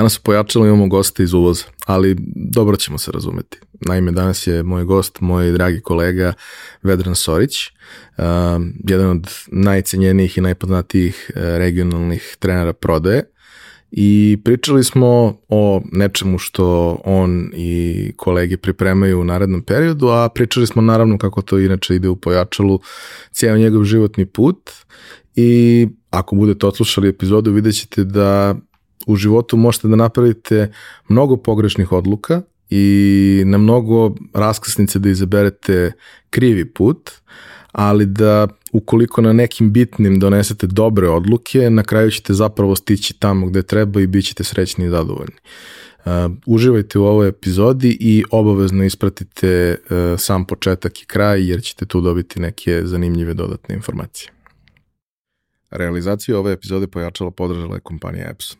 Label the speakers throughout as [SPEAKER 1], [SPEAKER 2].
[SPEAKER 1] Danas u pojačalu imamo goste iz uvoza, ali dobro ćemo se razumeti. Naime, danas je moj gost, moj dragi kolega Vedran Sorić, jedan od najcenjenijih i najpoznatijih e, regionalnih trenera prodaje i pričali smo o nečemu što on i kolege pripremaju u narednom periodu, a pričali smo naravno kako to inače ide u pojačalu cijel njegov životni put i ako budete odslušali epizodu vidjet ćete da u životu možete da napravite mnogo pogrešnih odluka i na mnogo raskasnice da izaberete krivi put, ali da ukoliko na nekim bitnim donesete dobre odluke, na kraju ćete zapravo stići tamo gdje treba i bit ćete srećni i zadovoljni. E, uživajte u ovoj epizodi i obavezno ispratite e, sam početak i kraj jer ćete tu dobiti neke zanimljive dodatne informacije. Realizaciju ove epizode pojačala podržala je kompanija Epson.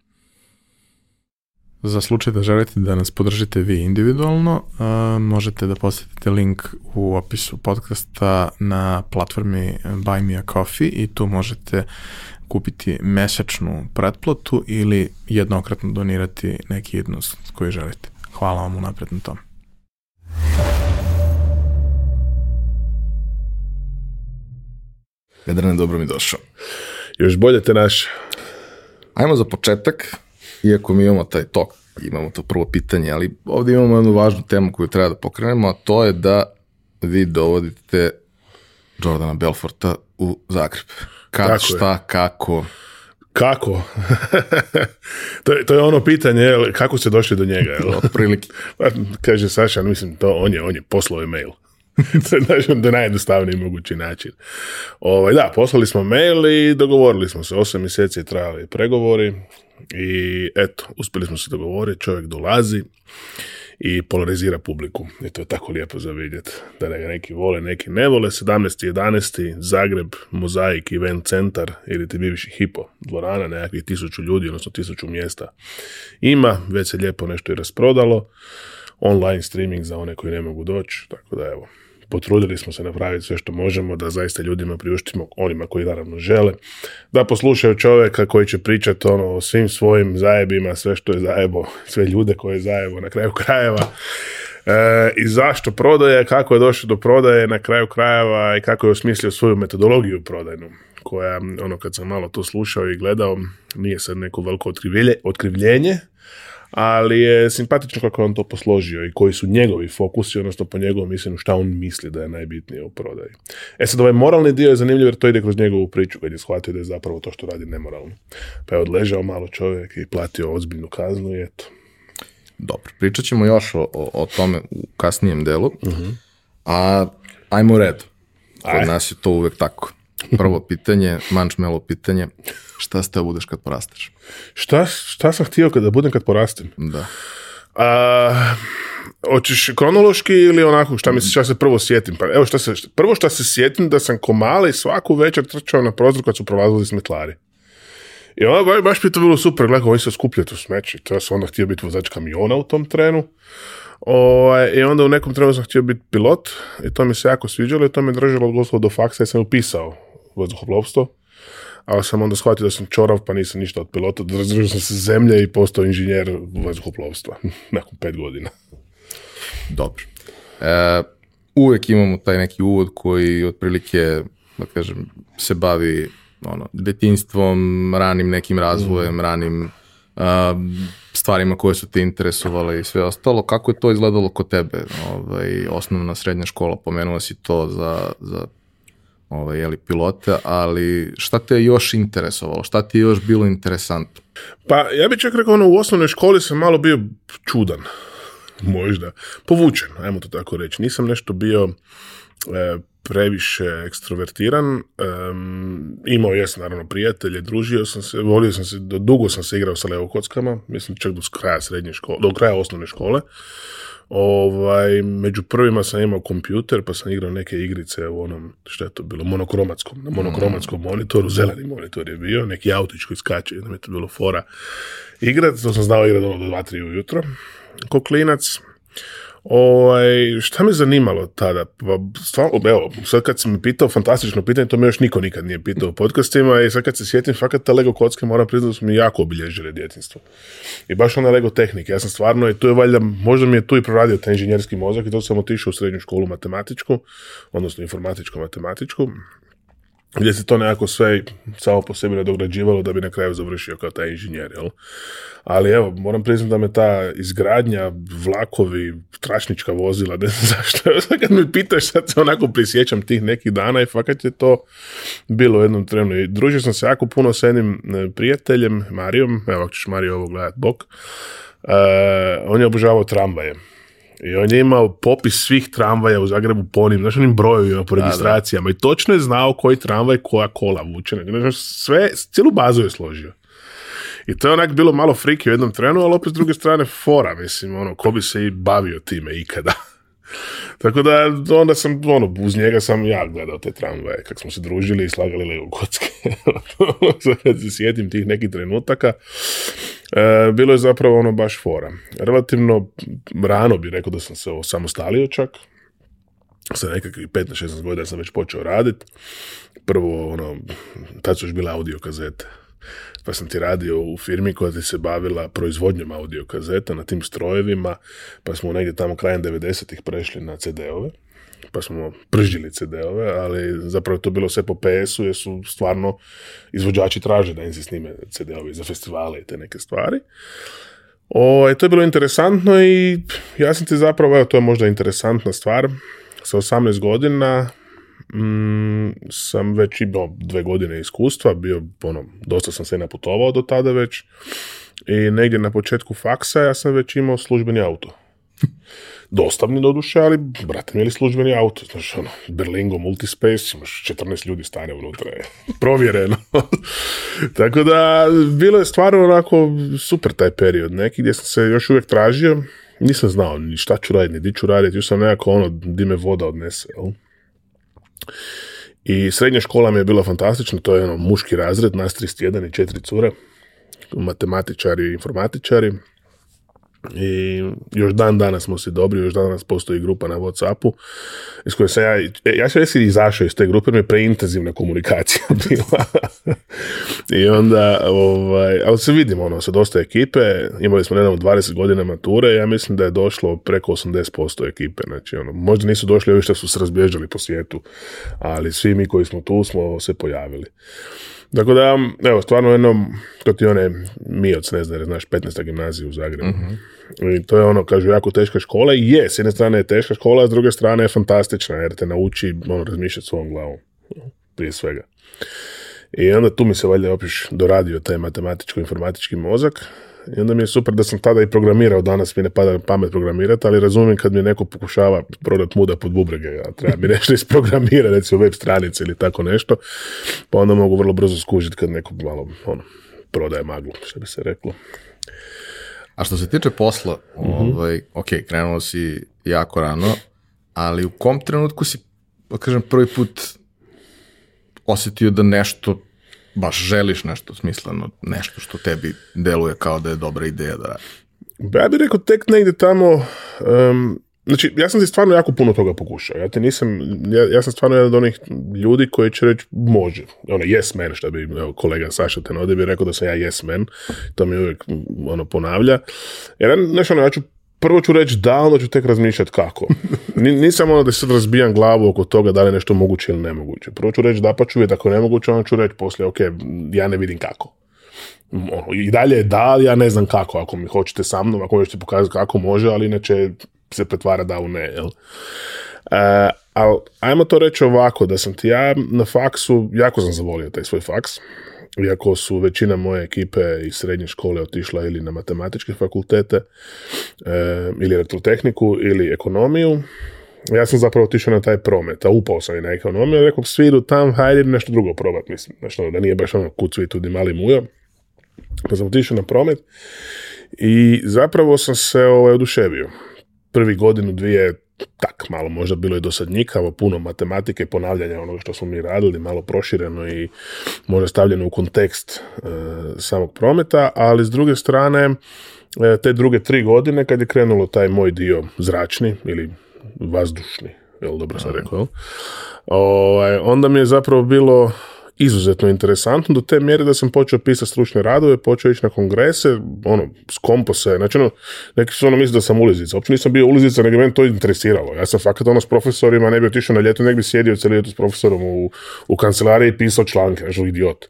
[SPEAKER 1] Za slučaj da želite da nas podržite vi individualno, uh, možete da posjetite link u opisu podcasta na platformi Buy Me A Coffee i tu možete kupiti mesečnu pretplatu ili jednokratno donirati neki jednost koji želite. Hvala vam unapred na tome. Jadrane, dobro mi došao.
[SPEAKER 2] Još bolje te naše
[SPEAKER 1] Ajmo za početak iako mi imamo taj tok, imamo to prvo pitanje, ali ovdje imamo jednu važnu temu koju treba da pokrenemo, a to je da vi dovodite Jordana Belforta u Zagreb. Kad, šta, kako?
[SPEAKER 2] Kako? to, je, to, je ono pitanje, jel, kako ste došli do njega? Jel? Otprilike. Pa, kaže Saša, mislim, to on je, on je poslao mail. to je da najjednostavniji mogući način. Ovaj, da, poslali smo mail i dogovorili smo se. Osam mjeseci trajali pregovori. I eto, uspjeli smo se dogovoriti, čovjek dolazi i polarizira publiku. I to je tako lijepo za vidjeti. Da ga neki vole, neki ne vole. 17.11. Zagreb, Mozaik, Event Centar ili ti bivši Hipo. Dvorana nekakvih tisuću ljudi, odnosno tisuću mjesta ima. Već se lijepo nešto i rasprodalo. Online streaming za one koji ne mogu doći. Tako da evo, potrudili smo se napraviti sve što možemo da zaista ljudima priuštimo, onima koji naravno žele, da poslušaju čovjeka koji će pričati ono, o svim svojim zajebima, sve što je zajebo, sve ljude koje je zajebo na kraju krajeva. E, I zašto prodaje, kako je došao do prodaje na kraju krajeva i kako je osmislio svoju metodologiju prodajnu koja, ono, kad sam malo to slušao i gledao, nije sad neko veliko otkrivljenje, ali je simpatično kako je on to posložio i koji su njegovi fokusi, odnosno po njegovom mislim šta on misli da je najbitnije u prodaji. E sad ovaj moralni dio je zanimljiv jer to ide kroz njegovu priču kad je shvatio da je zapravo to što radi nemoralno. Pa je odležao malo čovjek i platio ozbiljnu kaznu i eto.
[SPEAKER 1] Dobro, pričat ćemo još o, o tome u kasnijem delu, uh a ajmo red. Kod nas je to uvek tako. Prvo pitanje, mančmelo pitanje, šta ste budeš kad porasteš?
[SPEAKER 2] Šta, šta sam htio kada budem kad porastem?
[SPEAKER 1] Da. A,
[SPEAKER 2] kronološki ili onako šta misliš, šta se prvo sjetim? Pa, evo šta se, prvo šta se sjetim da sam ko i svaku večer trčao na prozor kad su prolazili smetlari. I onda baš bi to bilo super, gledaj, ovi se skupljaju tu smeće. To ja sam onda htio biti vozač kamiona u tom trenu. O, ovaj, I onda u nekom trenu sam htio biti pilot i to mi se jako sviđalo i to me držalo od do faksa i sam upisao vazduhoplovstvo, ali sam onda shvatio da sam čorav pa nisam ništa od pilota, razvržio sam se zemlje i postao inženjer vazduhoplovstva nakon pet godina.
[SPEAKER 1] Dobro. E, uvijek imamo taj neki uvod koji otprilike, da kažem, se bavi ono, detinstvom, ranim nekim razvojem, mhm. ranim e, stvarima koje su te interesovale i sve ostalo. Kako je to izgledalo kod tebe? Ovaj, osnovna srednja škola, pomenula si to za ovaj, jeli, pilota, ali šta te je još interesovalo? Šta ti je još bilo interesantno?
[SPEAKER 2] Pa ja bih čak rekao, ono, u osnovnoj školi sam malo bio čudan, možda. Povučen, ajmo to tako reći. Nisam nešto bio e, previše ekstrovertiran. imao jesam, naravno, prijatelje, družio sam se, volio sam se, dugo sam se igrao sa Levokockama, mislim čak do kraja srednje škole, do kraja osnovne škole. Ovaj, među prvima sam imao kompjuter, pa sam igrao neke igrice u onom, što je to bilo, monokromatskom, na mhm. monokromatskom monitoru, zeleni monitor je bio, neki autić koji skače, da mi je to bilo fora igrat, to sam znao igrat ono do 2-3 ujutro, ko klinac. Ovaj, šta me zanimalo tada? Pa, stvarno, evo, sad kad si me pitao fantastično pitanje, to me još niko nikad nije pitao u podcastima i sad kad se sjetim, fakat ta Lego kocka moram priznati da su mi jako obilježile djetinstvo. I baš ona Lego tehnike. Ja sam stvarno, i tu je valjda, možda mi je tu i proradio taj inženjerski mozak i to sam otišao u srednju školu matematičku, odnosno informatičko-matematičku gdje se to nekako sve samo po sebi nadograđivalo da bi na kraju završio kao taj inženjer, jel? Ali evo, moram priznati da me ta izgradnja, vlakovi, tračnička vozila, ne znam zašto, kad me pitaš, sad se onako prisjećam tih nekih dana i fakat je to bilo u jednom trenu. I družio sam se jako puno sa jednim e, prijateljem, Marijom, evo ako ćeš Mario ovo gledat, bok, e, on je obožavao tramvaje. I on je imao popis svih tramvaja u Zagrebu po onim, znaš, onim brojevima po registracijama. I točno je znao koji tramvaj koja kola vuče. Znaš, sve, cijelu bazu je složio. I to je onak bilo malo friki u jednom trenu, ali opet s druge strane fora, mislim, ono, ko bi se i bavio time ikada. Tako da onda sam, ono, uz njega sam ja gledao te tramvaje, kak smo se družili i slagali u kocke. se sjetim tih nekih trenutaka, e, bilo je zapravo ono baš fora. Relativno rano bi rekao da sam se osamostalio čak, sa nekakvih 15-16 godina sam već počeo raditi. Prvo, ono, tad su još bile audio kazete pa sam ti radio u firmi koja ti se bavila proizvodnjom audio kazeta na tim strojevima, pa smo negdje tamo krajem 90-ih prešli na CD-ove pa smo pržili CD-ove, ali zapravo to bilo sve po PS-u jer su stvarno izvođači traže da im se snime CD-ovi za festivale i te neke stvari. O, e, to je bilo interesantno i ja sam ti zapravo, evo to je možda interesantna stvar, sa 18 godina Mm, sam već imao dve godine iskustva, bio, ono, dosta sam se naputovao do tada već i negdje na početku faksa ja sam već imao službeni auto. Dostavni duše, ali brate mi službeni auto, znaš ono, Berlingo Multispace, imaš 14 ljudi stane unutra, je. provjereno. Tako da, bilo je stvarno onako super taj period neki gdje sam se još uvijek tražio, nisam znao ni šta ću raditi, ni di ću raditi, još sam nekako ono, di me voda odnese, jel? I srednja škola mi je bila fantastična, to je ono muški razred, nas 31 i četiri cure, matematičari i informatičari i još dan danas smo se dobri, još dan danas postoji grupa na Whatsappu iz koje sam ja, e, ja sam i izašao iz te grupe, jer mi je preintenzivna komunikacija bila. I onda, ovaj, ali se vidimo, ono, sa dosta ekipe, imali smo nedavno 20 godina mature, ja mislim da je došlo preko 80% ekipe, znači, ono, možda nisu došli ovi što su se razbježali po svijetu, ali svi mi koji smo tu smo se pojavili. Tako da, evo, stvarno jedno, to ti one Mioc, ne znam, znaš, 15. gimnazija u Zagrebu. Mhm. I to je ono, kažu, jako teška škola i je, s jedne strane je teška škola, a s druge strane je fantastična, jer te nauči ono, razmišljati svojom glavom, prije svega. I onda tu mi se valjda opiš, doradio taj matematičko-informatički mozak i onda mi je super da sam tada i programirao, danas mi ne pada pamet programirati, ali razumijem kad mi neko pokušava prodat muda pod bubrege, a treba mi nešto isprogramirati, recimo web stranice ili tako nešto, pa onda mogu vrlo brzo skužiti kad neko malo ono, prodaje maglu, što bi se reklo.
[SPEAKER 1] A što se tiče posla, mhm. ovaj, ok, krenuo si jako rano, ali u kom trenutku si, pa kažem, prvi put osetio da nešto baš želiš nešto smisleno, nešto što tebi deluje kao da je dobra ideja da
[SPEAKER 2] radi? Ja bih rekao tek negdje tamo, znači ja sam ti stvarno jako puno toga pokušao, ja te nisam, ja, sam stvarno jedan od onih ljudi koji će reći može, ono yes man, što bi evo, kolega Saša Tenode bi rekao da sam ja yes man, to mi uvijek ono ponavlja, jer ja, ono, ja ću prvo ću reći da, onda ću tek razmišljati kako. nisam ono da sad razbijam glavu oko toga da li je nešto moguće ili nemoguće. Prvo ću reći da pa ću vidjeti, ako je nemoguće, onda ću reći poslije, ok, ja ne vidim kako. Mm, ono, I dalje je da, ja ne znam kako, ako mi hoćete sa mnom, ako hoćete pokazati kako može, ali inače se pretvara da u ne, jel? E, ali ajmo to reći ovako, da sam ti ja na faksu, jako sam zavolio taj svoj faks, iako su većina moje ekipe iz srednje škole otišla ili na matematičke fakultete, e, ili elektrotehniku, ili ekonomiju, ja sam zapravo otišao na taj promet, a upao sam i na ekonomiju, rekao, svi idu tam, hajde nešto drugo probat, mislim, nešto ono, da nije baš ono kucu i tudi mali mujo, pa sam otišao na promet i zapravo sam se ovaj, oduševio. Prvi godinu, dvije, tak malo možda bilo i dosadnjikavo, puno matematike, ponavljanja onoga što smo mi radili, malo prošireno i možda stavljeno u kontekst e, samog prometa, ali s druge strane, e, te druge tri godine kad je krenulo taj moj dio zračni ili vazdušni, jel dobro sam rekao, ovaj, onda mi je zapravo bilo izuzetno interesantno do te mjere da sam počeo pisati stručne radove, počeo ići na kongrese, ono, s kompose, znači ono, neki su ono misli da sam ulizica, uopće nisam bio ulizica, nego meni to interesiralo. Ja sam fakat ono s profesorima, ne bi otišao na ljeto, ne bi sjedio cijeli ljeto s profesorom u, u kancelariji i pisao članke, znači idiot.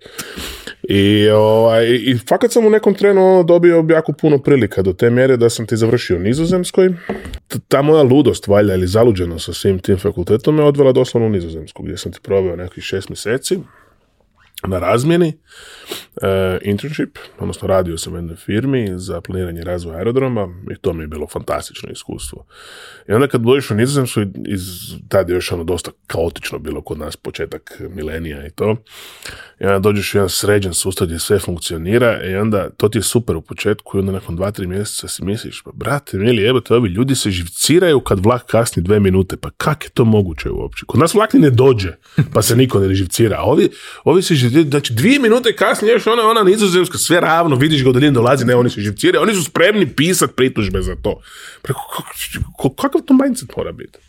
[SPEAKER 2] I, ovaj, i fakat sam u nekom trenu ono, dobio jako puno prilika do te mjere da sam ti završio nizozemskoj. Ta moja ludost valjda ili zaluđenost sa svim tim fakultetom me odvela doslovno u nizozemsku gdje sam ti proveo nekih šest mjeseci na razmjeni uh, internship, odnosno radio sam u jednoj firmi za planiranje razvoja aerodroma i to mi je bilo fantastično iskustvo. I onda kad dođeš u Nizozemsku, iz, tad je još ono dosta kaotično bilo kod nas početak milenija i to, i onda dođeš u jedan sređen sustav gdje sve funkcionira i onda to ti je super u početku i onda nakon dva, tri mjeseca si misliš, pa brate, mili, te, ovi ljudi se živciraju kad vlak kasni dve minute, pa kak je to moguće uopće? Kod nas vlak ne dođe, pa se niko ne živcira, a ovi, ovi se znači dvije minute kasnije još ona, ona nizozemska, sve ravno, vidiš ga od dolazi, ne, oni su živciri, oni su spremni pisati pritužbe za to. Preko, kakav to mindset mora biti?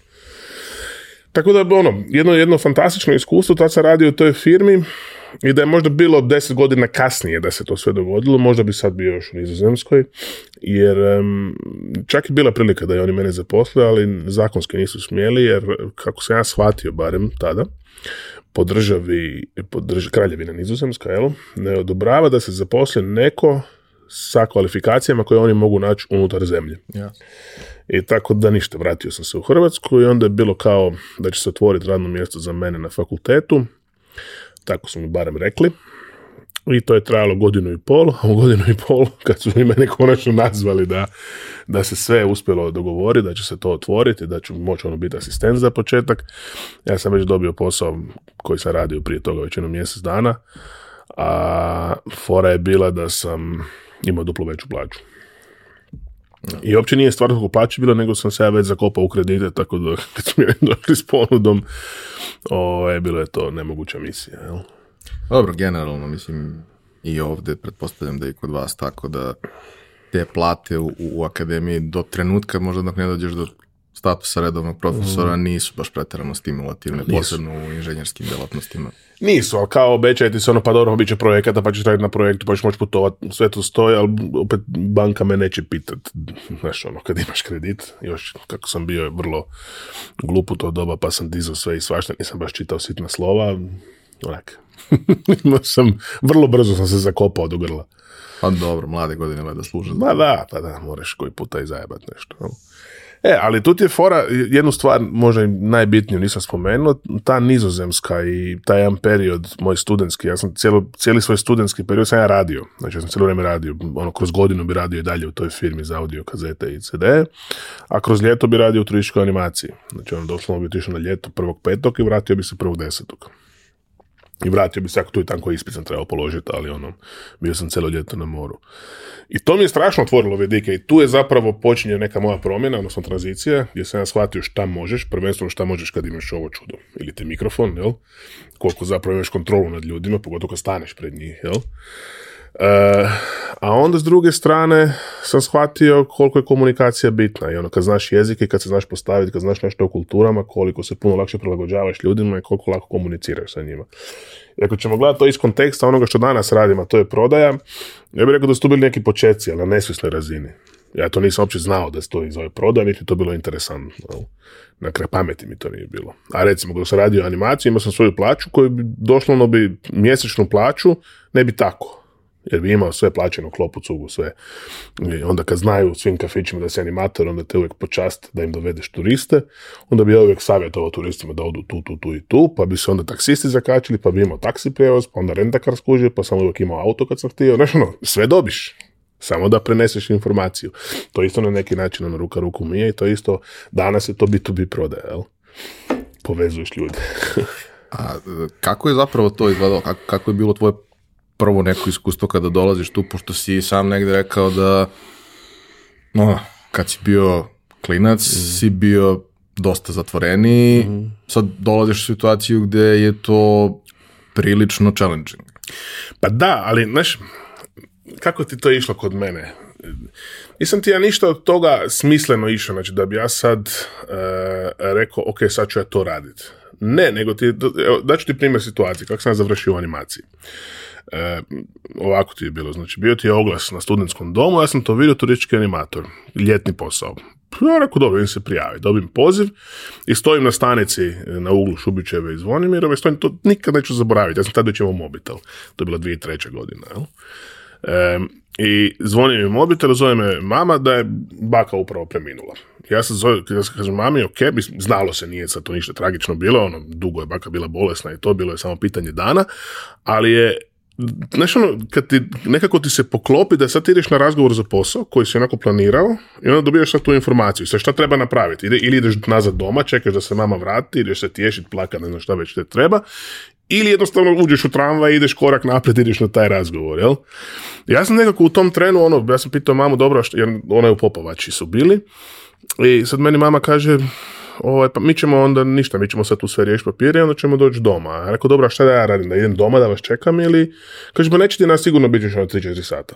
[SPEAKER 2] Tako da, ono, jedno, jedno fantastično iskustvo, tad sam radio u toj firmi i da je možda bilo deset godina kasnije da se to sve dogodilo, možda bi sad bio još u Nizozemskoj, jer čak je bila prilika da je oni mene zaposle, ali zakonski nisu smjeli, jer kako sam ja shvatio barem tada, po državi, po kraljevina nizozemska, jel? ne odobrava da se zaposli neko sa kvalifikacijama koje oni mogu naći unutar zemlje. Ja. I tako da ništa, vratio sam se u Hrvatsku i onda je bilo kao da će se otvoriti radno mjesto za mene na fakultetu. Tako su mi barem rekli. I to je trajalo godinu i pol, a u godinu i pol kad su mi mene konačno nazvali da, da se sve uspjelo dogovoriti, da će se to otvoriti, da ću moći ono biti asistent za početak. Ja sam već dobio posao koji sam radio prije toga već jedno mjesec dana, a fora je bila da sam imao duplo veću plaću. I uopće nije stvar kako plaće bilo, nego sam se ja već zakopao u kredite, tako da kad su mi došli s ponudom, o, ovaj, bilo je to nemoguća misija. Jel?
[SPEAKER 1] Dobro, generalno, mislim, i ovdje, pretpostavljam da je i kod vas tako da te plate u, akademiji do trenutka, možda dok ne dođeš do statusa redovnog profesora mhm. nisu baš pretjerano stimulativne, posebno u inženjerskim djelatnostima.
[SPEAKER 2] Nisu, ali kao obećaj ti se ono, pa dobro, bit će projekata, pa ćeš raditi na projektu, pa ćeš moći putovati, sve to stoje, ali opet banka me neće pitat, znaš ono, kad imaš kredit, još kako sam bio je vrlo glup to doba, pa sam dizao sve i svašta, nisam baš čitao sitna slova, onak, sam, vrlo brzo sam se zakopao do grla.
[SPEAKER 1] Pa dobro, mlade godine valjda služe.
[SPEAKER 2] Ma da, pa da, moraš koji puta i zajebat nešto. E, ali tu ti je fora, jednu stvar možda i najbitniju nisam spomenuo, ta nizozemska i taj jedan period, moj studentski, ja sam cijeli svoj studentski period sam ja radio, znači ja sam cijelo vrijeme radio, ono, kroz godinu bi radio i dalje u toj firmi za audio, kazete i CD, a kroz ljeto bi radio u turističkoj animaciji, znači ono, doslovno bi otišao na ljeto prvog petog i vratio bi se prvog desetog. I vratio bi se ako tu i tam koji ispit trebao položiti, ali ono, bio sam cijelo ljeto na moru. I to mi je strašno otvorilo vidike, i tu je zapravo počinje neka moja promjena, odnosno tranzicija, gdje sam ja shvatio šta možeš, prvenstveno šta možeš kad imaš ovo čudo, ili te mikrofon, jel? Koliko zapravo imaš kontrolu nad ljudima, pogotovo kad staneš pred njih, jel? E, a onda s druge strane sam shvatio koliko je komunikacija bitna i ono kad znaš jezike, kad se znaš postaviti, kad znaš nešto o kulturama, koliko se puno lakše prilagođavaš ljudima i koliko lako komuniciraš sa njima. I ako ćemo gledati to iz konteksta onoga što danas radimo, a to je prodaja, ja bih rekao da su tu bili neki počeci, ali na nesvisnoj razini. Ja to nisam uopće znao da se to zove prodaja, niti to bilo interesantno. Na kraj pameti mi to nije bilo. A recimo, kada sam radio animaciju, imao sam svoju plaću koju bi doslovno bi mjesečnu plaću, ne bi tako jer bi imao sve plaćeno klopu cugu, sve. I onda kad znaju u svim kafićima da si animator, onda te uvijek počast da im dovedeš turiste, onda bi ja uvijek savjetovao turistima da odu tu, tu, tu i tu, pa bi se onda taksisti zakačili, pa bi imao taksi prijevoz, pa onda rentakar skuži, pa sam uvijek imao auto kad sam htio, znaš ono, sve dobiš. Samo da preneseš informaciju. To isto na neki način ono ruka ruku mije i to isto danas je to B2B prodaje jel? Povezuješ ljude.
[SPEAKER 1] A kako je zapravo to izgledalo? Kako je bilo tvoje prvo neko iskustvo kada dolaziš tu, pošto si sam negde rekao da, no, kad si bio klinac, mhm. si bio dosta zatvoreniji, mm. sad dolaziš u situaciju gde je to prilično challenging.
[SPEAKER 2] Pa da, ali, znaš, kako ti to išlo kod mene? Nisam ti ja ništa od toga smisleno išao, znači da bi ja sad e, rekao, ok, sad ću ja to raditi. Ne, nego ti, evo, daću ti primjer situacije, kako sam završio u animaciji. E, ovako ti je bilo, znači bio ti je oglas na studentskom domu, ja sam to vidio turistički animator, ljetni posao. Ja pa, rekao, dobro, im se prijavi, dobim poziv i stojim na stanici e, na uglu Šubićeve i Zvonimirove, stojim, to nikad neću zaboraviti, ja sam tada već u mobitel, to je bila 2003. godina, jel? E, i zvoni mi mobitel, zove me mama da je baka upravo preminula. Ja sam zove, ja sam kažem mami, ok, znalo se, nije sad to ništa tragično bilo, ono, dugo je baka bila bolesna i to, bilo je samo pitanje dana, ali je znaš ono, kad ti, nekako ti se poklopi da sad ideš na razgovor za posao koji si onako planirao i onda dobijaš sad tu informaciju, sad šta treba napraviti, Ide, ili ideš nazad doma, čekaš da se mama vrati, ideš se tješit, plaka, ne znam šta već te treba, ili jednostavno uđeš u tramvaj, ideš korak naprijed, ideš na taj razgovor, jel? Ja sam nekako u tom trenu, ono, ja sam pitao mamu, dobro, jer ona je u Popovači su bili, i sad meni mama kaže, ovaj, pa mi ćemo onda ništa, mi ćemo sad tu sve riješiti papire i onda ćemo doći doma. Rekao, dobro, šta da ja radim, da idem doma, da vas čekam ili... Kaže, pa nećete nas sigurno biti još od ono 3-4 sata.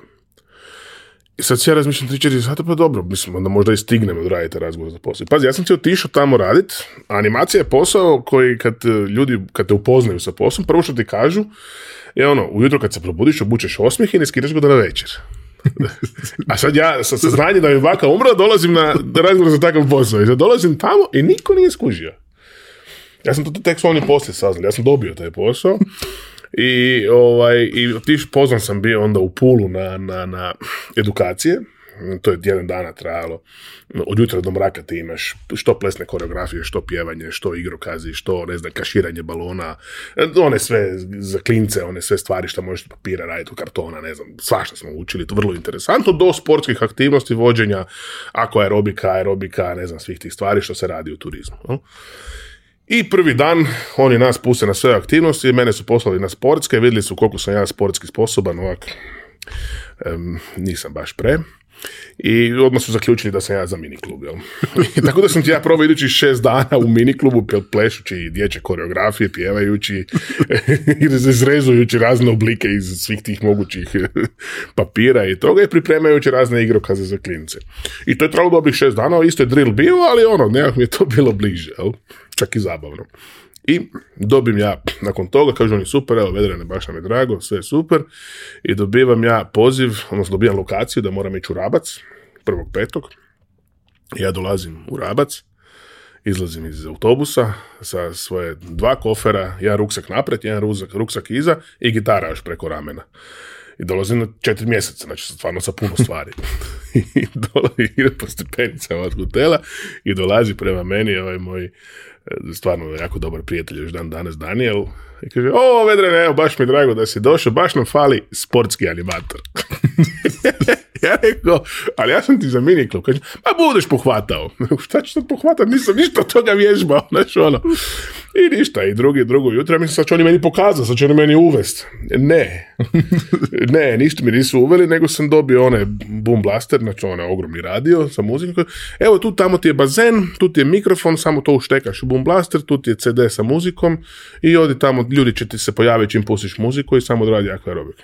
[SPEAKER 2] I sad si ja razmišljam 3-4 sata, pa dobro, mislim, onda možda i stignem radite razgovor za posao. Pazi, ja sam ti otišao tamo radit, animacija je posao koji kad e, ljudi, kad te upoznaju sa poslom, prvo što ti kažu je ono, ujutro kad se probudiš, obučeš osmih i ne skiraš ga na večer. A sad ja sa saznanjem da mi baka umra, dolazim na razgovor za takav posao. I sad dolazim tamo i niko nije skužio. Ja sam to tek oni poslije saznal, ja sam dobio taj posao. I, ovaj, i pozvan sam bio onda u Pulu na, na, na edukacije to je jedan dana trajalo. Od jutra do mraka ti imaš što plesne koreografije, što pjevanje, što igrokazi, što, ne znam, kaširanje balona, one sve za klince, one sve stvari što možeš papira raditi, kartona, ne znam, svašta smo učili, to vrlo interesantno, do sportskih aktivnosti, vođenja, ako aerobika, aerobika, ne znam, svih tih stvari što se radi u turizmu. I prvi dan oni nas puse na sve aktivnosti, mene su poslali na sportske, vidjeli su koliko sam ja sportski sposoban, ovako, nisam baš pre. I odmah su zaključili da sam ja za miniklub, Tako da sam ti ja probao idući šest dana u miniklubu plešući dječje koreografije, pjevajući, izrezujući razne oblike iz svih tih mogućih papira i toga i pripremajući razne igrokaze za klince. I to je trebalo dobrih šest dana, isto je drill bio, ali ono, nekako mi je to bilo bliže, jel? Čak i zabavno. I dobim ja nakon toga, kažu oni super, evo Vedrane, baš nam je drago, sve je super. I dobivam ja poziv, odnosno dobijam lokaciju da moram ići u Rabac, prvog petog. Ja dolazim u Rabac, izlazim iz autobusa sa svoje dva kofera, jedan ruksak naprijed, jedan ruksak, iza i gitara još preko ramena. I dolazim na četiri mjeseca, znači stvarno sa puno stvari. I dolazi, ide po stepenicama od hotela i dolazi prema meni ovaj moj stvarno jako dobar prijatelj još dan danas Daniel i kaže, o, Vedrene, evo, baš mi je drago da si došao, baš nam fali sportski animator. ja rekao, ali ja sam ti za mini Kaže, ma budeš pohvatao. Šta ću sad pohvatat, nisam ništa toga vježbao, znaš ono. I ništa, i drugi, drugo jutro, ja mislim sad će oni meni pokazati, sad će oni meni uvest. Ne, ne, ništa mi nisu uveli, nego sam dobio one boom blaster, znači onaj ogromni radio sa muzikom. Evo tu tamo ti je bazen, tu ti je mikrofon, samo to uštekaš u boom blaster, tu ti je CD sa muzikom i odi tamo ono, ljudi će ti se pojaviti čim pustiš muziku i samo odradi Ja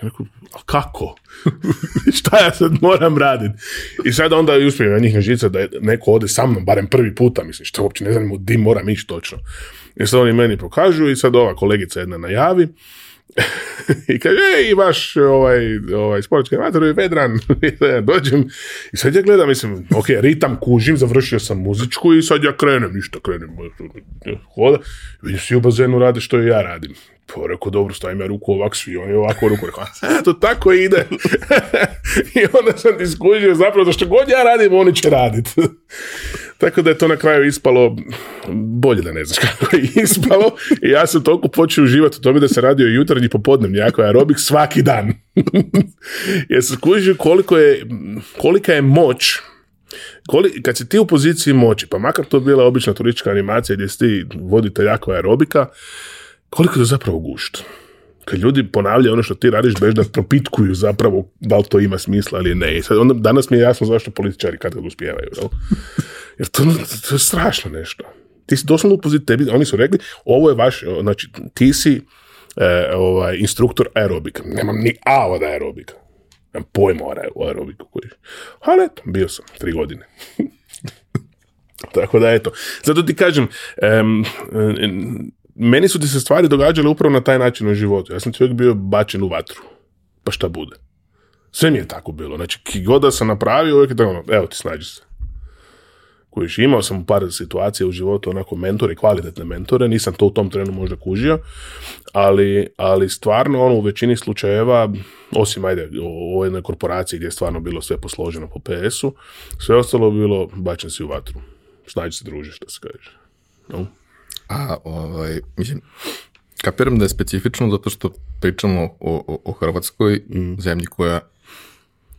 [SPEAKER 2] Rekao, a kako? Šta ja sad moram raditi? I sad onda i uspijem na njih žica da neko ode sa mnom, barem prvi puta, mislim, što uopće ne znam di moram ići točno. I sad oni meni pokažu i sad ova kolegica jedna najavi I kaže, ej, vaš ovaj, ovaj sportski animator je Vedran. dođem i sad ja gledam, mislim, ok, ritam kužim, završio sam muzičku i sad ja krenem, ništa krenem. Hoda, vidim svi u bazenu rade što ja radim. Pa rekao, dobro, stavim ja ruku ovak svi, on je ovako ruku, rekao, a, to tako ide. I onda sam ti zapravo što god ja radim, oni će raditi. Tako da je to na kraju ispalo, bolje da ne znaš kako je ispalo. I ja sam toliko počeo uživati u tome da se radio jutarnji popodnevni jako aerobik svaki dan. Jer sam skužio koliko je, kolika je moć kad si ti u poziciji moći, pa makar to bila obična turistička animacija gdje si ti voditelj jako aerobika, koliko je to zapravo gušt? Kad ljudi ponavljaju ono što ti radiš, bež da propitkuju zapravo da li to ima smisla ili ne. sad, danas mi je jasno zašto političari kad uspijevaju. Jel? Jer to, je strašno nešto. Ti si doslovno upozit tebi, oni su rekli, ovo je vaš, znači ti si e, ovaj, instruktor aerobika. Nemam ni A od aerobika. Nemam pojma o aerobiku koji Ali eto, bio sam tri godine. Tako da eto. Zato ti kažem, meni su ti se stvari događale upravo na taj način u životu. Ja sam čovjek bio bačen u vatru. Pa šta bude? Sve mi je tako bilo. Znači, god sam napravio, uvijek je tako, ono, evo ti snađi se je imao sam par situacija u životu, onako mentore, kvalitetne mentore, nisam to u tom trenu možda kužio, ali, ali stvarno ono u većini slučajeva, osim ajde u jednoj korporaciji gdje je stvarno bilo sve posloženo po PS-u, sve ostalo je bilo bačen si u vatru. Snađi se druži, što se kaže. No.
[SPEAKER 1] A, ovaj, mislim, kapiram da je specifično zato što pričamo o, Hrvatskoj, mm. zemlji koja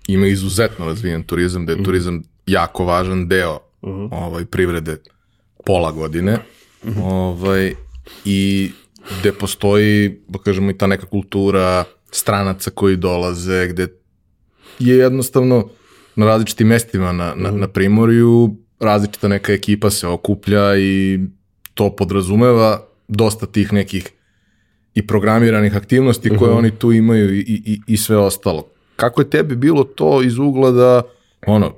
[SPEAKER 1] ima izuzetno razvijen turizam, da je mm. turizam jako važan deo Mhm. ovaj, privrede pola godine mhm. ovaj, i gde postoji, pa kažemo, i ta neka kultura stranaca koji dolaze, gde je jednostavno na različitim mestima na, mhm. na, Primorju različita neka ekipa se okuplja i to podrazumeva dosta tih nekih i programiranih aktivnosti koje oni tu imaju i, i, i sve ostalo. Kako je tebi bilo to iz ugla da, ono,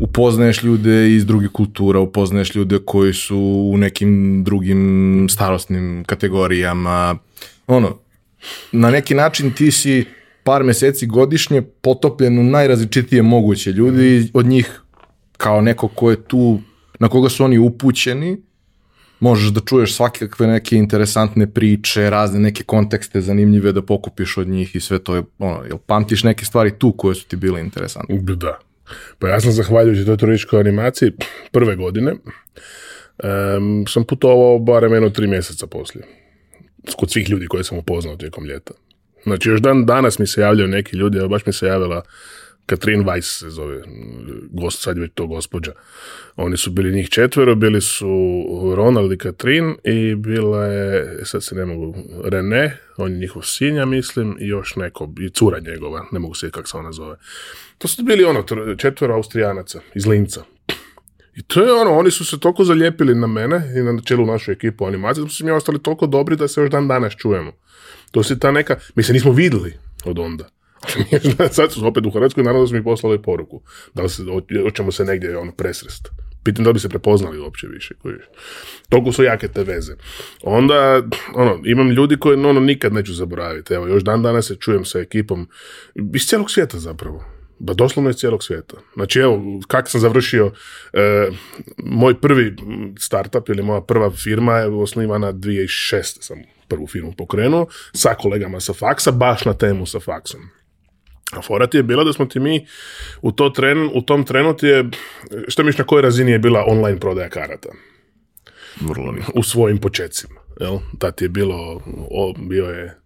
[SPEAKER 1] upoznaješ ljude iz drugih kultura, upoznaješ ljude koji su u nekim drugim starostnim kategorijama. Ono, na neki način ti si par meseci godišnje potopljen u najrazličitije moguće ljudi od njih kao neko ko je tu, na koga su oni upućeni, možeš da čuješ svakakve neke interesantne priče, razne neke kontekste zanimljive da pokupiš od njih i sve to je, ono, jel pamtiš neke stvari tu koje su ti bile interesantne?
[SPEAKER 2] Da, pa ja sam zahvaljujući toj turističkoj animaciji prve godine um, sam putovao barem jedno tri mjeseca poslije. Kod svih ljudi koje sam upoznao tijekom ljeta. Znači još dan danas mi se javljaju neki ljudi, baš mi se javila Katrin Weiss se zove, gost, sad već to gospođa. Oni su bili njih četvero, bili su Ronald i Katrin i bila je, sad se ne mogu, René, on je njihov sinja, mislim, i još neko, i cura njegova, ne mogu se kako se ona zove. To su bili ono, četvero Austrijanaca, iz Linca. I to je ono, oni su se toliko zalijepili na mene i na čelu našu ekipu animacije, da su mi ostali toliko dobri da se još dan danas čujemo. To se ta neka, mi se nismo vidjeli od onda. sad su opet u Hrvatskoj, naravno da su mi poslali poruku. Da li se, hoćemo se negdje ono, presrest. Pitam da bi se prepoznali uopće više. Koji, toliko su jake te veze. Onda, ono, imam ljudi koje ono, nikad neću zaboraviti. Evo, još dan danas se čujem sa ekipom iz cijelog svijeta zapravo. Ba pa doslovno iz cijelog svijeta. Znači evo, kak sam završio, e, moj prvi startup ili moja prva firma je osnivana 2006. sam prvu firmu pokrenuo sa kolegama sa faksa, baš na temu sa faksom. A fora je bila da smo ti mi u, to tren, u tom trenu je, što miš na kojoj razini je bila online prodaja karata? Vrlo. U svojim početcima. Jel? Tad je bilo, bio je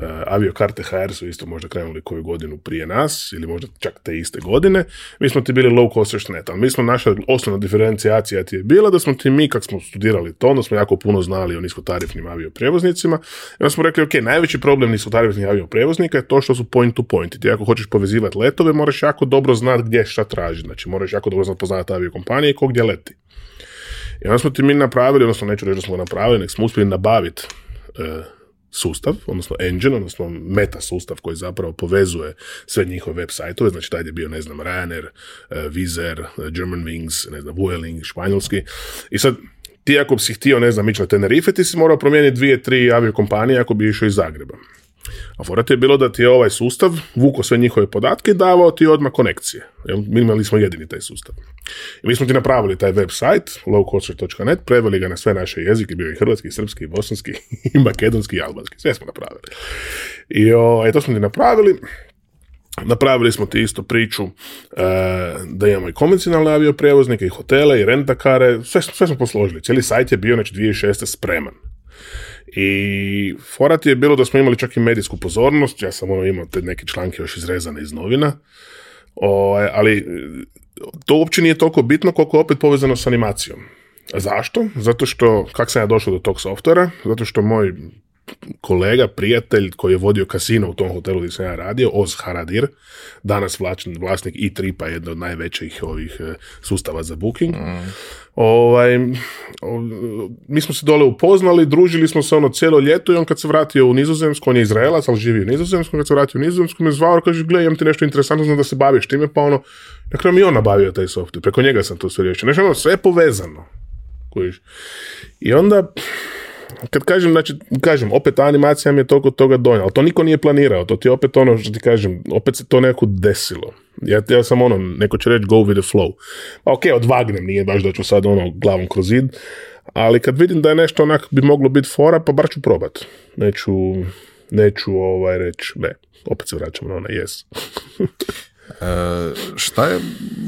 [SPEAKER 2] E, aviokarte HR su isto možda krenuli koju godinu prije nas, ili možda čak te iste godine. Mi smo ti bili low cost net, ali mi smo naša osnovna diferencijacija ti je bila da smo ti mi, kak smo studirali to, onda smo jako puno znali o niskotarifnim avioprijevoznicima. I onda smo rekli, ok, najveći problem niskotarifnih avioprevoznika je to što su point to point. Ti ako hoćeš povezivati letove, moraš jako dobro znati gdje šta traži. Znači, moraš jako dobro znati poznati aviokompanije i ko gdje leti. I onda smo ti mi napravili, odnosno neću reći da smo napravili, nek smo uspjeli nabaviti e, sustav, odnosno engine, odnosno meta sustav koji zapravo povezuje sve njihove web sajtove, znači taj je bio, ne znam, Ryanair, e, Vizer, e, Wings, ne znam, Vueling, španjolski. I sad, ti ako bi si htio, ne znam, ići na Tenerife, ti si morao promijeniti dvije, tri aviokompanije ako bi išao iz Zagreba. A forat je bilo da ti je ovaj sustav vuko sve njihove podatke i davao ti odmah konekcije. Jel, mi imali smo jedini taj sustav. I mi smo ti napravili taj website, lowcoster.net, preveli ga na sve naše jezike, bio i hrvatski, i srpski, i bosanski, i makedonski, i albanski. Sve smo napravili. I e, to smo ti napravili. Napravili smo ti isto priču e, da imamo i konvencionalne avioprijevoznike, i hotele, i rentakare, sve, sve smo posložili. Cijeli sajt je bio, znači, 2006. spreman. I forat je bilo da smo imali čak i medijsku pozornost, ja sam ono imao te neke članke još izrezane iz novina, ovaj, ali e, to uopće nije toliko bitno koliko je opet povezano s animacijom. Zašto? Zato što, kak sam ja došao do tog softvera, zato što moj kolega, prijatelj koji je vodio kasino u tom hotelu gdje sam ja radio, Oz Haradir, danas vlasnik i Tripa, jedno od najvećih ovih e, sustava za booking. Mm. Ovaj, mi smo se dole upoznali, družili smo se ono cijelo ljeto i on kad se vratio u Nizozemsku, on je Izraelac, ali živi u Nizozemsku, kad se vratio u Nizozemsku me zvao, kaže, gledaj, imam ti nešto interesantno, znam da se baviš time, pa ono, na kraju mi on nabavio taj software, preko njega sam to sve riješio. Nešto znači, ono, sve je povezano. Kojiš. I onda, kad kažem, znači, kažem, opet animacija mi je toliko toga donijela, ali to niko nije planirao, to ti je opet ono što ti kažem, opet se to nekako desilo. Ja, ja sam ono, neko će reći go with the flow. Pa ok, odvagnem, nije baš da ću sad ono glavom kroz zid, ali kad vidim da je nešto onak bi moglo biti fora, pa bar ću probat. Neću, neću ovaj reći, ne, opet se vraćam na onaj yes.
[SPEAKER 1] E, šta je,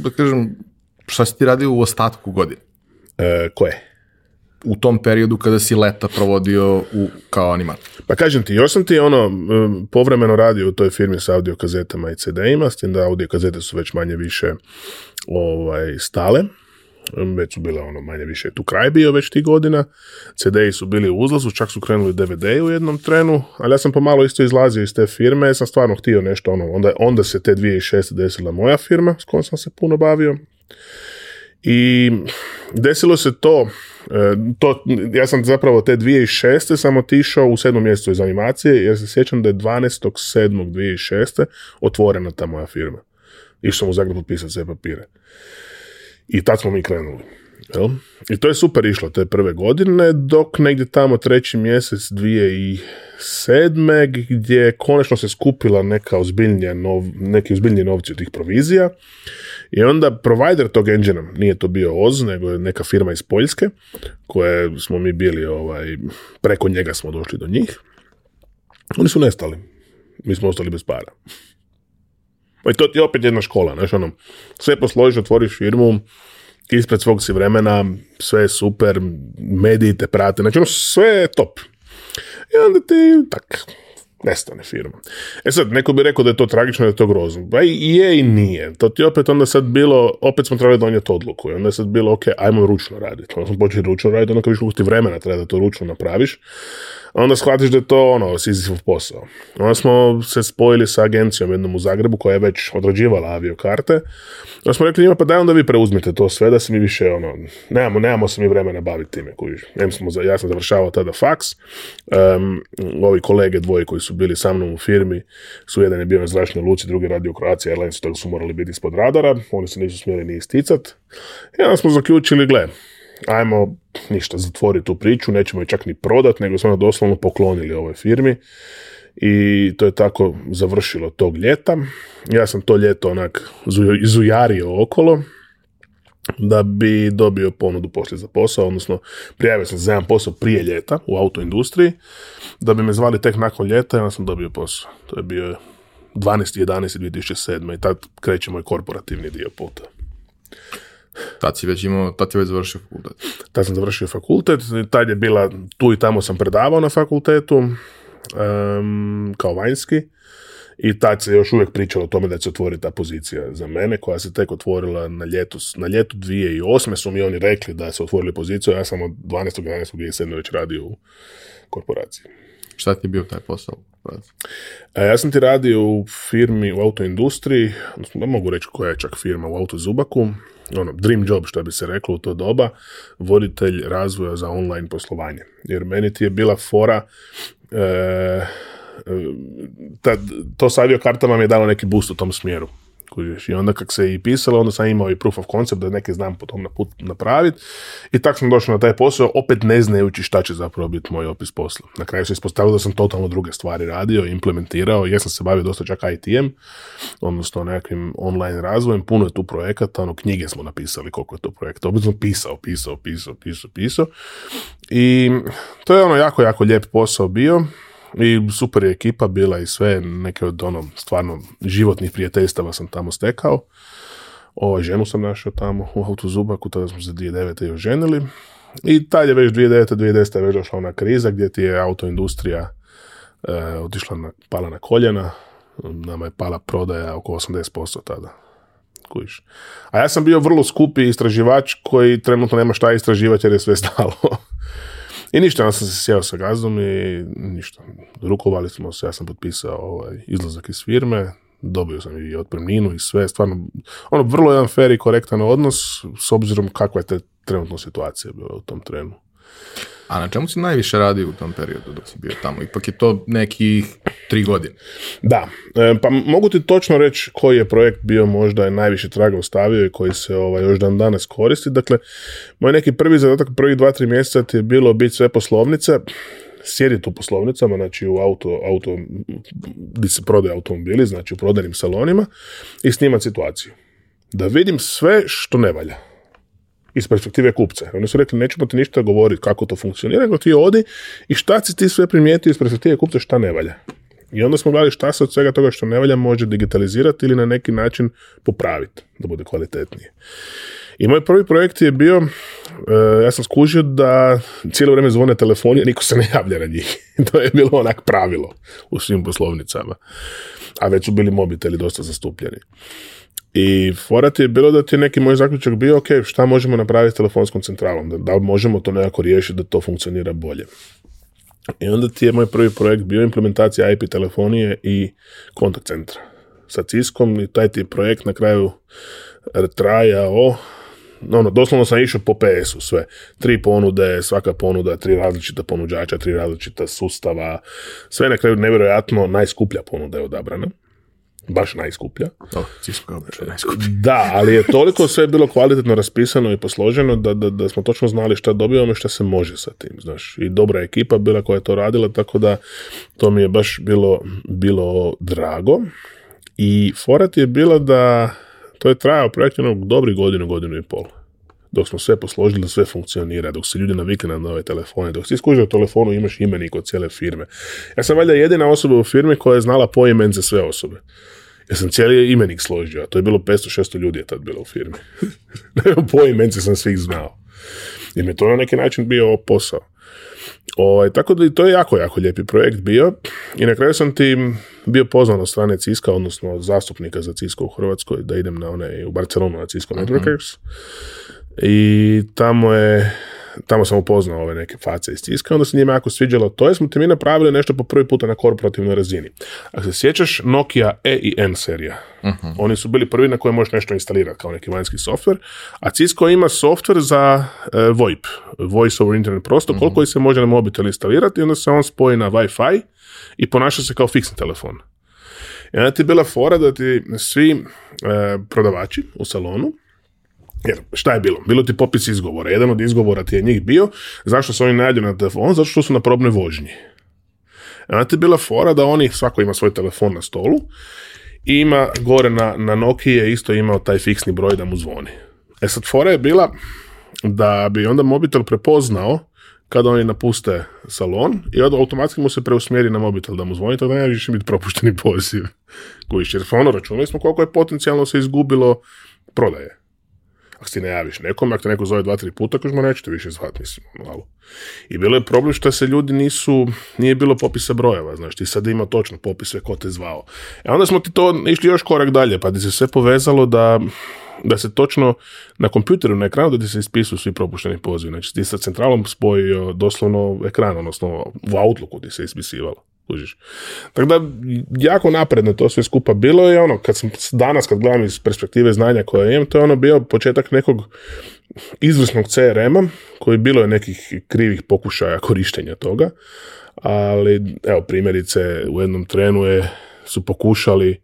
[SPEAKER 1] da kažem, šta si ti radio u ostatku godine?
[SPEAKER 2] E, koje?
[SPEAKER 1] u tom periodu kada si leta provodio u, kao animator?
[SPEAKER 2] Pa kažem ti, još sam ti ono, povremeno radio u toj firmi sa audio kazetama i CD-ima, s tim da audio kazete su već manje više ovaj, stale, već su bile ono manje više tu kraj bio već tih godina, CD-i su bili u uzlazu, čak su krenuli DVD u jednom trenu, ali ja sam pomalo isto izlazio iz te firme, sam stvarno htio nešto ono, onda, onda se te 2006. desila moja firma s kojom sam se puno bavio, i desilo se to, e, to, ja sam zapravo te 2006. sam otišao u sedmom mjestu iz animacije, jer se sjećam da je 12.7.2006. otvorena ta moja firma. Išao sam u zagrebu pisati sve papire. I tad smo mi krenuli. Jel? I to je super išlo te prve godine, dok negdje tamo treći mjesec 2007. gdje konačno se skupila neka ozbiljnija neki ozbiljniji novci od tih provizija i onda provider tog engine nije to bio Oz, nego je neka firma iz Poljske, koje smo mi bili, ovaj, preko njega smo došli do njih. Oni su nestali. Mi smo ostali bez para. Pa I to ti je opet jedna škola, znaš, ono, sve posložiš, otvoriš firmu, ispred svog si vremena, sve je super, mediji te prate, znači ono, sve je top. I onda ti, tak, nestane firma. E sad, neko bi rekao da je to tragično, da je to grozno. Pa i je i nije. To ti opet onda sad bilo, opet smo trebali donijeti odluku. I onda je sad bilo, ok, ajmo ručno raditi. Onda smo počeli ručno raditi, onda kad više vremena treba da to ručno napraviš onda shvatiš da je to ono, Sisyphov posao. Onda smo se spojili sa agencijom jednom u Zagrebu koja je već odrađivala aviokarte. Onda smo rekli njima, pa daj onda vi preuzmite to sve, da se mi više, ono, nemamo, nemamo se mi vremena baviti time. Koji, smo, ja sam završavao tada faks. Um, ovi kolege dvoje koji su bili sa mnom u firmi, su jedan je bio na zračnoj luci, drugi radio u Croatia Airlines, toga su morali biti ispod radara, oni se nisu smjeli ni isticat. I onda smo zaključili, gle, ajmo ništa, zatvori tu priču, nećemo je čak ni prodat, nego smo doslovno poklonili ovoj firmi i to je tako završilo tog ljeta. Ja sam to ljeto onak izujario okolo, da bi dobio ponudu poslije za posao, odnosno prijavio sam za jedan posao prije ljeta u autoindustriji, da bi me zvali tek nakon ljeta i onda sam dobio posao. To je bio 12.11.2007. i tad kreće moj korporativni dio puta.
[SPEAKER 1] Tad si već imao, tad već završio fakultet.
[SPEAKER 2] Tad sam završio fakultet, tad je bila, tu i tamo sam predavao na fakultetu, um, kao vanjski. I tad se još uvijek pričalo o tome da će se otvoriti ta pozicija za mene, koja se tek otvorila na ljetu. Na ljetu 2008. su mi oni rekli da se otvorili poziciju, ja sam od 12. 11. 2007. već radio u korporaciji.
[SPEAKER 1] Šta ti je bio taj posao?
[SPEAKER 2] E, ja sam ti radio u firmi u autoindustriji, ne mogu reći koja je čak firma u autozubaku, ono, dream job što bi se reklo u to doba, voditelj razvoja za online poslovanje. Jer meni ti je bila fora, e, to savio aviokartama mi je dalo neki boost u tom smjeru. Kužiš. I onda kak se i pisalo, onda sam imao i proof of concept da neke znam potom na put napraviti. I tako sam došao na taj posao, opet ne znajući šta će zapravo biti moj opis posla. Na kraju se ispostavilo da sam totalno druge stvari radio, implementirao, ja sam se bavio dosta čak ITM, odnosno nekakvim online razvojem, puno je tu projekata, ono, knjige smo napisali koliko je to projekata, opet pisao, pisao, pisao, pisao, pisao. I to je ono jako, jako lijep posao bio. I super je ekipa bila i sve, neke od ono, stvarno životnih prijateljstava sam tamo stekao. O, ovaj, ženu sam našao tamo u Autozubaku, tada smo se 2009. i ženili I tad je već 2009. 2010. je već došla ona kriza gdje ti je autoindustrija e, otišla na, pala na koljena. Nama je pala prodaja oko 80% tada. Kujiš. A ja sam bio vrlo skupi istraživač koji trenutno nema šta istraživati jer je sve stalo. I ništa, ja sam se sjeo sa gazdom i ništa. Rukovali smo se, ja sam potpisao ovaj, izlazak iz firme, dobio sam i otpremninu i sve, stvarno, ono, vrlo jedan fair i korektan odnos s obzirom kakva je te trenutno situacija bila u tom trenu.
[SPEAKER 1] A na čemu si najviše radio u tom periodu dok si bio tamo? Ipak je to nekih tri godine.
[SPEAKER 2] Da, e, pa mogu ti točno reći koji je projekt bio možda je najviše traga ostavio i koji se ovaj, još dan danas koristi. Dakle, moj neki prvi zadatak prvih dva, tri mjeseca ti je bilo biti sve poslovnice, sjediti u poslovnicama, znači u auto, auto gdje se prodaju automobili, znači u prodajnim salonima i snimati situaciju. Da vidim sve što ne valja iz perspektive kupca. Oni su rekli, nećemo ti ništa govoriti kako to funkcionira, nego ti odi i šta si ti sve primijetio iz perspektive kupca, šta ne valja. I onda smo gledali šta se od svega toga što ne valja može digitalizirati ili na neki način popraviti da bude kvalitetnije. I moj prvi projekt je bio, e, ja sam skužio da cijelo vrijeme zvone telefoni, niko se ne javlja na njih. to je bilo onak pravilo u svim poslovnicama. A već su bili mobiteli dosta zastupljeni. I forat je bilo da ti neki moj zaključak bio, ok, šta možemo napraviti s telefonskom centralom, da, da možemo to nekako riješiti da to funkcionira bolje. I onda ti je moj prvi projekt bio implementacija IP telefonije i kontakt centra sa Ciskom i taj ti projekt na kraju eh, trajao ono, doslovno sam išao po PS-u sve. Tri ponude, svaka ponuda, tri različita ponuđača, tri različita sustava. Sve na kraju nevjerojatno najskuplja ponuda je odabrana baš najskuplja. Da, ali je toliko sve bilo kvalitetno raspisano i posloženo da, da, da smo točno znali šta dobivamo i šta se može sa tim, znaš. I dobra ekipa bila koja je to radila, tako da to mi je baš bilo, bilo drago. I forat je bila da to je trajao projekt jednog dobrih godinu, godinu i pol dok smo sve posložili da sve funkcionira, dok se ljudi navikli na nove telefone, dok si iskužio u telefonu imaš imenik od cijele firme. Ja sam valjda jedina osoba u firmi koja je znala poimen za sve osobe. Ja sam cijeli imenik složio, a to je bilo 500-600 ljudi je tad bilo u firmi. Poimence sam svih znao. Jer mi je to na neki način bio posao. Ovaj, tako da to je jako, jako lijepi projekt bio i na kraju sam ti bio pozvan od strane Ciska, odnosno od zastupnika za CISKA u Hrvatskoj, da idem na one u Barcelonu na mhm. Networkers i tamo je tamo sam upoznao ove neke face iz Ciska, onda se njima jako sviđalo to jesmo smo ti mi napravili nešto po prvi puta na korporativnoj razini. Ako se sjećaš, Nokia E i N serija. Mhm. Oni su bili prvi na koje možeš nešto instalirati kao neki vanjski softver, a Cisco ima softver za e, VoIP, Voice over Internet prostor, mhm. koliko se može na mobitel instalirati i onda se on spoji na Wi-Fi i ponaša se kao fiksni telefon. I onda ti je bila fora da ti svi e, prodavači u salonu jer šta je bilo? Bilo ti popis izgovora. Jedan od izgovora ti je njih bio zašto se oni najedio na telefon, zato što su na probnoj vožnji. Znate, bila fora da oni, svako ima svoj telefon na stolu i ima gore na, na je isto imao taj fiksni broj da mu zvoni. E sad, fora je bila da bi onda mobitel prepoznao kada oni napuste salon i onda automatski mu se preusmjeri na mobitel da mu zvoni, tako da ne više biti propušteni poziv. jer ono računali smo koliko je potencijalno se izgubilo prodaje. Ako se ne javiš nekom, ako te neko zove dva, tri puta, kažeš mu nećete više zvat, mislim, malo. Ono, I bilo je problem što se ljudi nisu, nije bilo popisa brojeva, znaš, ti sad ima točno popis ko te zvao. E onda smo ti to išli još korak dalje, pa ti se sve povezalo da da se točno na kompjuteru na ekranu da ti se ispisuju svi propušteni pozivi. Znači ti sa centralom spojio doslovno ekran, odnosno u Outlooku ti se ispisivalo. Kužiš. Tako da, jako napredno to sve skupa bilo i ono, kad sam danas kad gledam iz perspektive znanja koje imam, to je ono bio početak nekog izvrsnog CRM-a, koji bilo je nekih krivih pokušaja korištenja toga, ali evo primjerice u jednom trenu je, su pokušali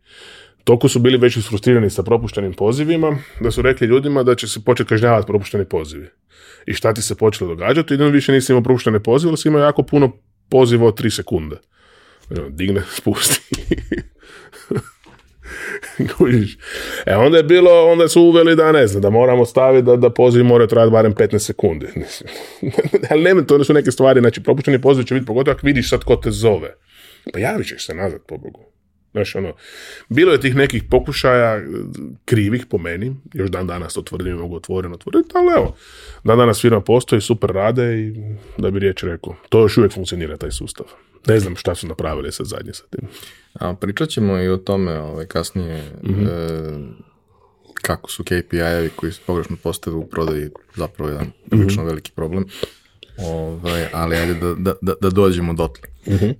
[SPEAKER 2] toliko su bili već isfrustrirani sa propuštenim pozivima, da su rekli ljudima da će se početi kažnjavati propušteni pozivi. I šta ti se počelo događati? Jedan više nisi imao propuštene pozive, ali si imao jako puno poziva od 3 sekunde. Ono, digne, spusti. e onda je bilo, onda su uveli da ne znam, da moramo staviti da, da poziv mora trajati barem 15 sekundi. Ali ne, to su neke stvari, znači propušteni poziv će biti pogotovo ako vidiš sad ko te zove. Pa javit ćeš se nazad, pobogu. Znaš, ono, bilo je tih nekih pokušaja e, krivih po meni, još dan danas to tvrdim mogu otvoreno tvrditi, ali evo, dan danas firma postoji, super rade i da bi riječ rekao, to još uvijek funkcionira taj sustav. Ne znam šta su napravili sad zadnje sa tim.
[SPEAKER 1] A pričat ćemo i o tome ovaj, kasnije mhm. e, kako su KPI-evi koji se pogrešno postave u prodaji zapravo jedan mhm. prilično veliki problem. Ovaj, ali ajde da, da, da, dođemo dotle. Mm-hmm.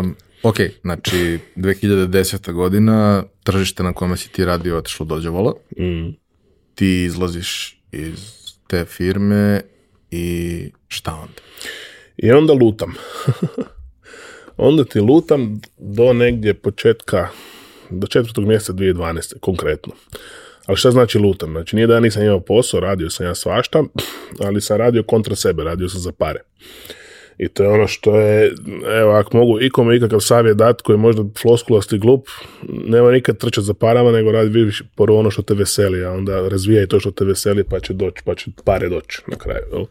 [SPEAKER 1] Um, ok, znači 2010. godina tržište na kome si ti radio otišlo dođe vola. Mm. Ti izlaziš iz te firme i šta onda?
[SPEAKER 2] I onda lutam. onda ti lutam do negdje početka, do četvrtog mjeseca 2012. konkretno. Ali šta znači lutam? Znači nije da ja nisam imao posao, radio sam ja svašta, ali sam radio kontra sebe, radio sam za pare. I to je ono što je, evo, ako mogu ikome ikakav savjet dat koji je možda i glup, nema nikad trčati za parama, nego radi više prvo ono što te veseli, a onda razvijaj to što te veseli, pa će doći, pa će pare doći na kraju. Jel?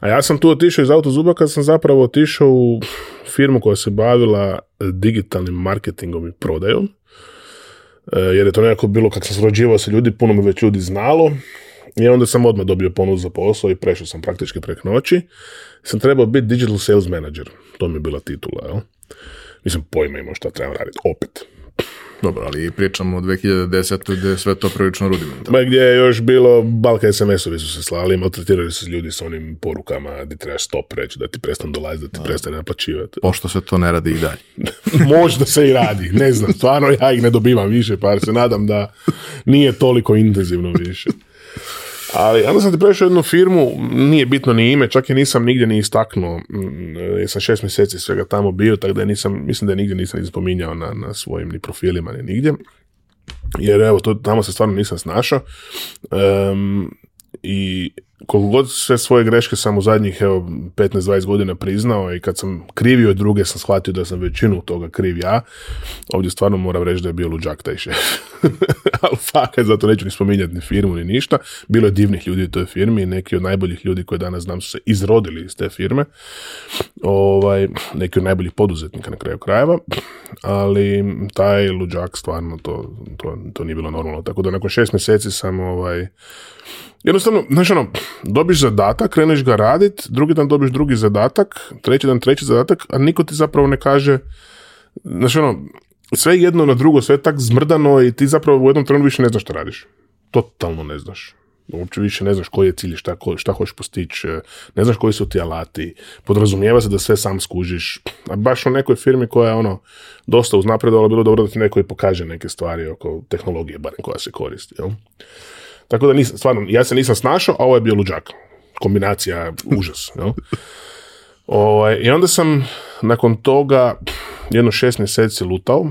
[SPEAKER 2] A ja sam tu otišao iz auto zuba kad sam zapravo otišao u firmu koja se bavila digitalnim marketingom i prodajom. E, jer je to nekako bilo, kad sam srođivao sa ljudi, puno me već ljudi znalo i onda sam odmah dobio ponudu za posao i prešao sam praktički prek noći. Sam trebao biti digital sales manager. To mi je bila titula, jel? Mislim, pojma imao šta trebam raditi, opet.
[SPEAKER 1] Dobro, ali pričamo o 2010. gdje je sve to prilično rudimo.
[SPEAKER 2] Ma gdje je još bilo, balka SMS-ovi su se slali, maltretirali su ljudi sa onim porukama gdje trebaš stop reći, da ti prestane dolazi, da ti prestane naplaćivati.
[SPEAKER 1] Pošto
[SPEAKER 2] se
[SPEAKER 1] to ne radi i dalje.
[SPEAKER 2] Možda se i radi, ne znam, stvarno ja ih ne dobivam više, pa se nadam da nije toliko intenzivno više. Ali onda sam ti prešao jednu firmu, nije bitno ni ime, čak i nisam nigdje ni istaknuo. Mm, jer sam šest mjeseci svega tamo bio, tako da nisam, mislim da nigdje nisam ni spominjao na, svojim ni profilima ni nigdje. Jer evo, to, tamo se stvarno nisam snašao. Um, I koliko god sve svoje greške sam u zadnjih evo, 15-20 godina priznao i kad sam krivio druge sam shvatio da sam većinu toga kriv ja. Ovdje stvarno moram reći da je bio luđak taj šef. Ali fakat, zato neću ni spominjati ni firmu ni ništa. Bilo je divnih ljudi u toj firmi i neki od najboljih ljudi koje danas znam su se izrodili iz te firme. Ovaj, neki od najboljih poduzetnika na kraju krajeva. Ali taj luđak stvarno to, to, nije bilo normalno. Tako da nakon šest mjeseci sam ovaj, jednostavno, znaš ono, dobiš zadatak, kreneš ga radit, drugi dan dobiš drugi zadatak, treći dan treći zadatak, a niko ti zapravo ne kaže, znaš ono, sve jedno na drugo, sve je tak zmrdano i ti zapravo u jednom trenutku više ne znaš što radiš. Totalno ne znaš. Uopće više ne znaš koji je cilj, šta, šta hoćeš postići, e, ne znaš koji su ti alati, podrazumijeva se da sve sam skužiš. A baš u nekoj firmi koja je ono dosta uznapredovala, bilo dobro da ti neko i pokaže neke stvari oko tehnologije, barem koja se koristi. Jel? Tako da nisam, stvarno, ja se nisam snašao, a ovo je bio luđak. Kombinacija, užas. Jel? Ovaj, I onda sam nakon toga jedno šest mjeseci lutao,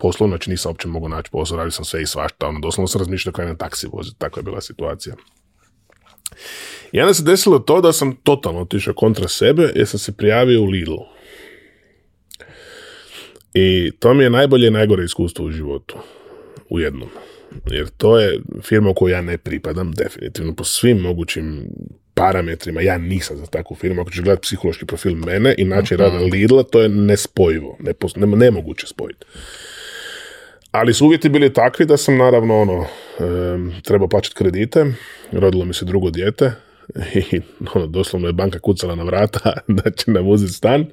[SPEAKER 2] poslovno, znači nisam uopće mogao naći posao, radio sam sve i svašta, ono, doslovno sam razmišljao kao na taksi voziti, takva je bila situacija. I onda se desilo to da sam totalno otišao kontra sebe jer sam se prijavio u Lidlu. I to mi je najbolje i najgore iskustvo u životu. U jednom jer to je firma u kojoj ja ne pripadam, definitivno, po svim mogućim parametrima, ja nisam za takvu firmu, ako ćeš gledati psihološki profil mene i način rada mhm. Lidla, to je nespojivo, nemoguće spojiti. Ali su uvjeti bili takvi da sam naravno ono, trebao plaćati kredite, rodilo mi se drugo dijete i ono, doslovno je banka kucala na vrata da će nam uzeti stan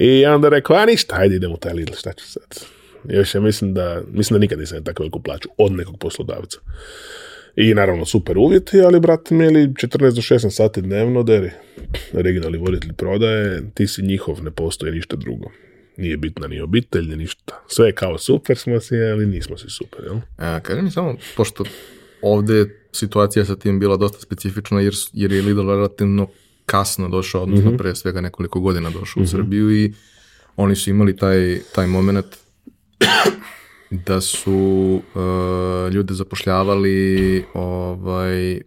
[SPEAKER 2] i onda rekao, a ništa, ajde idem u taj Lidl, šta ću sad? Još ja mislim da, mislim da nikad nisam tako veliku plaću od nekog poslodavca. I naravno super uvjeti, ali brate mili 14 do 16 sati dnevno deri. Regionalni voditelj prodaje, ti si njihov, ne postoji ništa drugo. Nije bitna ni obitelj, ni ništa. Sve je kao super smo si, ali nismo si super, jel?
[SPEAKER 1] A, e, kaži mi samo, pošto ovdje je situacija sa tim bila dosta specifična, jer, je Lidl relativno kasno došao, odnosno mhm. pre svega nekoliko godina došao u mhm. Srbiju i oni su imali taj, taj moment da su uh, ljude zapošljavali ovaj,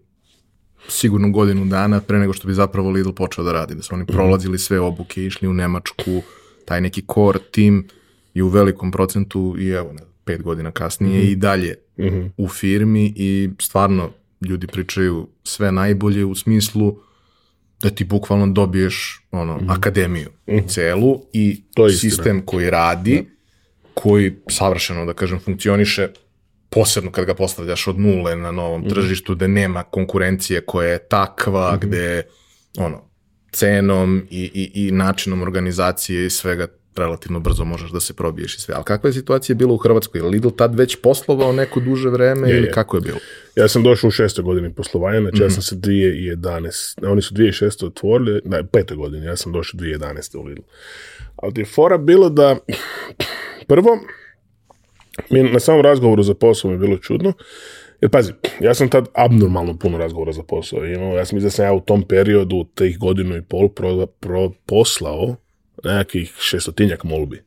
[SPEAKER 1] sigurno godinu dana pre nego što bi zapravo Lidl počeo da radi, da su oni mhm. prolazili sve obuke, išli u Nemačku, taj neki core tim i u velikom procentu i evo, ne, pet godina kasnije mhm. i dalje mhm. u firmi i stvarno ljudi pričaju sve najbolje u smislu da ti bukvalno dobiješ ono, akademiju u celu i to je sistem koji radi koji savršeno, da kažem, funkcioniše posebno kad ga postavljaš od nule na novom mhm. tržištu, gde nema konkurencije koja je takva, mhm. gde ono, cenom i, i, i načinom organizacije i svega relativno brzo možeš da se probiješ i sve. Ali kakva je situacija bila u Hrvatskoj? Lidl tad već poslovao neko duže vreme ili kako je bilo?
[SPEAKER 2] Ja sam došao u šestoj godini poslovanja, znači mm -hmm. ja mhm. sam se 2011, oni su 2006. otvorili, ne, petoj godini, ja sam došao 2011. u Lidl. Ali je fora bilo da Prvo, na samom razgovoru za posao je bilo čudno. Jer pazi, ja sam tad abnormalno puno razgovora za posao imao. Ja sam mislim da sam ja u tom periodu, tih godinu i pol, pro, pro, poslao nekakvih šestotinjak molbi.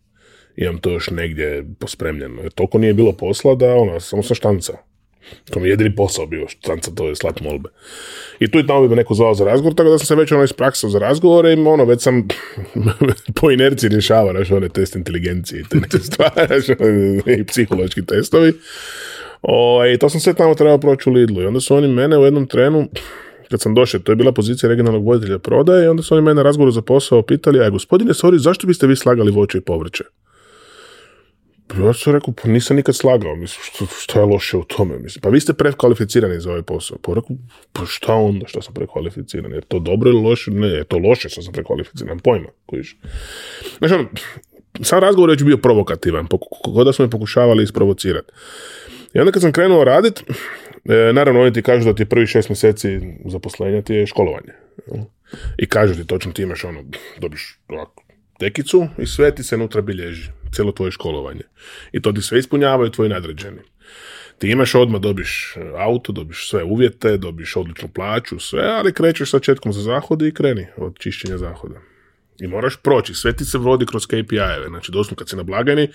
[SPEAKER 2] Imam to još negdje pospremljeno. Jer toliko nije bilo posla da ono, samo sam štancao. To mi je jedini posao bio, sam to je slat molbe. I tu i tamo bi me neko zvao za razgovor, tako da sam se već ono ispraksao za razgovore i ono, već sam po inerciji rješava, naš one test inteligencije i te neke stvari, ono, i psihološki testovi. I to sam sve tamo trebao proći u Lidlu i onda su oni mene u jednom trenu, kad sam došao, to je bila pozicija regionalnog voditelja prodaje i onda su oni mene na razgovoru za posao pitali, aj gospodine, sorry, zašto biste vi slagali voće i povrće? Pa ja sam rekao, pa nisam nikad slagao, mislim, što, je loše u tome, mislim, pa vi ste prekvalificirani za ovaj posao. Pa rekao, pa šta onda što sam prekvalificiran, je to dobro ili loše? Ne, je to loše što sam prekvalificiran, pojma, kojiš. Znači, ono, sam razgovor je već bio provokativan, god da smo je pokušavali isprovocirati. I onda kad sam krenuo radit, e, naravno oni ti kažu da ti prvi šest mjeseci zaposlenja ti je školovanje. I kažu ti točno ti imaš ono, dobiš ovako, tekicu i sve ti se nutra bilježi cijelo tvoje školovanje. I to ti sve ispunjavaju tvoji nadređeni. Ti imaš odmah, dobiš e, auto, dobiš sve uvjete, dobiš odličnu plaću, sve, ali krećeš sa četkom za zahode i kreni od čišćenja zahoda. I moraš proći, sve ti se vodi kroz KPI-eve, znači doslovno kad si na blagajni,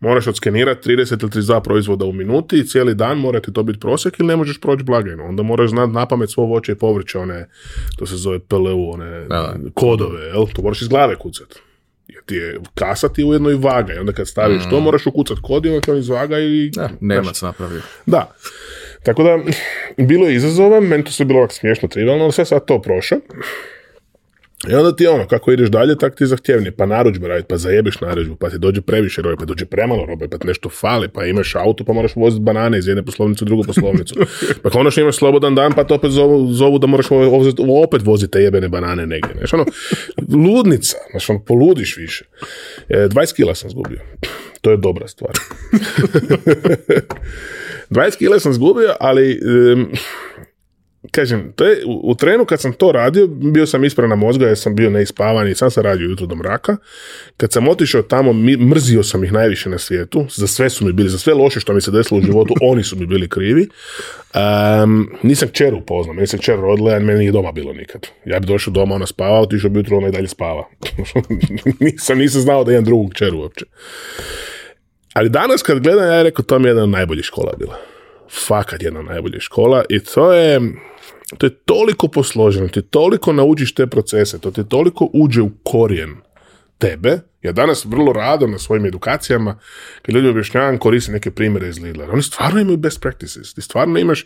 [SPEAKER 2] moraš odskenirati 30 ili 32 proizvoda u minuti i cijeli dan mora ti to biti prosjek ili ne možeš proći blagajnu. Onda moraš znati na pamet svo voće i povrće, one, to se zove PLU, one kodove, jel? To moraš iz glave kucati. Jer ti je kasa ti ujedno i vaga i onda kad staviš to mm. moraš ukucat kod i onda on izvaga i...
[SPEAKER 1] Da, nema se napravio.
[SPEAKER 2] Da. Tako da, bilo je izazova, meni to se bilo ovako smiješno, trivialno, ali sve sad to prošlo. I onda ti ono, kako ideš dalje, tak ti zahtjevni, pa naruđbe raditi, pa zajebiš narudžbu, pa ti dođe previše robe, pa dođe premalo robe, pa ti nešto fali, pa imaš auto, pa moraš voziti banane iz jedne poslovnice u drugu poslovnicu. pa konačno imaš slobodan dan, pa te opet zovu, da moraš opet voziti te jebene banane negdje. Znaš, ono, ludnica, znaš, ono, poludiš više. 20 e, kila sam zgubio. To je dobra stvar. 20 kila sam zgubio, ali kažem, to je, u, trenu kad sam to radio, bio sam na mozga jer sam bio neispavan i sam sam radio jutro do mraka. Kad sam otišao tamo, mi, mrzio sam ih najviše na svijetu. Za sve su mi bili, za sve loše što mi se desilo u životu, oni su mi bili krivi. Um, nisam Čeru upoznao, nisam se kćer rodila, a meni nije doma bilo nikad. Ja bi došao doma, ona spava, otišao bi jutro, ona i dalje spava. nisam, nisam znao da imam drugog Čeru uopće. Ali danas kad gledam, ja je rekao, to mi je jedna najbolja škola bila. Fakat jedna od škola i to je to je toliko posloženo, ti toliko naučiš te procese, to ti toliko uđe u korijen tebe. Ja danas vrlo rado na svojim edukacijama, kad ljudi objašnjavam, koristim neke primjere iz Lidla. Oni stvarno imaju best practices. Ti stvarno imaš...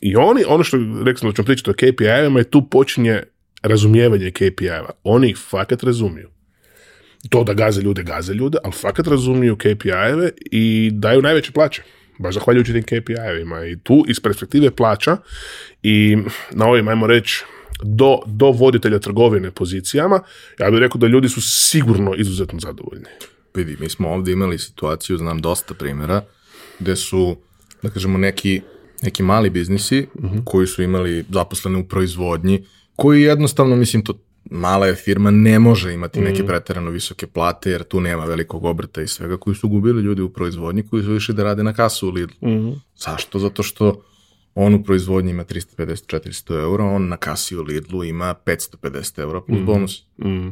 [SPEAKER 2] I oni, ono što rekli da ćemo pričati o kpi je tu počinje razumijevanje KPI-eva. Oni ih fakat razumiju. To da gaze ljude, gaze ljude, ali fakat razumiju KPI-eve i daju najveće plaće baš zahvaljujući tim KPI-evima i tu iz perspektive plaća i na ovim, ajmo reći, do, do voditelja trgovine pozicijama, ja bih rekao da ljudi su sigurno izuzetno zadovoljni.
[SPEAKER 1] Vidi, mi smo ovdje imali situaciju, znam dosta primjera, gde su, da kažemo, neki, neki mali biznisi mhm. koji su imali zaposlene u proizvodnji, koji jednostavno, mislim, to mala je firma, ne može imati neke mm. pretjerano visoke plate, jer tu nema velikog obrta i svega, koji su gubili ljudi u proizvodnji, koji su išli da rade na kasu u Lidlu. Mm Zašto? Zato što on u proizvodnji ima 350-400 eura, on na kasi u Lidlu ima 550 eura plus mhm. bonus. Mhm.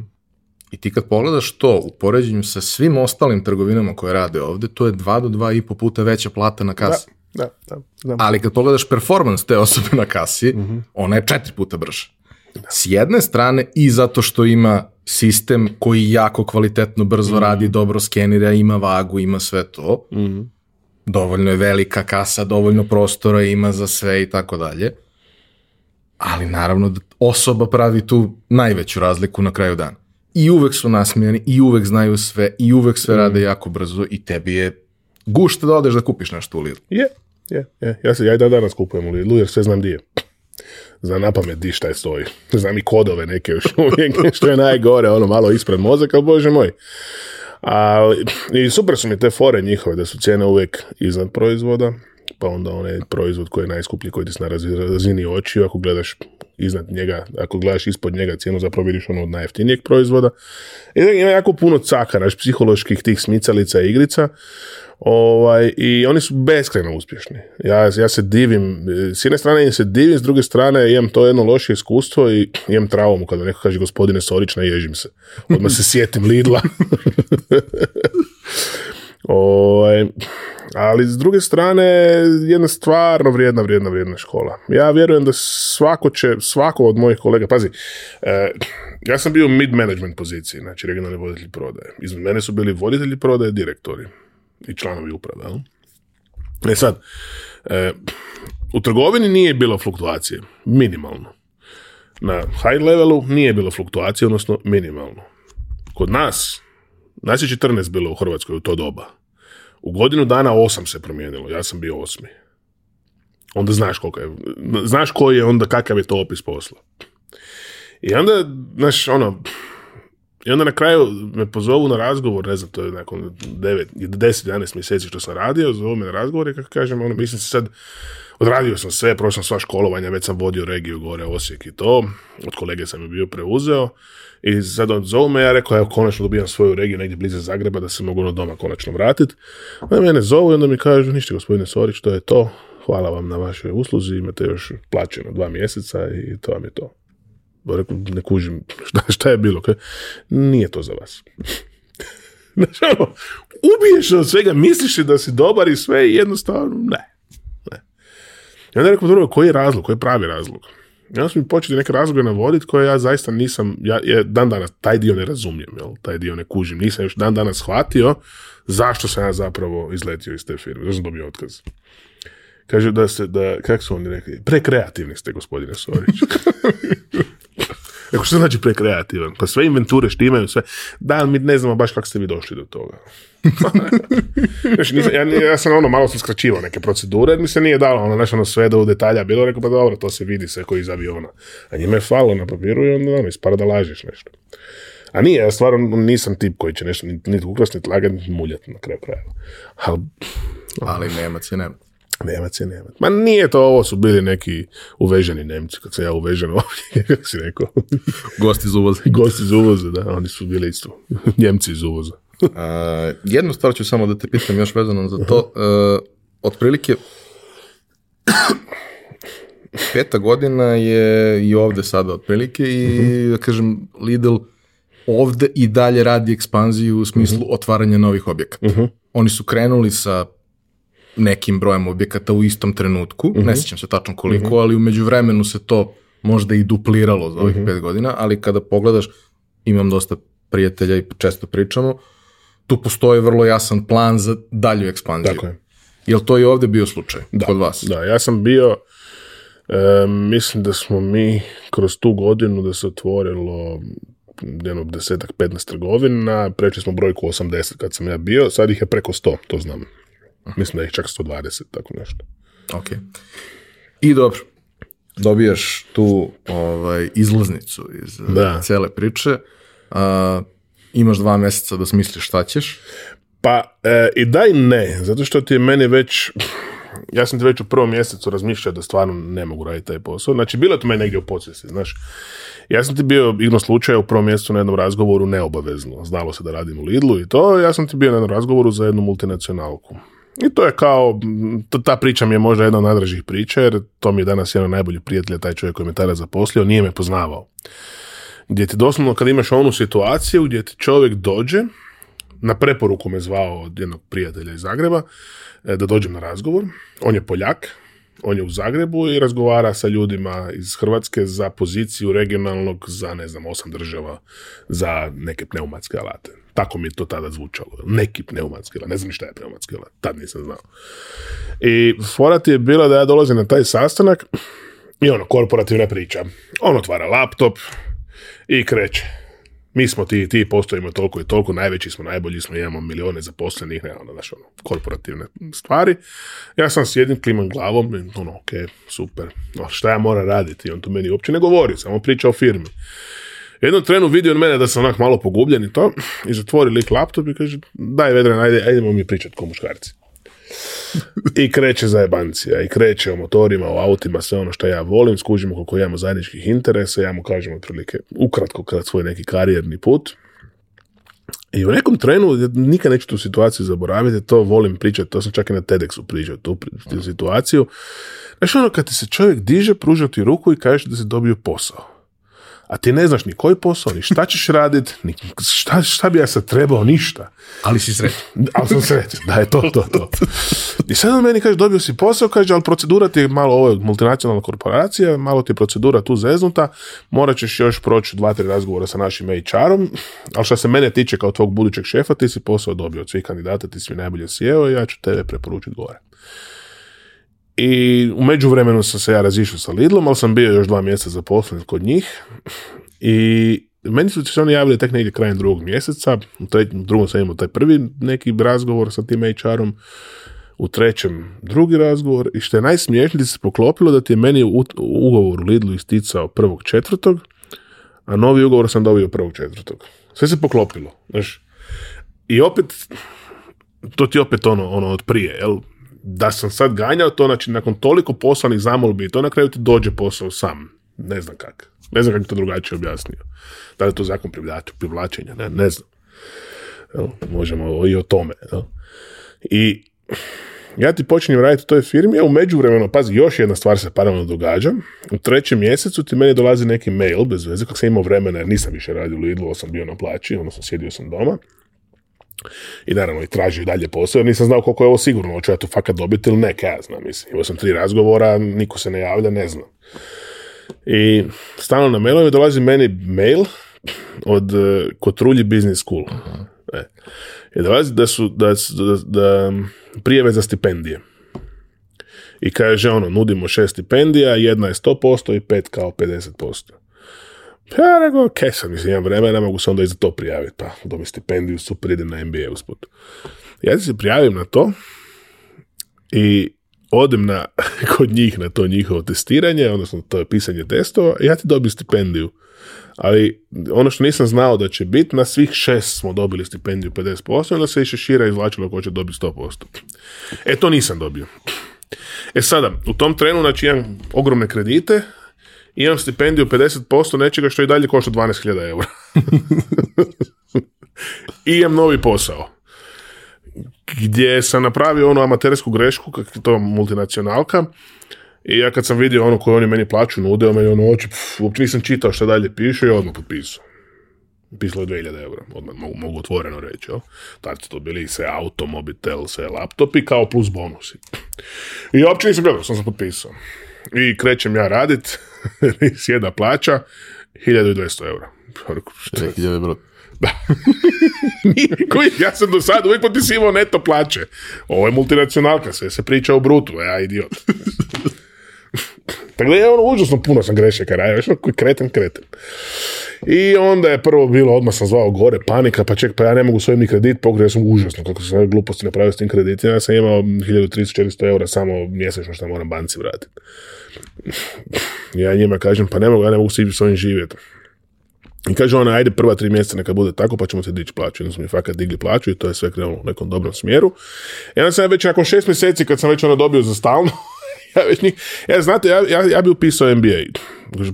[SPEAKER 1] I ti kad pogledaš to u poređenju sa svim ostalim trgovinama koje rade ovde, to je 2 do 2,5 puta veća plata na kasi.
[SPEAKER 2] Da, da, da,
[SPEAKER 1] Ali kad pogledaš performance te osobe na kasi, mhm. ona je četiri puta brža s jedne strane i zato što ima sistem koji jako kvalitetno, brzo mhm. radi, dobro skenira, ima vagu, ima sve to. Mhm. Dovoljno je velika kasa, dovoljno prostora ima za sve i tako dalje. Ali naravno osoba pravi tu najveću razliku na kraju dana. I uvek su nasmijani, i uvek znaju sve, i uvek sve mhm. rade jako brzo i tebi je gušte da odeš da kupiš nešto u Je,
[SPEAKER 2] je, je. Ja, se, ja i da danas kupujem u Lidlu jer sve znam di je za napamet di šta je stoji. Znam i kodove neke još uvijek, što je najgore, ono malo ispred mozaka, bože moj. I super su mi te fore njihove, da su cijene uvijek iznad proizvoda, pa onda onaj proizvod koji je najskuplji, koji ti na razini očiju, ako gledaš iznad njega, ako gledaš ispod njega cijenu, zapravo vidiš ono od najjeftinijeg proizvoda. I ima jako puno caka, znači psiholoških tih smicalica i igrica. Ovaj, I oni su beskreno uspješni. Ja, ja se divim, s jedne strane im se divim, s druge strane imam to jedno loše iskustvo i imam traumu kada neko kaže gospodine Sorić, ježim se. Odmah se sjetim Lidla. O, ovaj, ali s druge strane, jedna stvarno vrijedna, vrijedna, vrijedna škola. Ja vjerujem da svako će, svako od mojih kolega, pazi, e, ja sam bio u mid-management poziciji, znači regionalni voditelji prodaje. Između mene su bili voditelji prodaje, direktori i članovi uprave. Ali? E sad, e, u trgovini nije bilo fluktuacije, minimalno. Na high levelu nije bilo fluktuacije, odnosno minimalno. Kod nas, nas je 14 bilo u Hrvatskoj u to doba. U godinu dana osam se promijenilo, ja sam bio osmi. Onda znaš koliko je, znaš koji je onda, kakav je to opis posla. I onda, znaš, ono, i onda na kraju me pozovu na razgovor, ne znam, to je nakon 9, 10, 11 mjeseci što sam radio, zovu me na razgovor i kako kažem, ono, mislim se sad, odradio sam sve, prošao sam sva školovanja, već sam vodio regiju gore, Osijek i to, od kolege sam je bio preuzeo i sad on zovu me, ja rekao, evo, konačno dobijam svoju regiju negdje blizu Zagreba da se mogu ono doma konačno vratiti. Onda mene zovu i onda mi kažu, ništa gospodine Sorić, to je to, hvala vam na vašoj usluzi, imate još plaćeno dva mjeseca i to vam je to. Rekao, ne kužim, šta, je bilo? Nije to za vas. Znači, ono, ubiješ od svega, misliš da si dobar i sve, jednostavno, ne. ne. I onda rekao, koji je razlog, koji je pravi razlog? Ja onda su mi počeli neke razloge navoditi koje ja zaista nisam, ja, ja dan danas taj dio ne razumijem, jel? taj dio ne kužim, nisam još dan danas shvatio zašto sam ja zapravo izletio iz te firme, zašto sam dobio otkaz. Kaže da se, da, kako su oni rekli, prekreativni ste gospodine Sorić. Eko što znači prekreativan? Pa sve inventure štimaju, sve. Da, mi ne znamo baš kako ste vi došli do toga. ja, ja, sam ono malo sam skraćivao neke procedure, jer mi se nije dalo ono, znači, ono sve do detalja bilo, rekao pa dobro, to se vidi sve koji iz aviona. A njima je falo na papiru i onda ono, ispara da lažeš nešto. A nije, ja stvarno nisam tip koji će nešto niti ukras, niti lagat, na
[SPEAKER 1] kraju
[SPEAKER 2] krajeva. Ali...
[SPEAKER 1] Ali nema,
[SPEAKER 2] Nemac je Nemac. Ma nije to, ovo su bili neki uveženi Nemci, kad sam ja uvežen ovdje, kako si rekao.
[SPEAKER 1] Gosti iz uvoza.
[SPEAKER 2] Gosti iz uvoza, da, oni su bili isto. Njemci iz uvoza.
[SPEAKER 1] jednu stvar ću samo da te pitam još vezano za to. E, otprilike, peta godina je i ovde sada otprilike i, mhm. da kažem, Lidl ovde i dalje radi ekspanziju u smislu mhm. otvaranja novih objekata. Mhm. Oni su krenuli sa nekim brojem objekata u istom trenutku, mm ne mhm. sjećam se tačno koliko, mhm. ali umeđu vremenu se to možda i dupliralo za ovih mhm. pet godina, ali kada pogledaš, imam dosta prijatelja i često pričamo, tu postoji vrlo jasan plan za dalju ekspanziju. je, Jel to i ovdje bio slučaj
[SPEAKER 2] da,
[SPEAKER 1] kod vas?
[SPEAKER 2] Da, ja sam bio, mislim da smo mi kroz tu godinu da se otvorilo jedno desetak, 15 trgovina, prešli smo brojku 80 kad sam ja bio, sad ih je preko 100, to znam. Mislim da je čak 120, tako nešto.
[SPEAKER 1] Ok. I dobro, dobijaš tu ovaj, izlaznicu iz eh, da. cele priče. imaš dva mjeseca da smisliš šta ćeš.
[SPEAKER 2] Pa eh, i da i ne, zato što ti je meni već, ja sam ti već u prvom mjesecu razmišljao da stvarno ne mogu raditi taj posao. Znači, bilo je to meni negdje u podsvesti, znaš. Ja sam ti bio igno slučaja u prvom mjesecu na jednom razgovoru neobavezno. Znalo se da radim u Lidlu i to. Ja sam ti bio na jednom razgovoru za jednu multinacionalku. I to je kao, ta priča mi je možda jedna od najdražih priča, jer to mi je danas jedan najbolji prijatelj, taj čovjek koji me tada zaposlio, nije me poznavao. Gdje ti doslovno kad imaš onu situaciju gdje ti čovjek dođe, na preporuku me zvao od jednog prijatelja iz Zagreba, e, da dođem na razgovor. On je Poljak, on je u Zagrebu i razgovara sa ljudima iz Hrvatske za poziciju regionalnog za, ne znam, osam država za neke pneumatske alate. Tako mi je to tada zvučalo. Neki pneumatski Ne znam šta je pneumatski Tad nisam znao. I forat je bila da ja dolazim na taj sastanak i ono, korporativna priča. On otvara laptop i kreće. Mi smo ti i ti, postojimo toliko i toliko, najveći smo, najbolji smo, imamo milione zaposlenih, ne ono, znaš, ono, korporativne stvari. Ja sam s jednim klimam glavom, ono, ok, super, no, šta ja moram raditi? On to meni uopće ne govori, samo priča o firmi. Jednom trenu vidio od mene da sam onak malo pogubljen i to, i zatvori lik laptop i kaže, daj Vedran, ajde, ajdemo mi pričati ko muškarci. I kreće za jebancija, i kreće o motorima, o autima, sve ono što ja volim, skužimo koliko imamo zajedničkih interesa, ja mu kažem otprilike ukratko kad svoj neki karijerni put. I u nekom trenu, nikad neću tu situaciju zaboraviti, to volim pričati, to sam čak i na TEDxu pričao tu, tu situaciju. Znaš ono, kad ti se čovjek diže, pruža ti ruku i kažeš da si dobio posao a ti ne znaš ni koji posao, ni šta ćeš radit, ni šta, šta bi ja sad trebao, ništa.
[SPEAKER 1] Ali si srećan.
[SPEAKER 2] ali sam sretan, da je to, to, to. I sad on meni kaže, dobio si posao, kaže, ali procedura ti je malo, ovo je multinacionalna korporacija, malo ti je procedura tu zeznuta, morat ćeš još proći dva, tri razgovora sa našim HR-om, ali što se mene tiče kao tvog budućeg šefa, ti si posao dobio od svih kandidata, ti si mi najbolje sjeo i ja ću tebe preporučiti gore. I u međuvremenu sam se ja razišao sa Lidlom, ali sam bio još dva mjeseca zaposlen kod njih. I meni su se oni javili tek negdje krajem drugog mjeseca, u, trećem, drugom sam imao taj prvi neki razgovor sa tim HR-om, u trećem drugi razgovor i što je najsmiješnije se poklopilo da ti je meni u, ugovor u Lidlu isticao prvog četvrtog, a novi ugovor sam dobio prvog četvrtog. Sve se poklopilo, znaš. I opet, to ti opet ono, ono od prije, jel? da sam sad ganjao to, znači nakon toliko poslanih zamolbi, to na kraju ti dođe posao sam. Ne znam kak. Ne znam kako to drugačije objasnio. Da li je to zakon privlačenja, ne, ne znam. možemo i o tome. I ja ti počinjem raditi u toj firmi, a u međuvremenu, pazi, još jedna stvar se paralelno događa. U trećem mjesecu ti meni dolazi neki mail, bez veze, kako sam imao vremena, jer nisam više radio u Lidlu, sam bio na plaći, odnosno sjedio sam doma. I naravno i tražio dalje posao, jer nisam znao koliko je ovo sigurno, hoću ja to fakat dobiti ili ne, ja znam, Imao sam tri razgovora, niko se ne javlja, ne znam. I stalno na mailove dolazi meni mail od uh, e, Kotrulji Business School. E. I dolazi da su, da, da prijeve za stipendije. I kaže, ono, nudimo šest stipendija, jedna je 100% i pet kao 50%. Ja pa, rekao, ok, sam, mislim, imam vremena, mogu se onda i za to prijaviti, pa dobim stipendiju, super, idem na MBA usput. Ja se prijavim na to i odem na, kod njih na to njihovo testiranje, odnosno to je pisanje testova, ja ti dobijem stipendiju. Ali ono što nisam znao da će biti, na svih šest smo dobili stipendiju 50%, onda se više šira izvlačilo ko će dobiti 100%. E to nisam dobio. E sada, u tom trenu znači imam ogromne kredite, imam stipendiju 50% nečega što i dalje košta 12.000 eura. I imam novi posao. Gdje sam napravio onu amatersku grešku, kak je to multinacionalka, i ja kad sam vidio ono koje oni meni plaću, nude, meni ono oči, uopće nisam čitao šta dalje piše i odmah potpisao. Pisalo je 2000 eura, odmah mogu, otvoreno reći, jel? Tad su to bili se auto, mobitel, se laptopi kao plus bonusi. I uopće nisam gledao, sam se potpisao. I krećem ja radit, jedna plaća,
[SPEAKER 1] 1200 eura.
[SPEAKER 2] Ovaj da. ja sam do sada uvijek potisivao neto plaće. Ovo je multinacionalka, sve se priča o brutu, e, ja idiot. Tako da je ono užasno puno sam grešaka radio, koji kreten, kretem. I onda je prvo bilo, odmah sam zvao gore, panika, pa ček, pa ja ne mogu svojim ni kredit pokrenuti, sam užasno kako sam gluposti napravio s tim kreditima, ja sam imao 1300-400 eura samo mjesečno što moram banci vratiti. Ja njima kažem, pa ne mogu, ja ne mogu s svojim živjeti. I kaže ona, ajde prva tri mjeseca neka bude tako, pa ćemo se dići plaću. Onda smo mi fakat digli plaću i to je sve krenulo u nekom dobrom smjeru. I onda sam već nakon šest mjeseci, kad sam već ona dobio za stalno, ja već ja, e, znate, ja, ja, ja bi upisao MBA.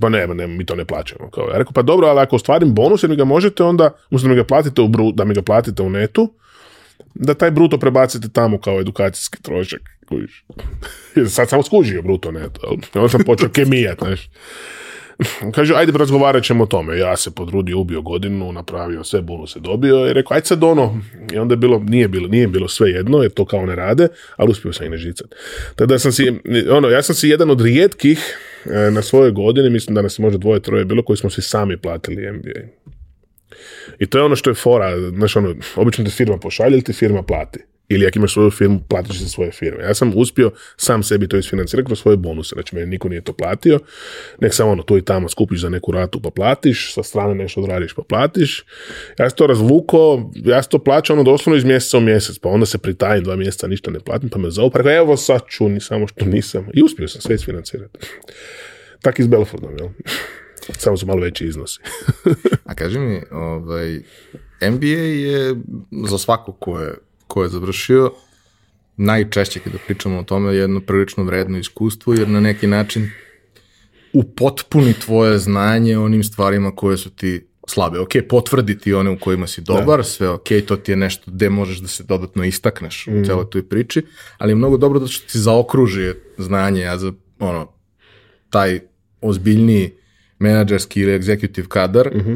[SPEAKER 2] pa nema, mi to ne plaćamo. Kao, ja rekao, pa dobro, ali ako ostvarim bonus, jer ga možete onda, da mi ga platite u, da mi ga platite u netu, da taj bruto prebacite tamo kao edukacijski trošak. Sad sam skužio bruto net, onda sam počeo kemijat, znaš. Kaže, ajde razgovarat ćemo o tome. Ja se podrudio, ubio godinu, napravio sve, se dobio i rekao, ajde sad ono. I onda je bilo, nije bilo, nije bilo sve jedno, jer to kao ne rade, ali uspio sam i ne žicat. Tako da sam si, ono, ja sam si jedan od rijetkih e, na svojoj godini, mislim da nas možda dvoje, troje bilo, koji smo si sami platili MBA. I to je ono što je fora, znaš ono, obično te firma pošalje ili ti firma plati. Ili ako imaš svoju firmu, platiš za svoje firme. Ja sam uspio sam sebi to isfinancirati kroz svoje bonuse. Znači, meni niko nije to platio. Nek samo ono, tu i tamo skupiš za neku ratu pa platiš, sa strane nešto odradiš pa platiš. Ja sam to razvuko, ja sam to plaćao ono doslovno iz mjeseca u mjesec, pa onda se pritajim dva mjeseca, ništa ne platim, pa me zau, pa rekao, evo sad ću, ni samo što nisam. I uspio sam sve isfinancirati. Tako i s Belfordom, jel? Samo su malo veći iznosi.
[SPEAKER 1] A kaži mi, ovaj, MBA je za svako ko je ko je završio, najčešće kada pričamo o tome je jedno prilično vredno iskustvo, jer na neki način upotpuni tvoje znanje onim stvarima koje su ti slabe. Ok, ti one u kojima si dobar, sve ok, to ti je nešto gde možeš da se dodatno istakneš u mm. celoj toj priči, ali je mnogo dobro da što ti zaokruži znanje, a za ono, taj ozbiljniji menadžerski ili executive kadar, mhm.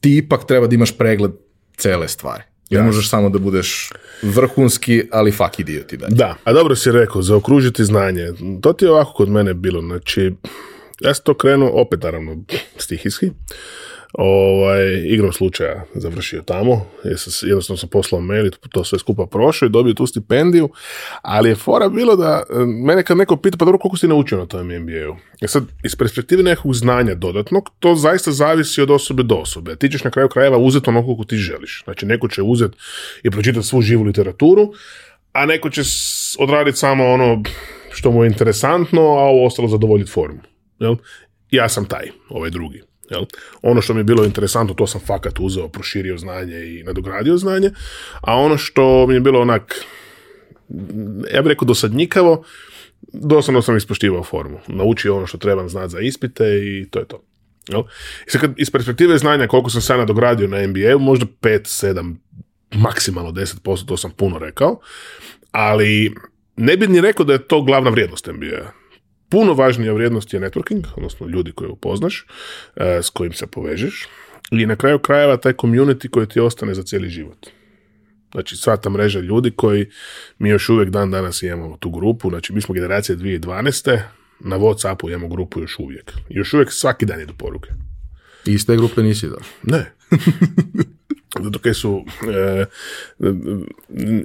[SPEAKER 1] ti ipak treba da imaš pregled cele stvari. Ne možeš samo da budeš vrhunski, ali fuck idioti
[SPEAKER 2] Da, a dobro si rekao, zaokružiti znanje. To ti je ovako kod mene bilo, znači, ja sam to krenuo, opet naravno stihijski, ovaj, igrom slučaja završio tamo, jednostavno sam poslao mail to sve skupa prošao i dobio tu stipendiju, ali je fora bilo da e, mene kad neko pita, pa dobro, koliko si naučio na tom MBA-u? E sad, iz perspektive nekog znanja dodatnog, to zaista zavisi od osobe do osobe. Ti ćeš na kraju krajeva uzeti ono koliko ti želiš. Znači, neko će uzeti i pročitati svu živu literaturu, a neko će odraditi samo ono što mu je interesantno, a ovo ostalo zadovoljiti formu. Jel? Ja sam taj, ovaj drugi. Jel? Ono što mi je bilo interesantno, to sam fakat uzeo, proširio znanje i nadogradio znanje, a ono što mi je bilo onak, ja bih rekao dosadnjikavo, doslovno sam ispoštivao formu. Naučio ono što trebam znati za ispite i to je to. Jel? I sad iz perspektive znanja koliko sam sad nadogradio na MBA, možda 5, 7, maksimalno 10%, to sam puno rekao, ali ne bih ni rekao da je to glavna vrijednost mba Puno važnija vrijednost je networking, odnosno ljudi koje upoznaš, e, s kojim se povežeš i na kraju krajeva taj community koji ti ostane za cijeli život. Znači, sva ta mreža ljudi koji mi još uvijek dan danas imamo tu grupu, znači mi smo generacija 2012. Na Whatsappu imamo grupu još uvijek. Još uvijek svaki dan idu poruke.
[SPEAKER 1] I iz te grupe nisi
[SPEAKER 2] da? Ne. Zato kaj su, eh,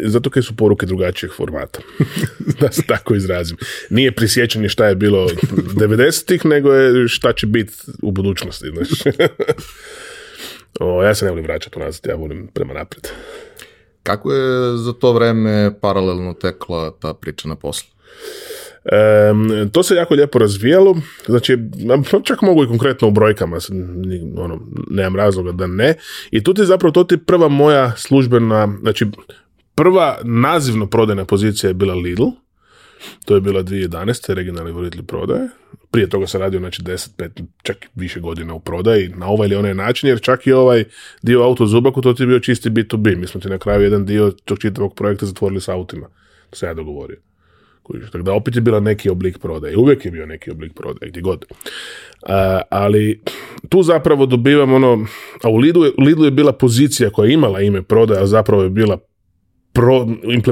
[SPEAKER 2] zato kaj su poruke drugačijeg formata, da se tako izrazim. Nije prisjećanje šta je bilo 90-ih, nego je šta će biti u budućnosti. o, ja se ne volim vraćati nazad, ja volim prema naprijed.
[SPEAKER 1] Kako je za to vreme paralelno tekla ta priča na poslu?
[SPEAKER 2] to se jako lijepo razvijalo, znači pa čak mogu i konkretno u brojkama, ono, nemam razloga da ne. I tu ti zapravo, to ti prva moja službena, znači prva nazivno prodajna pozicija je bila Lidl, to je bila 2011. regionalni voditelj prodaje. Prije toga se radio znači 10, 5, čak više godina u prodaji na ovaj ili onaj način, jer čak i ovaj dio auto zubaku, to ti je bio čisti B2B. Mi smo ti na kraju jedan dio tog čitavog projekta zatvorili s autima. To sam ja dogovorio tako da opet je bila neki oblik prodaje. Uvijek je bio neki oblik prodaje, gdje god. ali tu zapravo dobivam ono, a u Lidu je, bila pozicija koja je imala ime prodaja, a zapravo je bila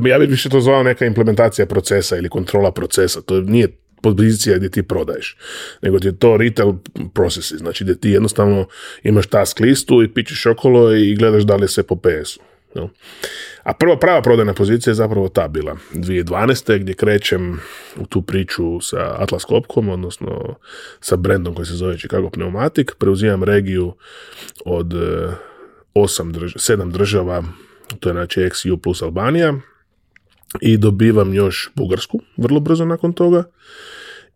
[SPEAKER 2] ja bih više to zvao neka implementacija procesa ili kontrola procesa. To nije pozicija gdje ti prodaješ, nego ti je to retail processes, znači gdje ti jednostavno imaš task listu i pićeš okolo i gledaš da li je sve po PS-u. No. A prva prava prodajna pozicija je zapravo ta bila 2012. gdje krećem u tu priču sa Atlas Kopkom, odnosno sa brendom koji se zove Chicago Pneumatic. Preuzimam regiju od e, osam drž- 7 država, to je znači XU plus Albanija i dobivam još Bugarsku vrlo brzo nakon toga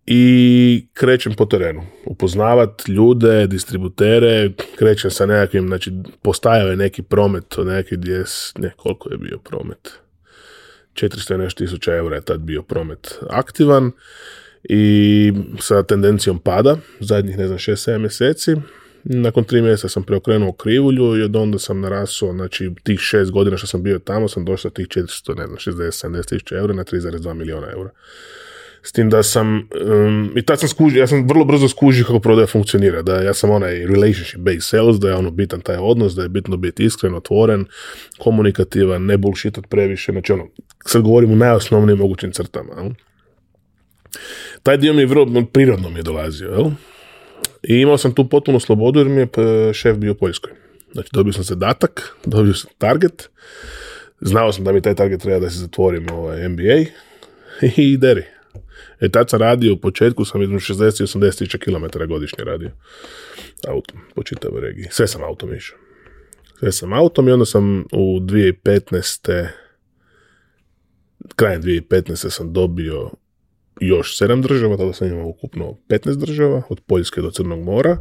[SPEAKER 2] i krećem po terenu. Upoznavat ljude, distributere, krećem sa nekakvim, znači postajao je neki promet, neki gdje, ne, koliko je bio promet? 400 nešto tisuća eura je tad bio promet aktivan i sa tendencijom pada zadnjih, ne znam, 6-7 mjeseci. Nakon tri mjeseca sam preokrenuo krivulju i od onda sam narasao, znači tih šest godina što sam bio tamo sam došao tih 400, ne znam, 60-70 tisuća eura na 3,2 milijuna eura. S tim da sam, i tad sam skužio, ja sam vrlo brzo skužio kako prodaja funkcionira, da ja sam onaj relationship based sales, da je ono bitan taj odnos, da je bitno biti iskren, otvoren, komunikativan, ne bullshitat previše, znači ono, sad govorim u najosnovnijim mogućim crtama. Taj dio mi je vrlo, prirodno mi je dolazio, jel? I imao sam tu potpunu slobodu jer mi je eh, šef bio u Poljskoj. Znači dobio sam zadatak, dobio sam target, znao sam da mi taj target treba da se zatvorim ovaj, MBA i deri. E tad sam radio, u početku sam između 60 i 80 tisuća kilometara godišnje radio. Autom, po čitavoj regiji. Sve sam autom išao. Sve sam autom i onda sam u 2015. Krajem 2015. sam dobio još sedam država, tada sam imao ukupno 15 država, od Poljske do Crnog mora.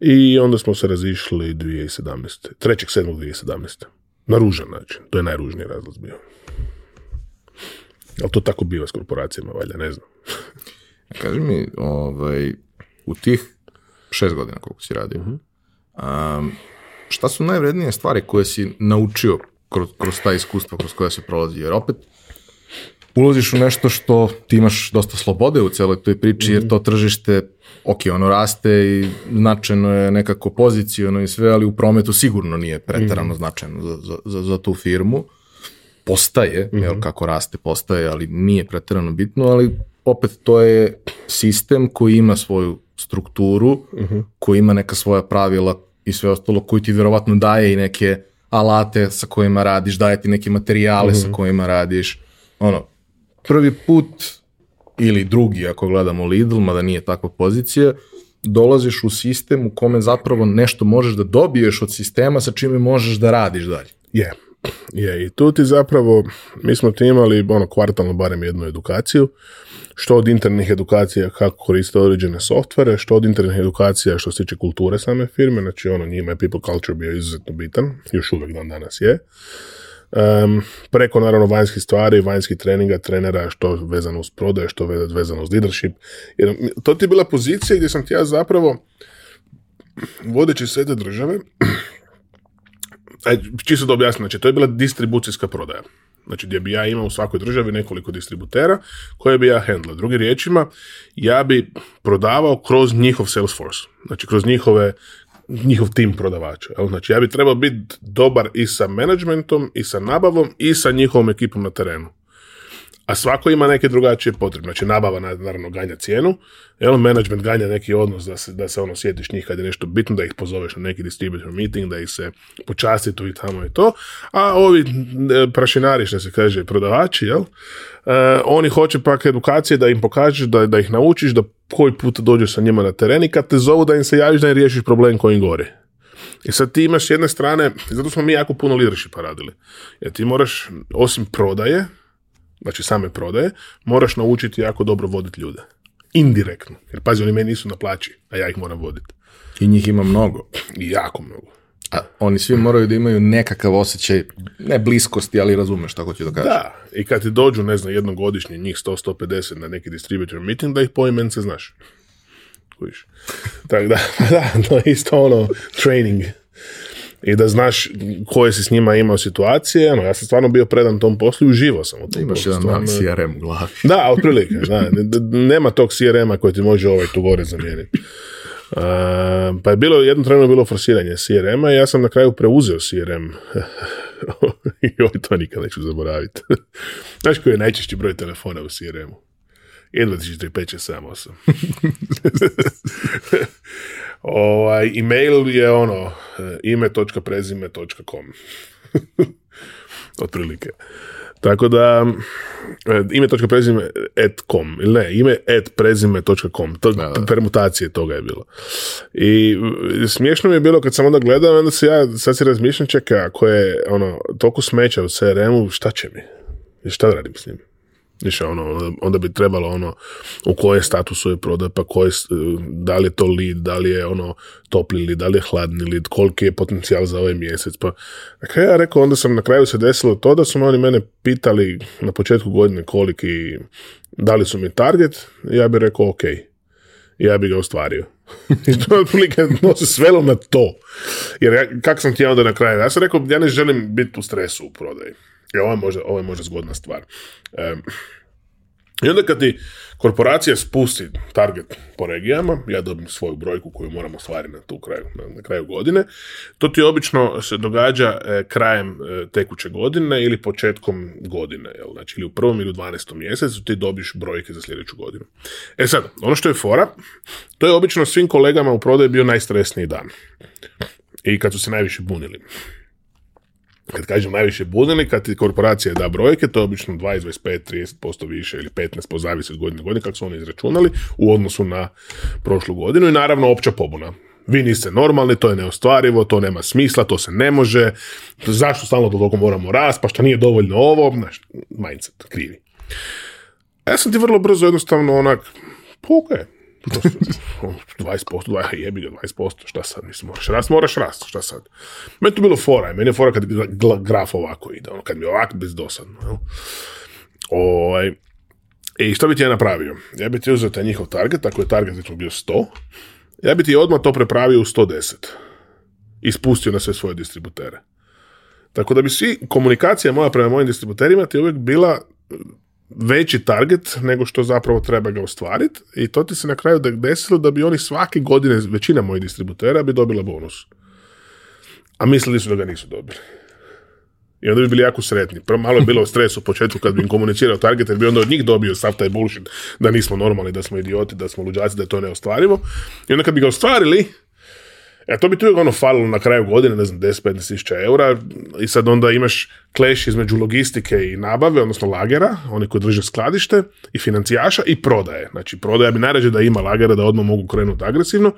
[SPEAKER 2] I onda smo se razišli 2017. 3.7.2017. Na ružan način. To je najružniji razlaz bio. Ali to tako biva s korporacijama, valjda, ne znam.
[SPEAKER 1] E, kaži mi, ovaj, u tih šest godina koliko si radio, mhm. šta su najvrednije stvari koje si naučio kroz, kroz ta iskustva kroz koja se prolazi? Jer opet, ulaziš u nešto što ti imaš dosta slobode u cijeloj toj priči, jer mhm. to tržište, ok, ono raste i značajno je nekako poziciono i sve, ali u prometu sigurno nije pretarano mhm. značajno za, za, za tu firmu postaje, mm -hmm. kako raste postaje, ali nije pretjerano bitno, ali opet to je sistem koji ima svoju strukturu, mhm. koji ima neka svoja pravila i sve ostalo, koji ti vjerovatno daje i neke alate sa kojima radiš, daje ti neke materijale sa mhm. kojima radiš. Ono, prvi put ili drugi, ako gledamo Lidl, mada nije takva pozicija, dolaziš u sistem u kome zapravo nešto možeš da dobiješ od sistema sa čime možeš da radiš dalje. Je.
[SPEAKER 2] Yeah. Je, i tu ti zapravo, mi smo ti imali ono, kvartalno barem jednu edukaciju, što od internih edukacija kako koriste određene softvere, što od internih edukacija što se tiče kulture same firme, znači ono njima je people culture bio izuzetno bitan, još uvijek dan danas je. Um, preko naravno vanjskih stvari, vanjskih treninga, trenera, što vezano uz prodaje, što vezano uz leadership. Jer to ti je bila pozicija gdje sam ti ja zapravo, vodeći sve te države, aj, čisto da objasnim, znači to je bila distribucijska prodaja. Znači gdje bi ja imao u svakoj državi nekoliko distributera koje bi ja handlao. Drugim riječima, ja bi prodavao kroz njihov Salesforce, Znači kroz njihove njihov tim prodavača. Znači, ja bi trebao biti dobar i sa menadžmentom, i sa nabavom, i sa njihovom ekipom na terenu a svako ima neke drugačije potrebe. Znači, nabava naravno ganja cijenu, jel, management ganja neki odnos da se, da se ono sjetiš njih kad je nešto bitno, da ih pozoveš na neki distributor meeting, da ih se počasti tu i tamo i to, a ovi prašinari, što se kaže, prodavači, jel, e, oni hoće pak edukacije da im pokažeš, da, da ih naučiš, da koji put dođeš sa njima na teren i kad te zovu da im se javiš da im riješiš problem koji im gori. I sad ti imaš s jedne strane, zato smo mi jako puno leadershipa radili. Jer ti moraš, osim prodaje, znači same prodaje, moraš naučiti jako dobro voditi ljude. Indirektno. Jer pazi, oni meni nisu na plaći, a ja ih moram voditi.
[SPEAKER 1] I njih ima mnogo.
[SPEAKER 2] I jako mnogo.
[SPEAKER 1] A oni svi moraju da imaju nekakav osjećaj, ne bliskosti, ali razumeš šta hoću
[SPEAKER 2] da
[SPEAKER 1] kažem.
[SPEAKER 2] Da, i kad ti dođu, ne znam, jednogodišnje njih 100-150 na neki distributor meeting, da ih se znaš. Kojiš. Tako da, pa da, to je isto ono training i da znaš koje si s njima imao situacije. Ono, ja sam stvarno bio predan tom poslu i uživao sam u tom
[SPEAKER 1] Imaš jedan CRM u
[SPEAKER 2] Da, otprilike. da, nema tog CRM-a koji ti može ovaj tu gore zamijeniti. pa je bilo, jedno trenutno bilo forsiranje CRM-a i ja sam na kraju preuzeo CRM. I ovaj to nikad neću zaboraviti. Znaš koji je najčešći broj telefona u CRM-u? 1, 2, 3, Ovaj, email je ono eh, ime.prezime.com otprilike. Tako da eh, ime.prezime eh, at com ili ne, ime at prezime.com to, permutacije toga je bilo. I smiješno mi je bilo kad sam onda gledao onda se ja sad si razmišljam čekaj ako je ono toliko smeća u CRM-u šta će mi? I šta radim s njim? Više ono, onda bi trebalo ono u kojem statusu je prodaj, pa koje, e, da li je to lead, da li je ono topli lead, da li je hladni lead, koliki je potencijal za ovaj mjesec. Pa na ja rekao, onda sam na kraju se desilo to da su oni mene pitali na početku godine koliki, da li su mi target, ja bih rekao ok, ja bih ga ostvario. I svelo na to. Jer ja, kak sam ti ja onda na kraju, ja sam rekao, ja ne želim biti u stresu u prodaji. E, ovo je možda, ovo je zgodna stvar. i onda kad ti korporacija spusti target po regijama, ja dobim svoju brojku koju moram ostvariti na tu kraju, na, kraju godine, to ti obično se događa e, krajem e, tekuće godine ili početkom godine, jel? znači ili u prvom ili u 12. mjesecu ti dobiš brojke za sljedeću godinu. E sad, ono što je fora, to je obično svim kolegama u prodaju bio najstresniji dan i kad su se najviše bunili. Kad kažem najviše budeni, kad ti korporacija da brojke, to je obično 20, 25, 30% više ili 15%, zavisi od godine godine, kako su oni izračunali u odnosu na prošlu godinu i naravno opća pobuna vi niste normalni, to je neostvarivo, to nema smisla, to se ne može, zašto stalno do toga moramo rast, pa šta nije dovoljno ovo, znaš, mindset, krivi. E, ja sam ti vrlo brzo jednostavno onak, pa 20%, 20, jebi ga 20%, šta sad, mislim, moraš rast, moraš rast, šta sad. Meni to bilo fora, meni je fora kad graf ovako ide, ono, kad mi je ovako bezdosadno, jel? Ovaj, I što bi ti ja napravio? Ja bi ti uzeo taj njihov target, ako je target to bio 100, ja bi ti odmah to prepravio u 110 i spustio na sve svoje distributere. Tako da bi svi, komunikacija moja prema mojim distributerima ti uvijek bila veći target nego što zapravo treba ga ostvariti i to ti se na kraju desilo da bi oni svake godine, većina mojih distributera bi dobila bonus. A mislili su da ga nisu dobili. I onda bi bili jako sretni. Prvo malo je bilo stres u početku kad bi im komunicirao target, jer bi onda od njih dobio sav taj bullshit da nismo normalni, da smo idioti, da smo luđaci, da to ne ostvarimo. I onda kad bi ga ostvarili, E, to bi tu ono falilo na kraju godine, ne znam, 10 15000 eura i sad onda imaš kleš između logistike i nabave, odnosno lagera, oni koji drže skladište i financijaša i prodaje. Znači, prodaja bi najrađe da ima lagera da odmah mogu krenuti agresivno,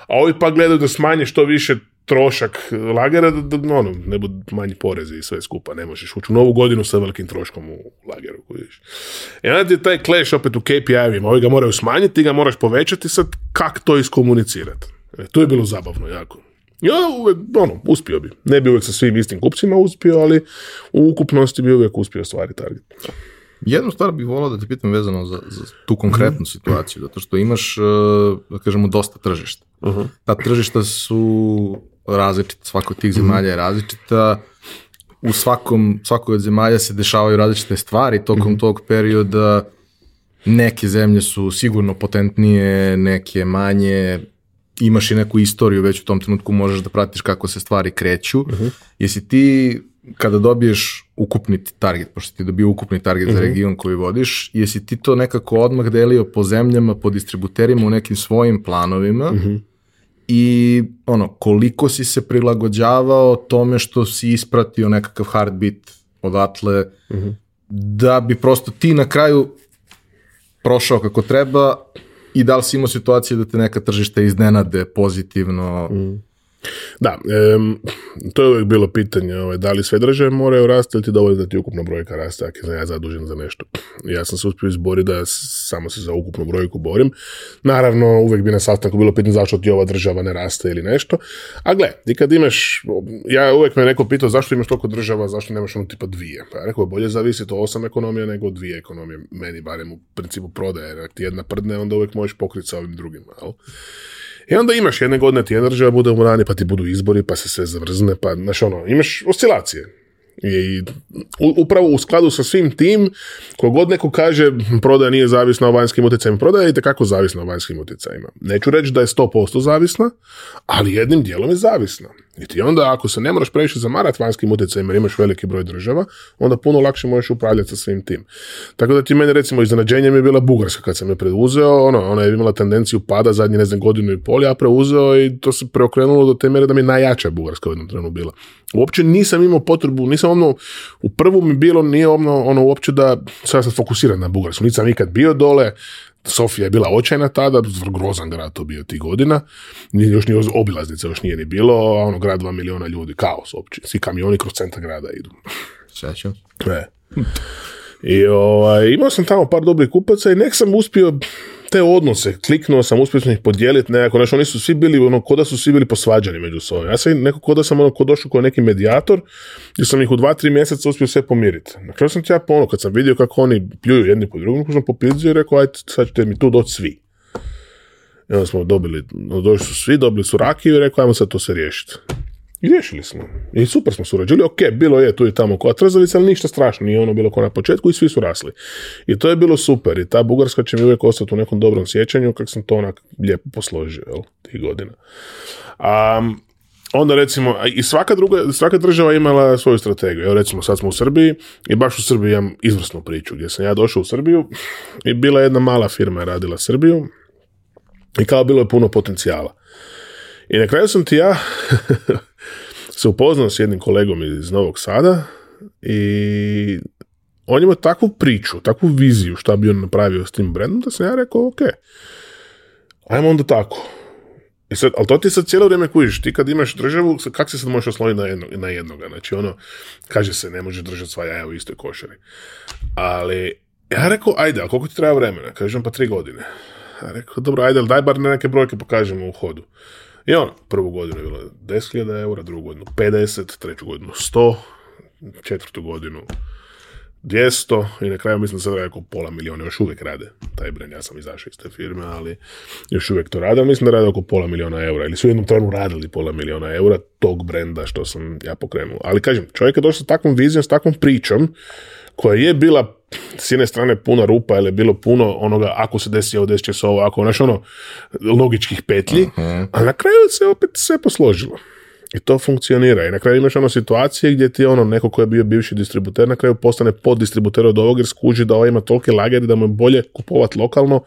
[SPEAKER 2] a ovi pa gledaju da smanje što više trošak lagera, da, ono, ne budu manji porezi i sve skupa, ne možeš ući u novu godinu sa velikim troškom u lageru. Vidiš. I e, onda ti je taj kleš opet u KPI-evima, ovi ga moraju smanjiti, ti ga moraš povećati, sad kak to iskomunicirati? E, to je bilo zabavno jako. Ja ono, uspio bi. Ne bi uvijek sa svim istim kupcima uspio, ali u ukupnosti bi uvijek uspio stvari target.
[SPEAKER 1] Jednu stvar bih volao da ti pitam vezano za, tu konkretnu mhm. situaciju, zato što imaš, e, da kažemo, dosta tržišta. uh Ta tržišta su različita, svako od tih zemalja je različita, u svakom, svakoj od zemalja se dešavaju različite stvari tokom mhm. tog perioda, neke zemlje su sigurno potentnije, neke manje, imaš i neku istoriju već u tom trenutku možeš da pratiš kako se stvari kreću. Uh Jesi ti kada dobiješ ukupni target, pošto ti dobio ukupni target uh -huh. za mhm. region koji vodiš, jesi ti to nekako odmah delio po zemljama, po distributerima u nekim svojim planovima mhm. i ono, koliko si se prilagođavao tome što si ispratio nekakav heartbeat odatle, uh da bi prosto ti na kraju prošao kako treba, i da li si imao situacije da te neka tržišta iznenade pozitivno mm.
[SPEAKER 2] Da, to je uvijek bilo pitanje, ovaj, da li sve države moraju rasti ili ti dovoljno da ti ukupna brojka raste, ako sam ja zadužen za nešto. Ja sam se uspio izboriti da samo se za ukupnu brojku borim. Naravno, uvijek bi na sastanku bilo pitanje zašto ti ova država ne raste ili nešto. A gle, i kad imaš, ja uvijek me neko pitao zašto imaš toliko država, zašto nemaš ono tipa dvije. Pa ja rekao, bolje zavisi to osam ekonomija nego dvije ekonomije, meni barem u principu prodaje, jer ti jedna prdne, onda uvijek možeš pokriti sa ovim drugima. I e onda imaš jedne godine ti energija bude u pa ti budu izbori, pa se sve zavrzne, pa znaš ono, imaš oscilacije. I upravo u skladu sa svim tim, kogod neko kaže hm, prodaja nije zavisna o vanjskim utjecajima, prodaja je itekako zavisna o vanjskim utjecajima. Neću reći da je 100% zavisna, ali jednim dijelom je zavisna. I onda ako se ne moraš previše zamarati vanjskim utjecajima jer imaš veliki broj država, onda puno lakše možeš upravljati sa svim tim. Tako da ti meni recimo iznenađenje mi je bila Bugarska kad sam je preuzeo, ono, ona je imala tendenciju pada zadnje ne znam godinu i pol, ja preuzeo i to se preokrenulo do te mjere da mi je najjača Bugarska u jednom trenu bila. Uopće nisam imao potrebu, nisam ono, u prvu mi bilo nije ono, ono uopće da sad sam fokusiran na Bugarsku, nisam nikad bio dole, Sofija je bila očajna tada, grozan grad to bio tih godina, još nije obilaznica, još nije ni bilo, a ono grad dva miliona ljudi, kaos opće, svi kamioni kroz centar grada idu.
[SPEAKER 1] Čačo? Ne.
[SPEAKER 2] I ovaj, imao sam tamo par dobrih kupaca i nek sam uspio te odnose, kliknuo sam uspješno ih podijeliti nekako, znači oni su svi bili, ono, ko da su svi bili posvađani među sobom. Ja sam neko ko da sam ono, ko došao kao neki medijator, i sam ih u dva, tri mjeseca uspio sve pomiriti. Na kraju sam ti ja ponu. Ono, kad sam vidio kako oni pljuju jedni po drugom, sam popizio i rekao, ajte sad ćete mi tu doći svi. I onda smo dobili, došli su svi, dobili su rakiju i rekao, ajmo sad to se riješiti. Riješili smo. I super smo surađili. Ok, bilo je tu i tamo koja trzavica, ali ništa strašno. Nije ono bilo ko na početku i svi su rasli. I to je bilo super. I ta Bugarska će mi uvijek ostati u nekom dobrom sjećanju kako sam to onak lijepo posložio, jel? Tih godina. Um, onda recimo, i svaka druga, svaka država imala svoju strategiju. Evo recimo sad smo u Srbiji i baš u Srbiji imam izvrsnu priču gdje sam ja došao u Srbiju i bila jedna mala firma je radila Srbiju i kao bilo je puno potencijala. I na kraju sam ti ja se upoznao s jednim kolegom iz Novog Sada i on ima takvu priču, takvu viziju šta bi on napravio s tim brendom da sam ja rekao ok, ajmo onda tako. I ali to ti sad cijelo vrijeme kužiš, ti kad imaš državu, kak se sad možeš osloniti na, jednoga? Znači ono, kaže se, ne možeš držati sva jaja u istoj košari. Ali, ja rekao, ajde, a koliko ti treba vremena? Kažem, pa tri godine. Ja rekao, dobro, ajde, daj bar neke brojke pokažemo u hodu. I ono, prvu godinu je bilo 10.000 eura, drugu godinu 50, treću godinu 100, četvrtu godinu 200 i na kraju mislim sad oko pola miliona, još uvijek rade taj brend, ja sam izašao iz te firme, ali još uvijek to rade, mislim da rade oko pola miliona eura ili su u jednom trenu radili pola miliona eura tog brenda što sam ja pokrenuo. Ali kažem, čovjek je došao s takvom vizijom, s takvom pričom koja je bila s jedne strane puna rupa, ili je bilo puno onoga, ako se desi ovo, desit će se ovo, ako, znaš, ono, logičkih petlji, mhm. a na kraju se opet sve posložilo. I to funkcionira. I na kraju imaš ono situacije gdje ti ono, neko ko je bio bivši distributer, na kraju postane poddistributer od ovog jer skuži da ovaj ima tolike lageri da mu je bolje kupovati lokalno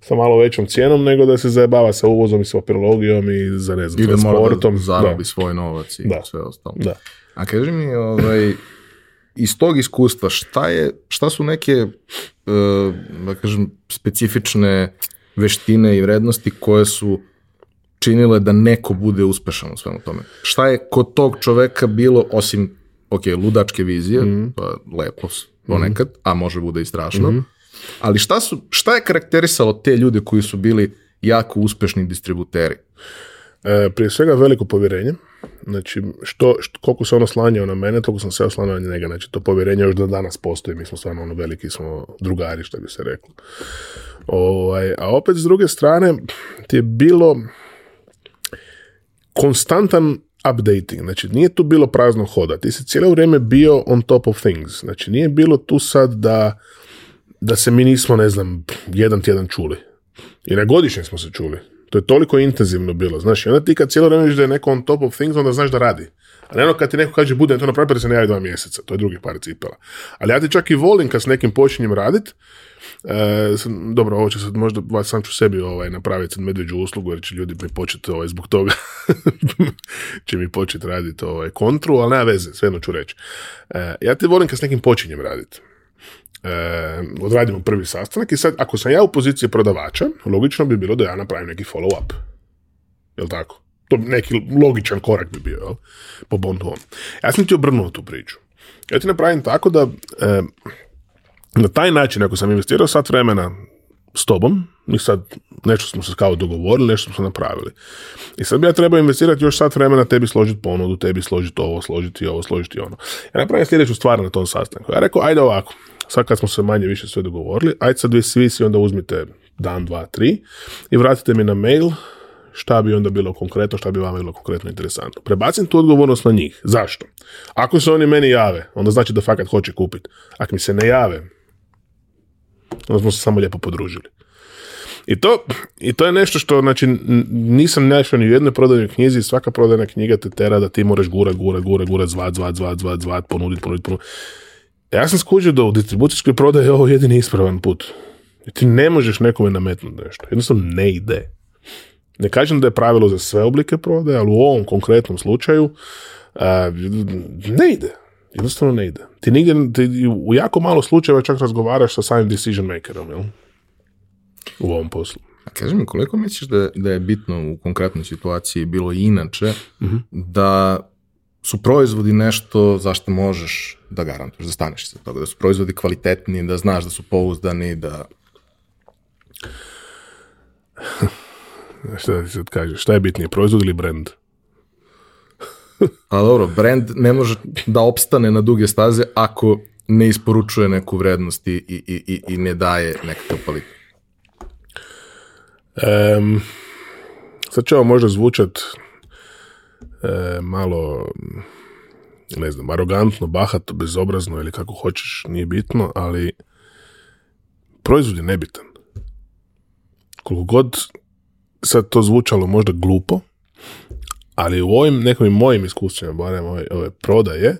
[SPEAKER 2] sa malo većom cijenom nego da se zajebava sa uvozom i sa papirologijom i za ne znam, sportom.
[SPEAKER 1] I da mora da zarobi svoj novac i sve ostalo. Da. A kaži mi, ovaj, iz tog iskustva, šta, je, šta su neke, e, da kažem, specifične veštine i vrednosti koje su činile da neko bude uspešan u svemu tome? Šta je kod tog čoveka bilo, osim, ok, ludačke vizije, mm. pa lepo ponekad, mhm. a može bude i strašno, mhm. ali šta, su, šta je karakterisalo te ljude koji su bili jako uspešni distributeri?
[SPEAKER 2] E, prije svega veliko povjerenje. Znači, što, koliko se ono slanjao na mene, toliko sam se oslanjao na njega. Znači, to povjerenje još do danas postoji. Mi smo stvarno ono veliki smo drugari, što bi se reklo. Ovaj, a opet, s druge strane, ti je bilo konstantan updating. Znači, nije tu bilo prazno hoda. Ti si cijelo vrijeme bio on top of things. Znači, nije bilo tu sad da, da se mi nismo, ne znam, jedan tjedan čuli. I na godišnje smo se čuli. To je toliko intenzivno bilo, znaš, onda ti kad cijelo vrijeme da je neko on top of things, onda znaš da radi. A ne ono kad ti neko kaže bude to napravio, pa se ne javi dva mjeseca, to je drugi par cipela. Ali ja ti čak i volim kad s nekim počinjem radit, e, dobro, ovo će sad možda sam ću sebi ovaj, napraviti sad medveđu uslugu jer će ljudi mi početi ovaj, zbog toga će mi početi raditi ovaj, kontru, ali nema veze, svejedno ću reći. E, ja ti volim kad s nekim počinjem raditi. Ehm, odradimo prvi sastanak i sad, ako sam ja u poziciji prodavača, logično bi bilo da ja napravim neki follow-up. Jel' tako? To neki logičan korak bi bio, jel? Po bondovom. Ja sam ti obrnuo tu priču. Ja ti napravim tako da ehm, na taj način, ako sam investirao sat vremena s tobom, mi sad nešto smo se kao dogovorili, nešto smo se napravili. I sad bi ja trebao investirati još sat vremena, tebi složiti ponudu, tebi složiti ovo, složiti ovo, složiti ono. Ja napravim sljedeću stvar na tom sastanku. Ja rekao, ajde ovako, sad kad smo se manje više sve dogovorili, ajde sad vi svi si onda uzmite dan, dva, tri i vratite mi na mail šta bi onda bilo konkretno, šta bi vama bilo konkretno interesantno. Prebacim tu odgovornost na njih. Zašto? Ako se oni meni jave, onda znači da fakat hoće kupiti. Ako mi se ne jave, onda smo se samo lijepo podružili. I to, I to je nešto što, znači, nisam nešao ni u jednoj prodajnoj knjizi, svaka prodajna knjiga te tera da ti moraš gura, gura, gura, gura, zvat, zvat, zvat, zvat, zvat, ponudit, ponudit, ponudit ja sam skužio da u distribucijskoj prodaji je ovo jedini ispravan put. ti ne možeš nekome nametnuti nešto. Jednostavno ne ide. Ne kažem da je pravilo za sve oblike prodaje, ali u ovom konkretnom slučaju ne ide. Jednostavno ne ide. Ti nigdje, u jako malo slučajeva čak razgovaraš sa samim decision makerom, jel? U ovom poslu.
[SPEAKER 1] A kaži mi, koliko misliš da, da je bitno u konkretnoj situaciji bilo inače mhm. da su proizvodi nešto zašto možeš da garantuješ, da staneš iz toga, da su proizvodi kvalitetni, da znaš da su pouzdani, da...
[SPEAKER 2] šta da ti sad kažeš, šta je bitnije, proizvod ili brand?
[SPEAKER 1] A dobro, brand ne može da opstane na duge staze ako ne isporučuje neku vrednost i, i, i, i ne daje nekakav kvalitet. Um,
[SPEAKER 2] sad će možda zvučat E, malo ne znam, arogantno, bahato, bezobrazno ili kako hoćeš, nije bitno, ali proizvod je nebitan. Koliko god sad to zvučalo možda glupo, ali u ovim nekim mojim iskustvima, barem ove, ove prodaje,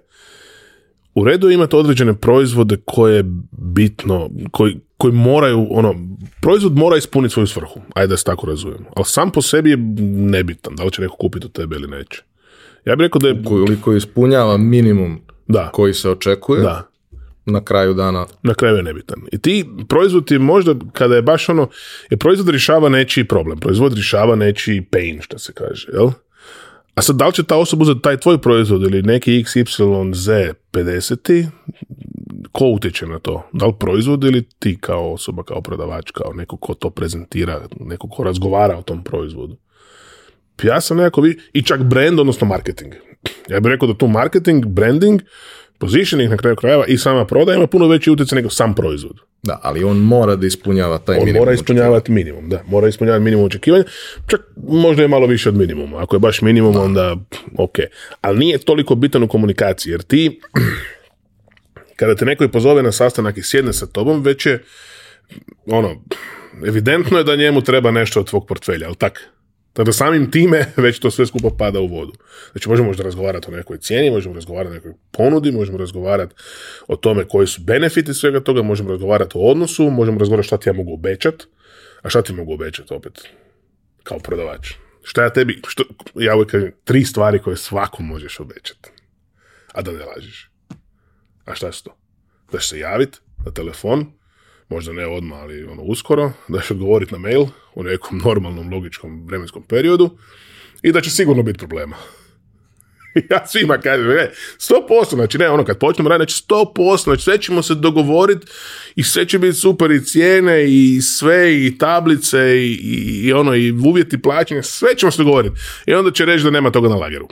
[SPEAKER 2] u redu je imati određene proizvode koje bitno, koji, koji moraju, ono, proizvod mora ispuniti svoju svrhu, ajde da se tako razumijemo. Ali sam po sebi je nebitan, da li će neko kupiti od tebe ili neće.
[SPEAKER 1] Ja bih rekao da je... ispunjava minimum da. koji se očekuje, da. na kraju dana...
[SPEAKER 2] Na kraju je nebitan. I ti proizvod možda, kada je baš ono, je proizvod rješava nečiji problem, proizvod rješava nečiji pain, što se kaže, jel? A sad, da li će ta osoba uzeti taj tvoj proizvod ili neki XYZ50, ko utječe na to? Da li proizvod ili ti kao osoba, kao prodavač, kao neko ko to prezentira, neko ko razgovara o tom proizvodu? ja sam nekako i čak brand, odnosno marketing. Ja bih rekao da tu marketing, branding, positioning na kraju krajeva i sama prodaja ima puno veći utjecaj nego sam proizvod.
[SPEAKER 1] Da, ali on mora da ispunjava taj
[SPEAKER 2] on
[SPEAKER 1] minimum.
[SPEAKER 2] mora ispunjavati minimum, da. Mora ispunjavati minimum očekivanja. Čak možda je malo više od minimuma. Ako je baš minimum, onda ok. Ali nije toliko bitan u komunikaciji, jer ti, kada te neko i pozove na sastanak i sjedne sa tobom, već je, ono, evidentno je da njemu treba nešto od tvog portfelja, ali tak? Tako da samim time već to sve skupa pada u vodu. Znači možemo možda razgovarati o nekoj cijeni, možemo razgovarati o nekoj ponudi, možemo razgovarati o tome koji su benefiti svega toga, možemo razgovarati o odnosu, možemo razgovarati šta ti ja mogu obećat, a šta ti mogu obećat opet kao prodavač. Šta ja tebi, što, ja uvijek kažem, tri stvari koje svako možeš obećat. a da ne lažiš. A šta su to? Da se javiti na telefon, možda ne odmah, ali ono uskoro, da ćeš odgovorit na mail, u nekom normalnom logičkom vremenskom periodu i da će sigurno biti problema. ja svima kažem, ne, 100%, znači ne, ono kad počnemo raditi, znači 100%, znači sve ćemo se dogovoriti i sve će biti super i cijene i sve i tablice i, i, ono i uvjeti plaćanja, sve ćemo se dogovoriti. I onda će reći da nema toga na lageru.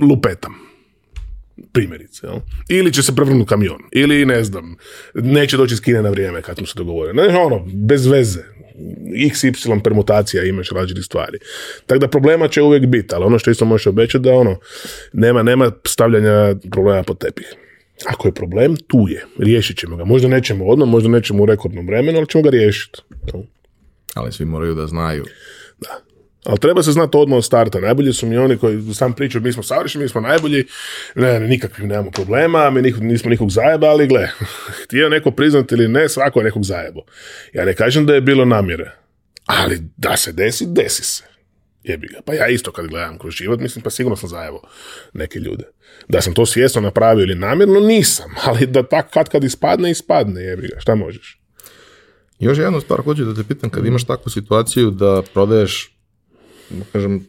[SPEAKER 2] Lupetam primjerice. Jel? Ili će se prevrnuti kamion, ili ne znam, neće doći iz Kine na vrijeme kad smo se dogovorili. Ne, ono, bez veze. XY permutacija imaš različitih stvari. Tako da problema će uvijek biti, ali ono što isto možeš obećati da ono, nema, nema stavljanja problema pod tepih. Ako je problem, tu je. Riješit ćemo ga. Možda nećemo odmah, možda nećemo u rekordnom vremenu, ali ćemo ga riješiti.
[SPEAKER 1] Ali svi moraju da znaju.
[SPEAKER 2] Da. Ali treba se znati odmah od starta. Najbolji su mi oni koji sam pričaju, mi smo savršeni, mi smo najbolji, ne, ne nemamo problema, mi nismo nikog zajeba, ali gle, htio neko priznati ili ne, svako je nekog zajebo. Ja ne kažem da je bilo namjere, ali da se desi, desi se. Jebi ga. Pa ja isto kad gledam kroz život, mislim pa sigurno sam zajebo neke ljude. Da sam to svjesno napravio ili namjerno, nisam. Ali da tak kad kad ispadne, ispadne, jebi ga. Šta možeš?
[SPEAKER 1] Još jedna stvar hoću da te pitam, kad imaš takvu situaciju da prodaješ kažem,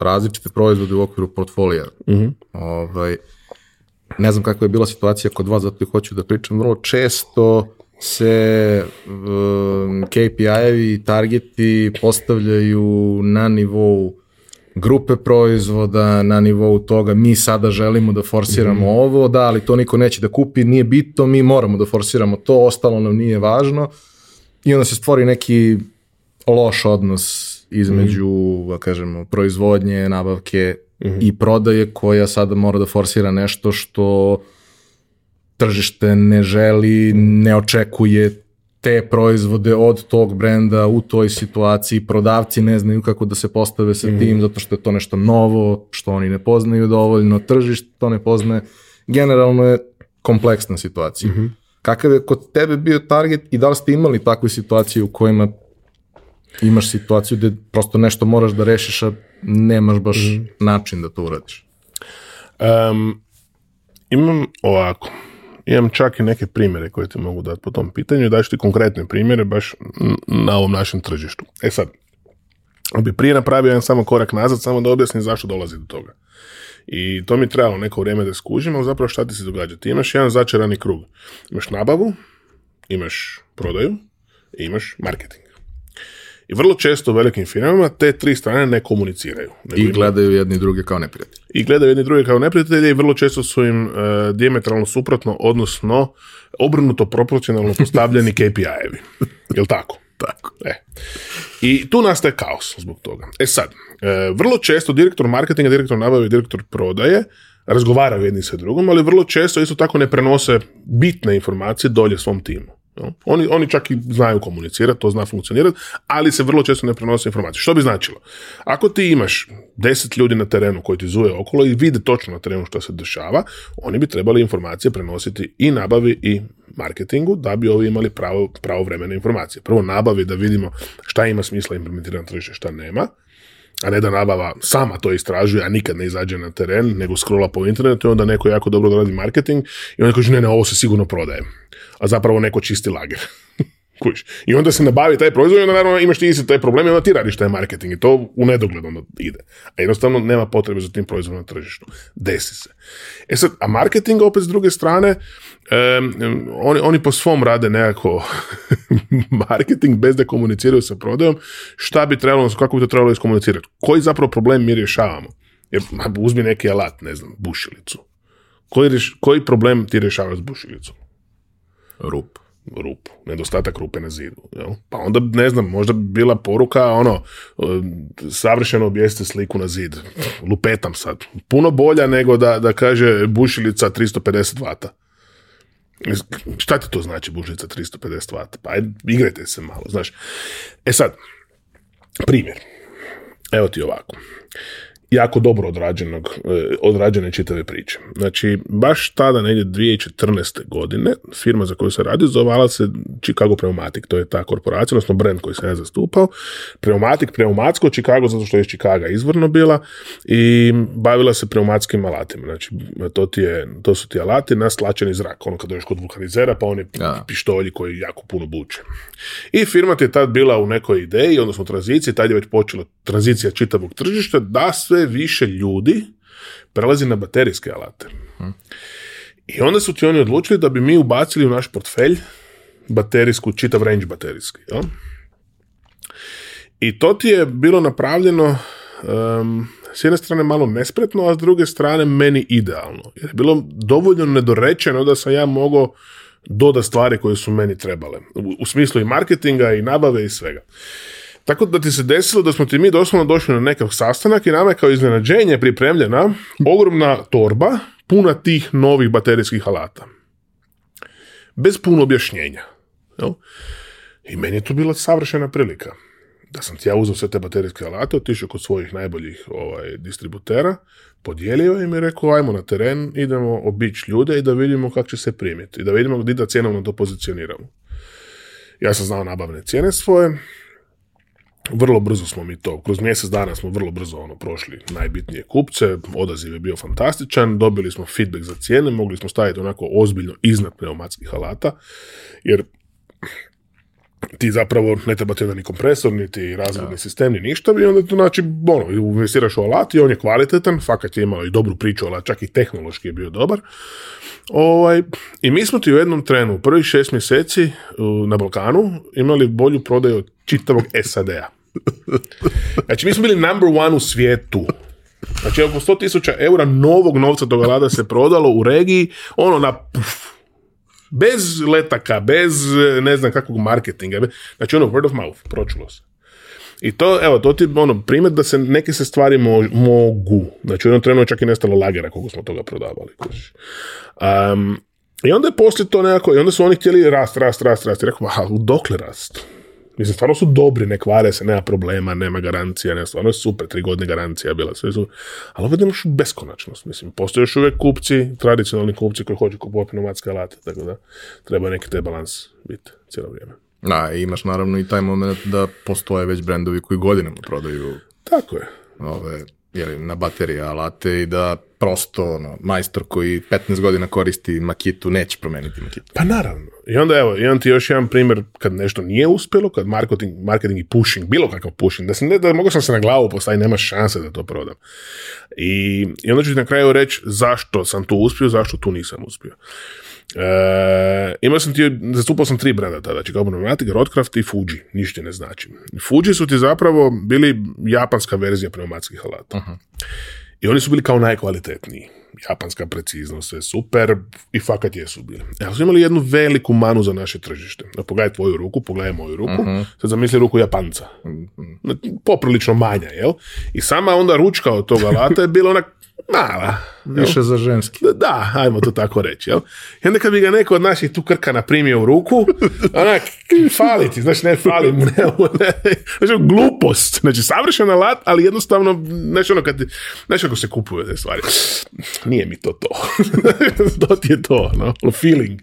[SPEAKER 1] različite proizvode u okviru portfolija. Mhm. ovaj, ne znam kakva je bila situacija kod vas, zato i hoću da pričam. Vrlo često se um, KPI-evi i targeti postavljaju na nivou grupe proizvoda, na nivou toga mi sada želimo da forsiramo mhm. ovo, da, ali to niko neće da kupi, nije bitno, mi moramo da forsiramo to, ostalo nam nije važno. I onda se stvori neki loš odnos između, mm. da kažemo, proizvodnje, nabavke mhm. i prodaje koja sada mora da forsira nešto što tržište ne želi, ne očekuje te proizvode od tog brenda u toj situaciji, prodavci ne znaju kako da se postave sa mm tim mhm. zato što je to nešto novo, što oni ne poznaju dovoljno, tržište to ne poznaje. Generalno je kompleksna situacija. Mm Kakav je kod tebe bio target i da li ste imali takve situacije u kojima imaš situaciju gde prosto nešto moraš da rešiš, a nemaš baš mhm. način da to uradiš?
[SPEAKER 2] imam ovako, imam čak i neke primjere koje ti mogu dati po tom pitanju, daš ti konkretne primjere baš na ovom našem tržištu. E sad, bi prije napravio jedan samo korak nazad, samo da objasnim zašto dolazi do toga. I to mi je trebalo neko vrijeme da skužim, ali zapravo šta ti se događa? Ti imaš jedan začarani krug. Imaš nabavu, imaš prodaju i imaš marketing. I vrlo često u velikim firmama te tri strane ne komuniciraju.
[SPEAKER 1] I gledaju jedni druge kao neprijatelje
[SPEAKER 2] I gledaju jedni druge kao neprijatelje i vrlo često su im uh, e, diametralno suprotno, odnosno obrnuto proporcionalno postavljeni KPI-evi. Jel tako?
[SPEAKER 1] tako.
[SPEAKER 2] E. I tu nastaje kaos zbog toga. E sad, e, vrlo često direktor marketinga, direktor nabave i direktor prodaje razgovaraju jedni sa drugom, ali vrlo često isto tako ne prenose bitne informacije dolje svom timu. Oni, oni čak i znaju komunicirati, to zna funkcionirati, ali se vrlo često ne prenose informacije. Što bi značilo? Ako ti imaš deset ljudi na terenu koji ti zuje okolo i vide točno na terenu što se dešava, oni bi trebali informacije prenositi i nabavi i marketingu da bi ovi imali pravo, pravovremene informacije. Prvo nabavi da vidimo šta ima smisla implementirati na tržište, šta nema, a ne da nabava sama to istražuje, a nikad ne izađe na teren, nego scrolla po internetu i onda neko jako dobro radi marketing i onda kaže ne, ne, ovo se sigurno prodaje a zapravo neko čisti lager. I onda se nabavi taj proizvod i onda naravno imaš ti isti taj problem i onda ti radiš taj marketing i to u nedogled onda ide. A jednostavno nema potrebe za tim proizvodom na tržištu. Desi se. E sad, a marketing opet s druge strane, oni, po svom rade nekako marketing bez da komuniciraju sa prodajom, šta bi trebalo, kako bi to trebalo iskomunicirati. Koji zapravo problem mi rješavamo? Jer uzmi neki alat, ne znam, bušilicu. Koji, koji problem ti rješavaš s bušilicom? rup rupu, nedostatak rupe na zidu. Jel? Pa onda, ne znam, možda bi bila poruka, ono, e, savršeno objeste sliku na zid. Lupetam sad. Puno bolja nego da, da kaže bušilica 350 vata. E, šta ti to znači bušilica 350 vata? Pa ajde, igrajte se malo, znaš. E sad, primjer. Evo ti ovako jako dobro odrađenog, e, odrađene čitave priče. Znači, baš tada, negdje 2014. godine, firma za koju se radi zvala se Chicago Pneumatic, to je ta korporacija, odnosno brand koji se ja zastupao. Pneumatic, pneumatsko, Chicago, zato što je Chicago izvorno bila i bavila se preumatskim alatima. Znači, to, ti je, to su ti alati na slačeni zrak, ono kad dođeš kod vulkanizera, pa oni pištolji koji jako puno buče. I firma ti je tad bila u nekoj ideji, odnosno tranziciji, tad je već počela tranzicija čitavog tržišta, da sve više ljudi prelazi na baterijske alate. Mhm. I onda su ti oni odlučili da bi mi ubacili u naš portfelj baterijsku, čitav range baterijski. I to ti je bilo napravljeno s jedne strane malo nespretno, a s druge strane meni idealno. Jer je bilo dovoljno nedorečeno da sam ja mogao doda stvari koje su meni trebale. u smislu i marketinga i nabave i svega. Tako da ti se desilo da smo ti mi doslovno došli na nekav sastanak i nama je kao iznenađenje pripremljena ogromna torba puna tih novih baterijskih alata. Bez puno objašnjenja. Jel? I meni je to bila savršena prilika. Da sam ti ja uzeo sve te baterijske alate, otišao kod svojih najboljih ovaj, distributera, podijelio im i rekao ajmo na teren, idemo obić ljude i da vidimo kako će se primiti. I da vidimo gdje da cjenovno to pozicioniramo. Ja sam znao nabavne cijene svoje, vrlo brzo smo mi to, kroz mjesec dana smo vrlo brzo ono prošli najbitnije kupce, odaziv je bio fantastičan, dobili smo feedback za cijene, mogli smo staviti onako ozbiljno iznad pneumatskih alata, jer ti zapravo ne treba ti ni kompresor, niti razvodni sistem, ni ništa, i onda to znači, ono, investiraš u alat i on je kvalitetan, fakat je imao i dobru priču, ali čak i tehnološki je bio dobar. Ovaj, I mi smo ti u jednom trenu, u prvih šest mjeseci na Balkanu, imali bolju prodaju od čitavog SAD-a. Znači, mi smo bili number one u svijetu. Znači, oko 100.000 eura novog novca toga lada se prodalo u regiji, ono na... Bez letaka, bez e, ne znam kakvog marketinga. Znači ono word of mouth, pročulo se. I to, evo, to ti ono, primjer da se neke se stvari mogu. Znači u jednom trenutku čak i nestalo lagera kako smo toga prodavali. Um, I onda je poslije to nekako, i onda su oni htjeli rast, rast, rast, rast. I rekao, a dokle rast? Mislim, stvarno su dobri, ne kvare se, nema problema, nema garancija, ne, stvarno je super, tri godine garancija bila, sve su, ali ovdje imaš beskonačnost, mislim, postoje još uvijek kupci, tradicionalni kupci koji hoće kupovati pneumatske alate, tako da treba neki te balans biti cijelo vrijeme.
[SPEAKER 1] Da, imaš naravno i taj moment da postoje već brendovi koji godinama prodaju.
[SPEAKER 2] Tako je.
[SPEAKER 1] Ove, na baterije alate i da prosto ono, majstor koji 15 godina koristi makitu neće promijeniti makitu.
[SPEAKER 2] Pa naravno, i onda evo, imam ti još jedan primjer kad nešto nije uspjelo, kad marketing, marketing i pushing, bilo kakav pushing, da, sam, da mogao sam se na glavu postaviti, nema šanse da to prodam. I, i onda ću ti na kraju reći zašto sam tu uspio, zašto tu nisam uspio. E, imao sam ti, zastupao sam tri brenda tada, znači kao Matic, Rodcraft i Fuji, ništa ne znači. Fuji su ti zapravo bili japanska verzija pneumatskih alata. uh i oni su bili kao najkvalitetniji. Japanska preciznost, je super i fakat jesu bili. E, ali su imali jednu veliku manu za naše tržište. Da pogledaj tvoju ruku, pogledaj moju ruku, uh sad zamisli ruku Japanca. Mhm. Poprilično manja, jel? I sama onda ručka od toga alata je bila ona Mala.
[SPEAKER 1] Više za ženski.
[SPEAKER 2] Da, ajmo to tako reći. Jel? I onda kad bi ga neko od naših tu krkana primio u ruku, onak, fali ti, Znači, ne fali mu, ne, ne, znači, glupost. Znači, savršen alat, ali jednostavno, znači, ono, kad, znači, ako se kupuje te stvari. Nije mi to to. to ti je to, no, ono, feeling.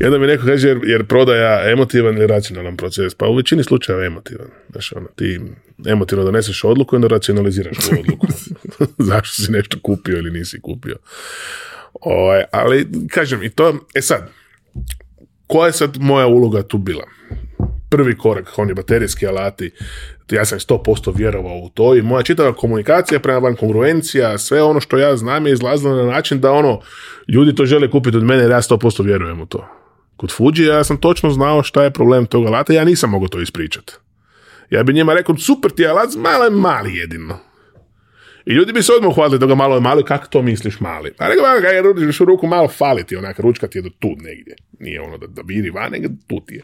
[SPEAKER 2] I onda mi neko kaže, jer, prodaja emotivan ili racionalan proces. Pa u većini slučajeva emotivan. Znači, ono, ti emotivno doneseš odluku i onda racionaliziraš tu odluku. Zašto si ne nešto kupio ili nisi kupio. O, ovaj, ali, kažem, i to, e sad, koja je sad moja uloga tu bila? Prvi korak, oni baterijski alati, ja sam 100% vjerovao u to i moja čitava komunikacija prema van kongruencija, sve ono što ja znam je izlazilo na način da ono, ljudi to žele kupiti od mene jer ja 100% vjerujem u to. Kod Fuji ja sam točno znao šta je problem tog alata, ja nisam mogao to ispričati. Ja bi njima rekao, super ti alat, je mali jedino. I ljudi bi se odmah uhvatili da ga malo mali, kako to misliš mali? A nego ga je u ruku malo faliti, onak, ručka ti je do tu negdje. Nije ono da, da van, nego tu ti je.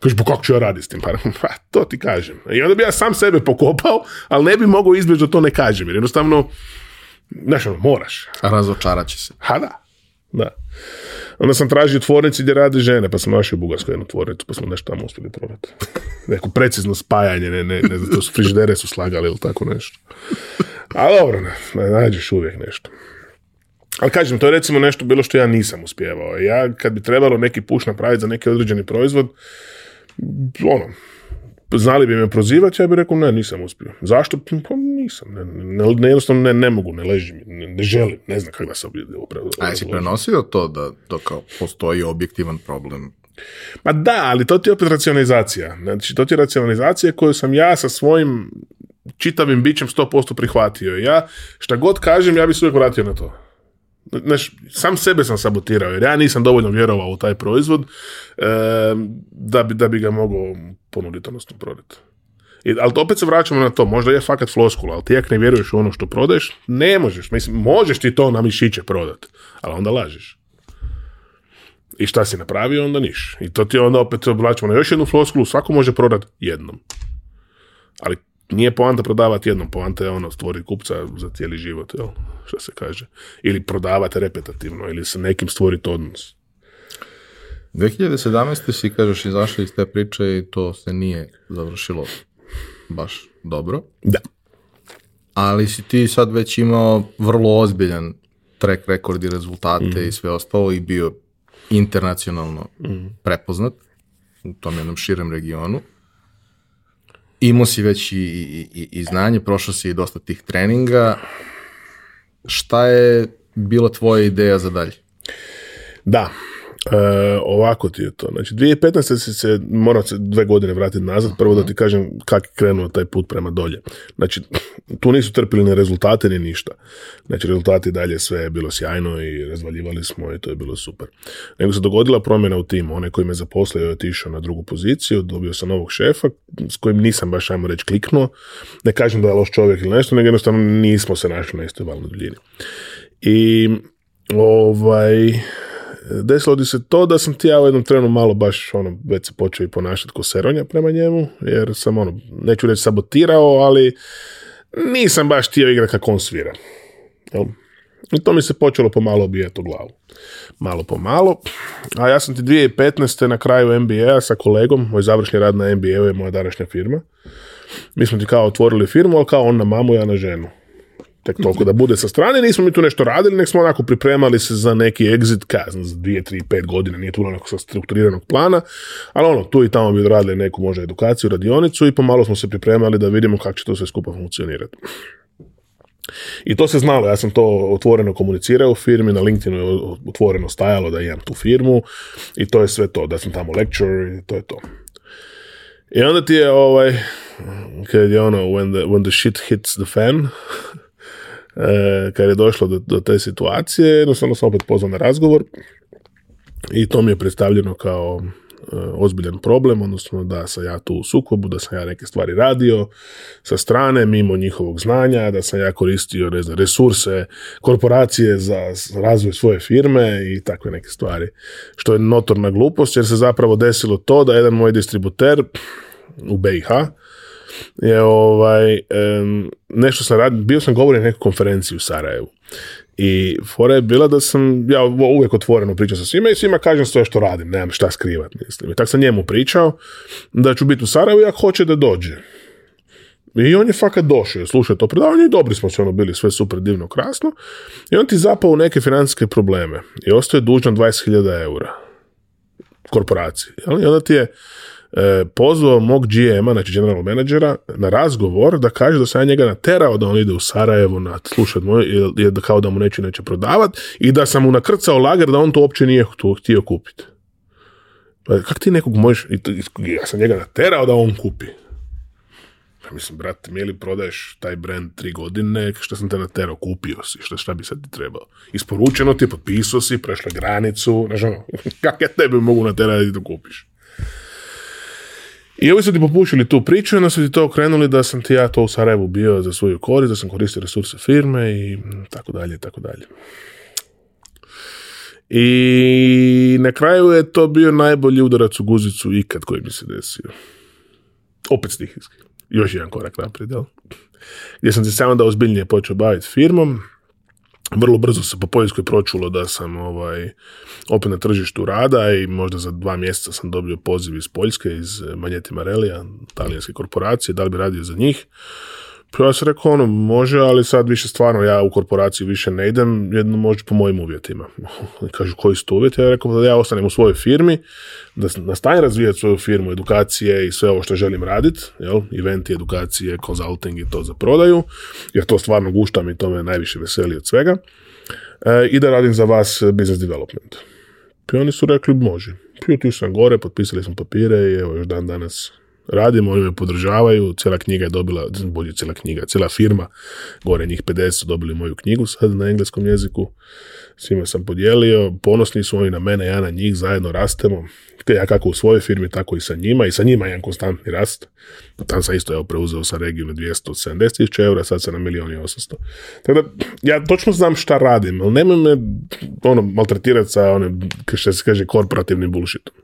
[SPEAKER 2] Kaže, pa kako ću ja raditi s tim parom? Pa, to ti kažem. I onda bi ja sam sebe pokopao, ali ne bi mogao izbjeći da to ne kažem, jer jednostavno, znaš, ono, moraš.
[SPEAKER 1] A razočarat će se.
[SPEAKER 2] Ha, da. Da. Onda sam tražio tvornici gdje rade žene, pa sam našao u Bugarskoj jednu tvornicu, pa smo nešto tamo uspjeli probati. Neko precizno spajanje, ne, ne, ne, su frižidere su slagali ili tako nešto. A dobro, nađeš uvijek nešto. Ali kažem, to je recimo nešto bilo što ja nisam uspjevao. Ja kad bi trebalo neki puš napraviti za neki određeni proizvod, ono, znali bi me prozivati, ja bih rekao ne, nisam uspio. Zašto? Pa nisam. Ne, ne, ne jednostavno ne, ne mogu, ne leži mi, ne, želim, ne znam kako da se
[SPEAKER 1] upravo... A jesi prenosio to da to kao postoji objektivan problem?
[SPEAKER 2] Ma pa da, ali to ti je opet racionalizacija. Znači, to ti je racionalizacija koju sam ja sa svojim čitavim bićem 100% prihvatio. Ja šta god kažem, ja bi se uvijek vratio na to. Znaš, sam sebe sam sabotirao jer ja nisam dovoljno vjerovao u taj proizvod da, bi, da bi ga mogao ponuditi, odnosno prodati. I, ali opet se vraćamo na to, možda je fakat floskula, ali ti jak ne vjeruješ u ono što prodaješ, ne možeš. Mislim, možeš ti to na mišiće prodati, ali onda lažeš. I šta si napravio, onda niš. I to ti onda opet vraćamo na još jednu floskulu, svako može prodati jednom. Ali nije poanta prodavati jednom, poanta je ono stvoriti kupca za cijeli život, jel? Što se kaže. Ili prodavati repetativno, ili sa nekim stvoriti odnos.
[SPEAKER 1] 2017. si, kažeš, izašli iz te priče i to se nije završilo baš dobro.
[SPEAKER 2] Da.
[SPEAKER 1] Ali si ti sad već imao vrlo ozbiljan track record i rezultate mhm. i sve ostalo i bio internacionalno mhm. prepoznat u tom jednom širem regionu imao si već i, i, i znanje, prošao si i dosta tih treninga. Šta je bila tvoja ideja za dalje?
[SPEAKER 2] Da, E, ovako ti je to. Znači, 2015. si se, mora se dve godine vratiti nazad, prvo da mhm. ti kažem kak je krenuo taj put prema dolje. Znači, tu nisu trpili ni rezultate ni ništa. Znači, rezultati dalje sve je bilo sjajno i razvaljivali smo i to je bilo super. Nego se dogodila promjena u timu. Onaj koji me zaposlio je otišao na drugu poziciju, dobio sam novog šefa s kojim nisam baš, ajmo reći, kliknuo. Ne kažem da je loš čovjek ili nešto, nego jednostavno nismo se našli na istoj valnoj duljini. I ovaj, desilo ti se to da sam ti ja u jednom trenu malo baš ono, već se počeo i ponašati ko seronja prema njemu, jer sam ono, neću reći sabotirao, ali nisam baš htio igra kako on svira. Jel? I to mi se počelo pomalo obijeti u glavu. Malo po malo. A ja sam ti 2015. na kraju MBA-a sa kolegom, moj završni rad na nba u je moja današnja firma. Mi smo ti kao otvorili firmu, ali kao on na mamu, ja na ženu tek toliko da bude sa strane. Nismo mi tu nešto radili, nek smo onako pripremali se za neki exit znam, za dvije, 3, pet godine, nije tu onako sa strukturiranog plana, ali ono, tu i tamo bi odradili neku možda edukaciju, radionicu i pomalo smo se pripremali da vidimo kako će to sve skupa funkcionirati. I to se znalo, ja sam to otvoreno komunicirao u firmi, na LinkedInu je otvoreno stajalo da imam tu firmu i to je sve to, da sam tamo lecturer i to je to. I onda ti je ovaj, kad je ono, when the, when the shit hits the fan, E, kad je došlo do, te situacije, jednostavno sam opet pozvao na razgovor i to mi je predstavljeno kao e, ozbiljan problem, odnosno da sam ja tu u sukobu, da sam ja neke stvari radio sa strane, mimo njihovog znanja, da sam ja koristio ne znam, resurse korporacije za razvoj svoje firme i takve neke stvari. Što je notorna glupost jer se zapravo desilo to da jedan moj distributer u BiH je ovaj, nešto sam radio, bio sam govorio na neku konferenciju u Sarajevu. I fora je bila da sam, ja uvijek otvoreno pričam sa svima i svima kažem sve što radim, nemam šta skrivat, mislim. I tak sam njemu pričao da ću biti u Sarajevu i ako hoće da dođe. I on je fakat došao, slušao to predavanje i dobri smo se ono bili, sve super divno, krasno. I on ti zapao u neke financijske probleme i ostaje je dužan 20.000 eura korporaciji. I onda ti je e, pozvao mog GM-a, znači general menadžera, na razgovor da kaže da sam ja njega naterao da on ide u Sarajevo na slušat moj, kao da mu neće neće prodavat i da sam mu nakrcao lager da on to uopće nije htio kupiti. Pa kak ti nekog možeš, ja sam njega naterao da on kupi. Pa mislim, brate, mi li prodaješ taj brand tri godine, što sam te naterao, kupio si, šta, bi sad ti trebao? Isporučeno ti, potpisao si, prešla granicu, znaš ono, kak ja tebe mogu naterati da ti to kupiš? I ovi su ti popušili tu priču i onda su ti to okrenuli da sam ti ja to u Sarajevu bio za svoju korist, da sam koristio resurse firme i tako dalje, tako dalje. I na kraju je to bio najbolji udarac u guzicu ikad koji mi se desio. Opet stihijski. Još jedan korak naprijed, jel? Gdje sam se samo da ozbiljnije počeo baviti firmom, vrlo brzo se po Poljskoj pročulo da sam ovaj, opet na tržištu rada i možda za dva mjeseca sam dobio poziv iz Poljske, iz Magneti Marelija, talijanske korporacije, da li bi radio za njih. Pa ja sam rekao ono, može, ali sad više stvarno ja u korporaciju više ne idem, jedno može po mojim uvjetima. Kažu koji su to uvjeti, ja rekao da ja ostanem u svojoj firmi, da nastavim razvijati svoju firmu, edukacije i sve ovo što želim raditi, jel, eventi, edukacije, consulting i to za prodaju, jer to stvarno guštam i to me najviše veseli od svega, e, i da radim za vas business development. I oni su rekli može. Pio sam gore, potpisali smo papire i evo još dan danas radimo, oni me podržavaju, cijela knjiga je dobila, bolje cijela knjiga, cijela firma, gore njih 50 su dobili moju knjigu sad na engleskom jeziku, svima sam podijelio, ponosni su oni na mene, ja na njih, zajedno rastemo, ja kako u svojoj firmi, tako i sa njima, i sa njima je jedan konstantni rast, tam sam isto evo preuzeo sa regijom 270.000 eura, sad sam na milijun i Tako da, ja točno znam šta radim, ali nemoj me ono, maltretirati sa onim, što se kaže, korporativnim bullshitom.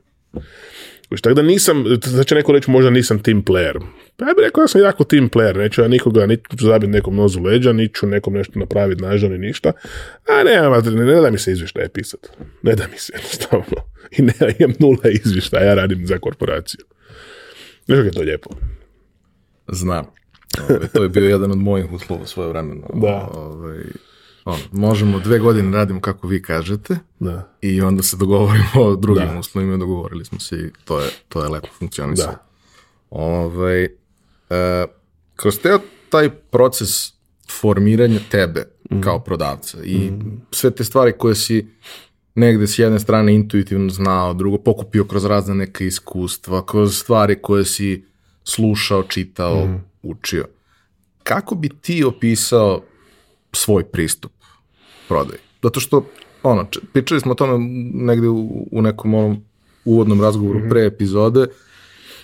[SPEAKER 2] Tako da nisam, znači neko reći možda nisam team player. Pa ja bih rekao da sam jako team player, neću ja nikoga, niti ću zabiti nekom nozu leđa, niti ću nekom nešto napraviti nažal ni ništa. A ne, ne, da mi se izvještaje pisat. Ne da mi se jednostavno. I ne, imam nula izvještaja, ja radim za korporaciju. Znaš je to lijepo?
[SPEAKER 1] Znam. to je bio jedan od mojih uslova svoje vremena. Da. Ono, možemo, dve godine radimo kako vi kažete da. i onda se dogovorimo o drugim da. uslovima, dogovorili smo se i to je, to je lepo funkcionisalo. Da. Ove, ovaj, kroz taj proces formiranja tebe mhm. kao prodavca i mhm. sve te stvari koje si negde s jedne strane intuitivno znao, drugo pokupio kroz razne neke iskustva, kroz stvari koje si slušao, čitao, mhm. učio. Kako bi ti opisao svoj pristup prodaji
[SPEAKER 2] Zato što, ono, pričali smo o tome negde u, nekom onom uvodnom razgovoru mhm. pre epizode,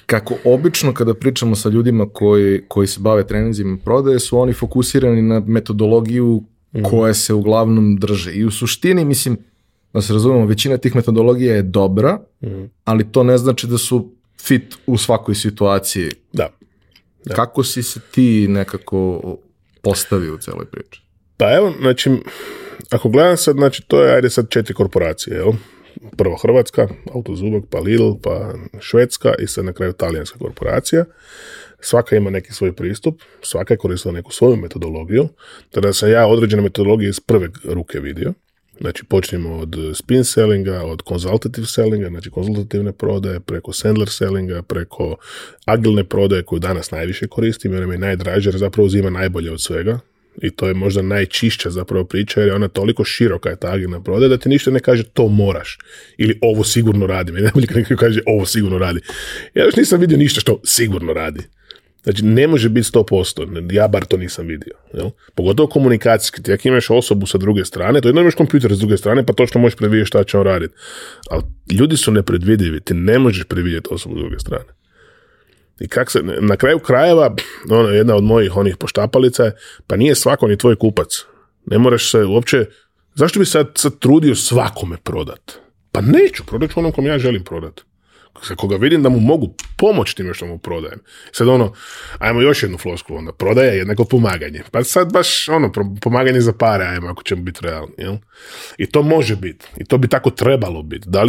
[SPEAKER 2] kako obično kada pričamo sa ljudima koji, koji se bave treninzima prodaje, su oni fokusirani na metodologiju mhm. koja se uglavnom drže. I u suštini, mislim, da se razumemo, većina tih metodologija je dobra, mhm. ali to ne znači da su fit u svakoj situaciji. Da. Kako si se ti nekako postavio u cijeloj priči? Pa evo, znači, ako gledam sad, znači to je, ajde sad četiri korporacije, jel? Prvo Hrvatska, Autozubak, pa Lidl, pa Švedska i sad na kraju talijanska korporacija. Svaka ima neki svoj pristup, svaka je koristila neku svoju metodologiju, Tada sam ja određene metodologije iz prve ruke vidio. Znači počnemo od spin sellinga, od consultative sellinga, znači konzultativne prodaje, preko sandler sellinga, preko agilne prodaje koju danas najviše koristim jer mi je najdraže jer zapravo uzima najbolje od svega i to je možda najčišća zapravo priča jer je ona toliko široka je ta agilna da ti ništa ne kaže to moraš ili ovo sigurno radi. ne nekako kaže ovo sigurno radi. Ja još nisam vidio ništa što sigurno radi. Znači, ne može biti 100%, ja bar to nisam vidio. Jel? Pogotovo komunikacijski, ti ako imaš osobu sa druge strane, to jedno imaš kompjuter s druge strane, pa točno možeš predvidjeti šta će on raditi. Ali ljudi su nepredvidivi, ti ne možeš predvidjeti osobu s druge strane i se, na kraju krajeva, ono, jedna od mojih onih poštapalica je, pa nije svako ni tvoj kupac. Ne moraš se uopće, zašto bi sad, sad trudio svakome prodat? Pa neću, prodat ću onom kom ja želim prodat. koga vidim da mu mogu pomoći time što mu prodajem. Sad ono, ajmo još jednu flosku onda, prodaja jednako pomaganje. Pa sad baš ono, pomaganje za pare, ajmo ako ćemo biti realni. Jel? I to može biti, i to bi tako trebalo biti. Da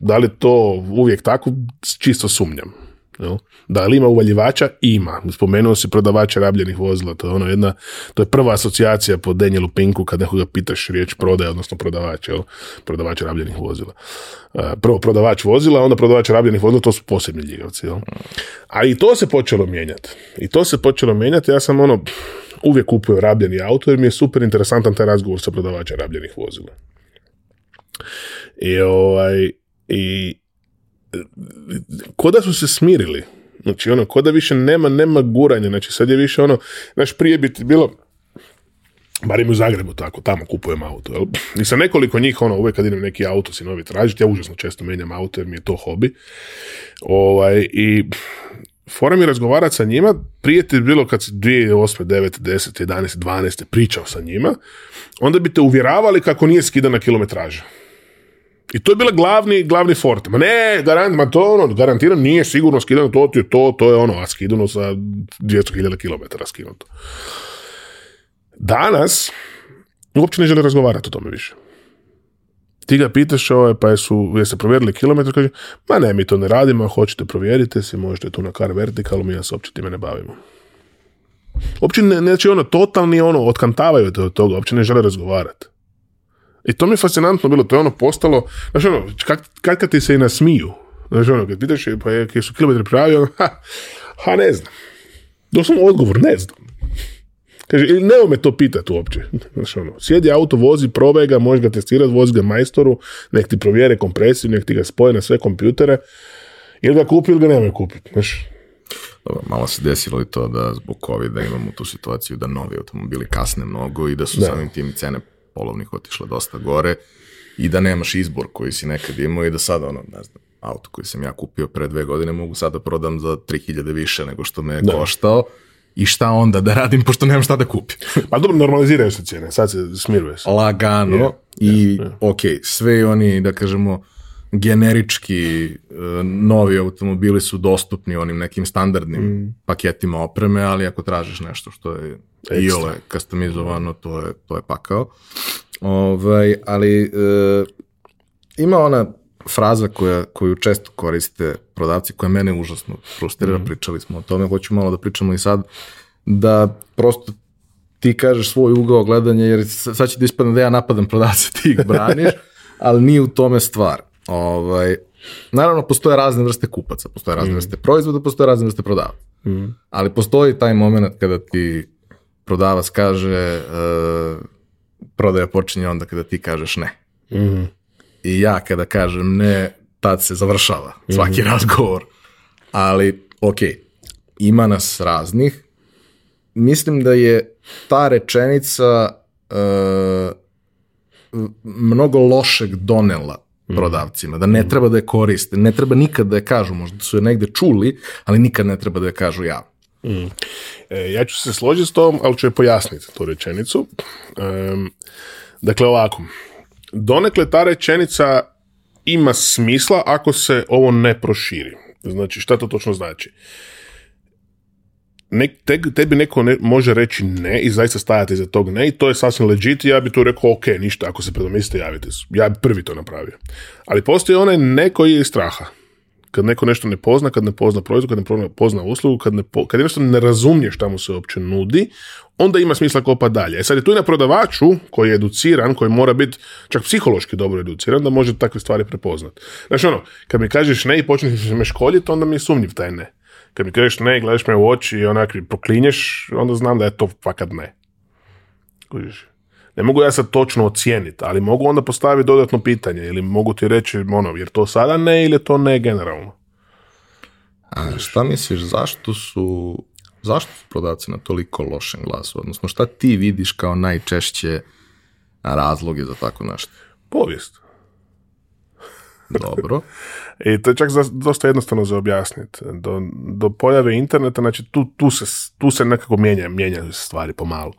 [SPEAKER 2] da li je to uvijek tako, čisto sumnjam. Jel? Da li ima uvaljivača? Ima. Spomenuo se prodavača rabljenih vozila. To je, ono jedna, to je prva asocijacija po Danielu Pinku kad nekoga pitaš riječ prodaje, odnosno prodavač, jel? prodavač rabljenih vozila. E, prvo prodavač vozila, onda prodavač rabljenih vozila, to su posebni ljigavci. Jel? A i to se počelo mijenjati. I to se počelo mijenjati. Ja sam ono, uvijek kupio rabljeni auto jer mi je super interesantan taj razgovor sa prodavačem rabljenih vozila. I ovaj, i koda su se smirili. Znači, ono, koda više nema, nema guranja. Znači, sad je više ono, znaš, prije bi bilo, barem u Zagrebu tako, tamo kupujem auto. Jel? I sa nekoliko njih, ono, uvijek kad idem neki auto si novi tražiti, ja užasno često mijenjam auto jer mi je to hobi. Ovaj, I fora mi razgovarati sa njima, prije ti bilo kad si 2008, 9, 10, 11, 12 pričao sa njima, onda bi te uvjeravali kako nije skidana kilometraža. I to je bila glavni, glavni fort. Ma ne, garant, ma to ono, garantiram, nije sigurno skidano to, to, to je ono, a skidano sa 200.000 km skinuto. Danas, uopće ne žele razgovarati o tome više. Ti ga pitaš, ovaj, pa jesu, jeste provjerili kilometar, kaže, ma ne, mi to ne radimo, hoćete provjerite se možete tu na kar vertikalu, mi se uopće time ne bavimo. Uopće ne, znači ono, totalni ono, otkantavaju te od toga, uopće ne žele razgovarati. I to mi je fascinantno bilo, to je ono postalo, znaš ono, kad, kad, ti se i nasmiju, znaš ono, kad pitaš pa je, su kilometri pravi, ono, ha, ha, ne znam. Doslovno odgovor, ne znam. Kaže, ili nemo me to pitati uopće. Znaš ono, sjedi auto, vozi, probaj ga, možeš ga testirati, vozi ga majstoru, nek ti provjere kompresiju, nek ti ga spoje na sve kompjutere, ili ga kupi ili ga nemoj kupiti, znaš.
[SPEAKER 1] Dobro, malo se desilo i to da zbog covid imamo tu situaciju da novi automobili kasne mnogo i da su samim tim cene polovnih otišla dosta gore i da nemaš izbor koji si nekad imao i da sada ono, ne znam, auto koji sam ja kupio pre dve godine mogu sada prodam za 3000 više nego što me je koštao i šta onda da radim pošto nemam šta da kupim.
[SPEAKER 2] pa dobro, normaliziraju se cijene, sad se smiruje
[SPEAKER 1] Lagano yeah, i ok, sve oni, da kažemo, generički e, novi automobili su dostupni onim nekim standardnim mm. paketima opreme, ali ako tražiš nešto što je i ole ovaj, kastomizovano, to je, to je pakao. Ovaj, ali e, ima ona fraza koja, koju često koriste prodavci, koja mene užasno frustrira, mhm. pričali smo o tome, hoću malo da pričamo i sad, da prosto ti kažeš svoj ugao gledanja, jer sad će da ispadne da ja napadam prodavce, ti ih braniš, ali nije u tome stvar. Ovaj, naravno, postoje razne vrste kupaca, postoje razne mhm. vrste proizvoda, postoje razne vrste prodavaca. Mhm. Ali postoji taj moment kada ti prodavac kaže uh, prodaja počinje onda kada ti kažeš ne. Mhm. I ja kada kažem ne, tad se završava svaki mhm. razgovor. Ali, ok, ima nas raznih. Mislim da je ta rečenica uh, mnogo lošeg donela mhm. prodavcima, da ne treba da je koriste, ne treba nikad da je kažu, možda su je negde čuli, ali nikad ne treba da je kažu ja.
[SPEAKER 2] Mm. E, ja ću se složiti s tom, ali ću je pojasniti tu rečenicu. E, dakle, ovako. Donekle ta rečenica ima smisla ako se ovo ne proširi. Znači, šta to točno znači? te, tebi neko ne, može reći ne i zaista stajati iza tog ne i to je sasvim legit ja bi tu rekao ok, ništa, ako se predomislite javite Ja bi prvi to napravio. Ali postoji onaj ne koji je straha kad neko nešto ne pozna, kad ne pozna proizvod, kad ne pozna uslugu, kad, ne kad jednostavno ne razumije šta mu se uopće nudi, onda ima smisla kopa dalje. E sad je tu i na prodavaču koji je educiran, koji mora biti čak psihološki dobro educiran, da može takve stvari prepoznat. Znači ono, kad mi kažeš ne i počneš me školjiti, onda mi je sumnjiv taj ne. Kad mi kažeš ne, gledaš me u oči i onakvi proklinješ, onda znam da je to fakat ne. Kužiš? Ne mogu ja sad točno ocijeniti, ali mogu onda postaviti dodatno pitanje ili mogu ti reći ono, jer to sada ne ili to ne generalno.
[SPEAKER 1] A šta misliš, zašto su, zašto su prodavci na toliko lošem glasu? Odnosno, šta ti vidiš kao najčešće razloge za tako nešto?
[SPEAKER 2] Povijest.
[SPEAKER 1] Dobro.
[SPEAKER 2] I to je čak dosta jednostavno za objasniti. Do, do pojave interneta, znači tu, tu, se, tu se nekako mijenja, mijenjaju se stvari pomalu.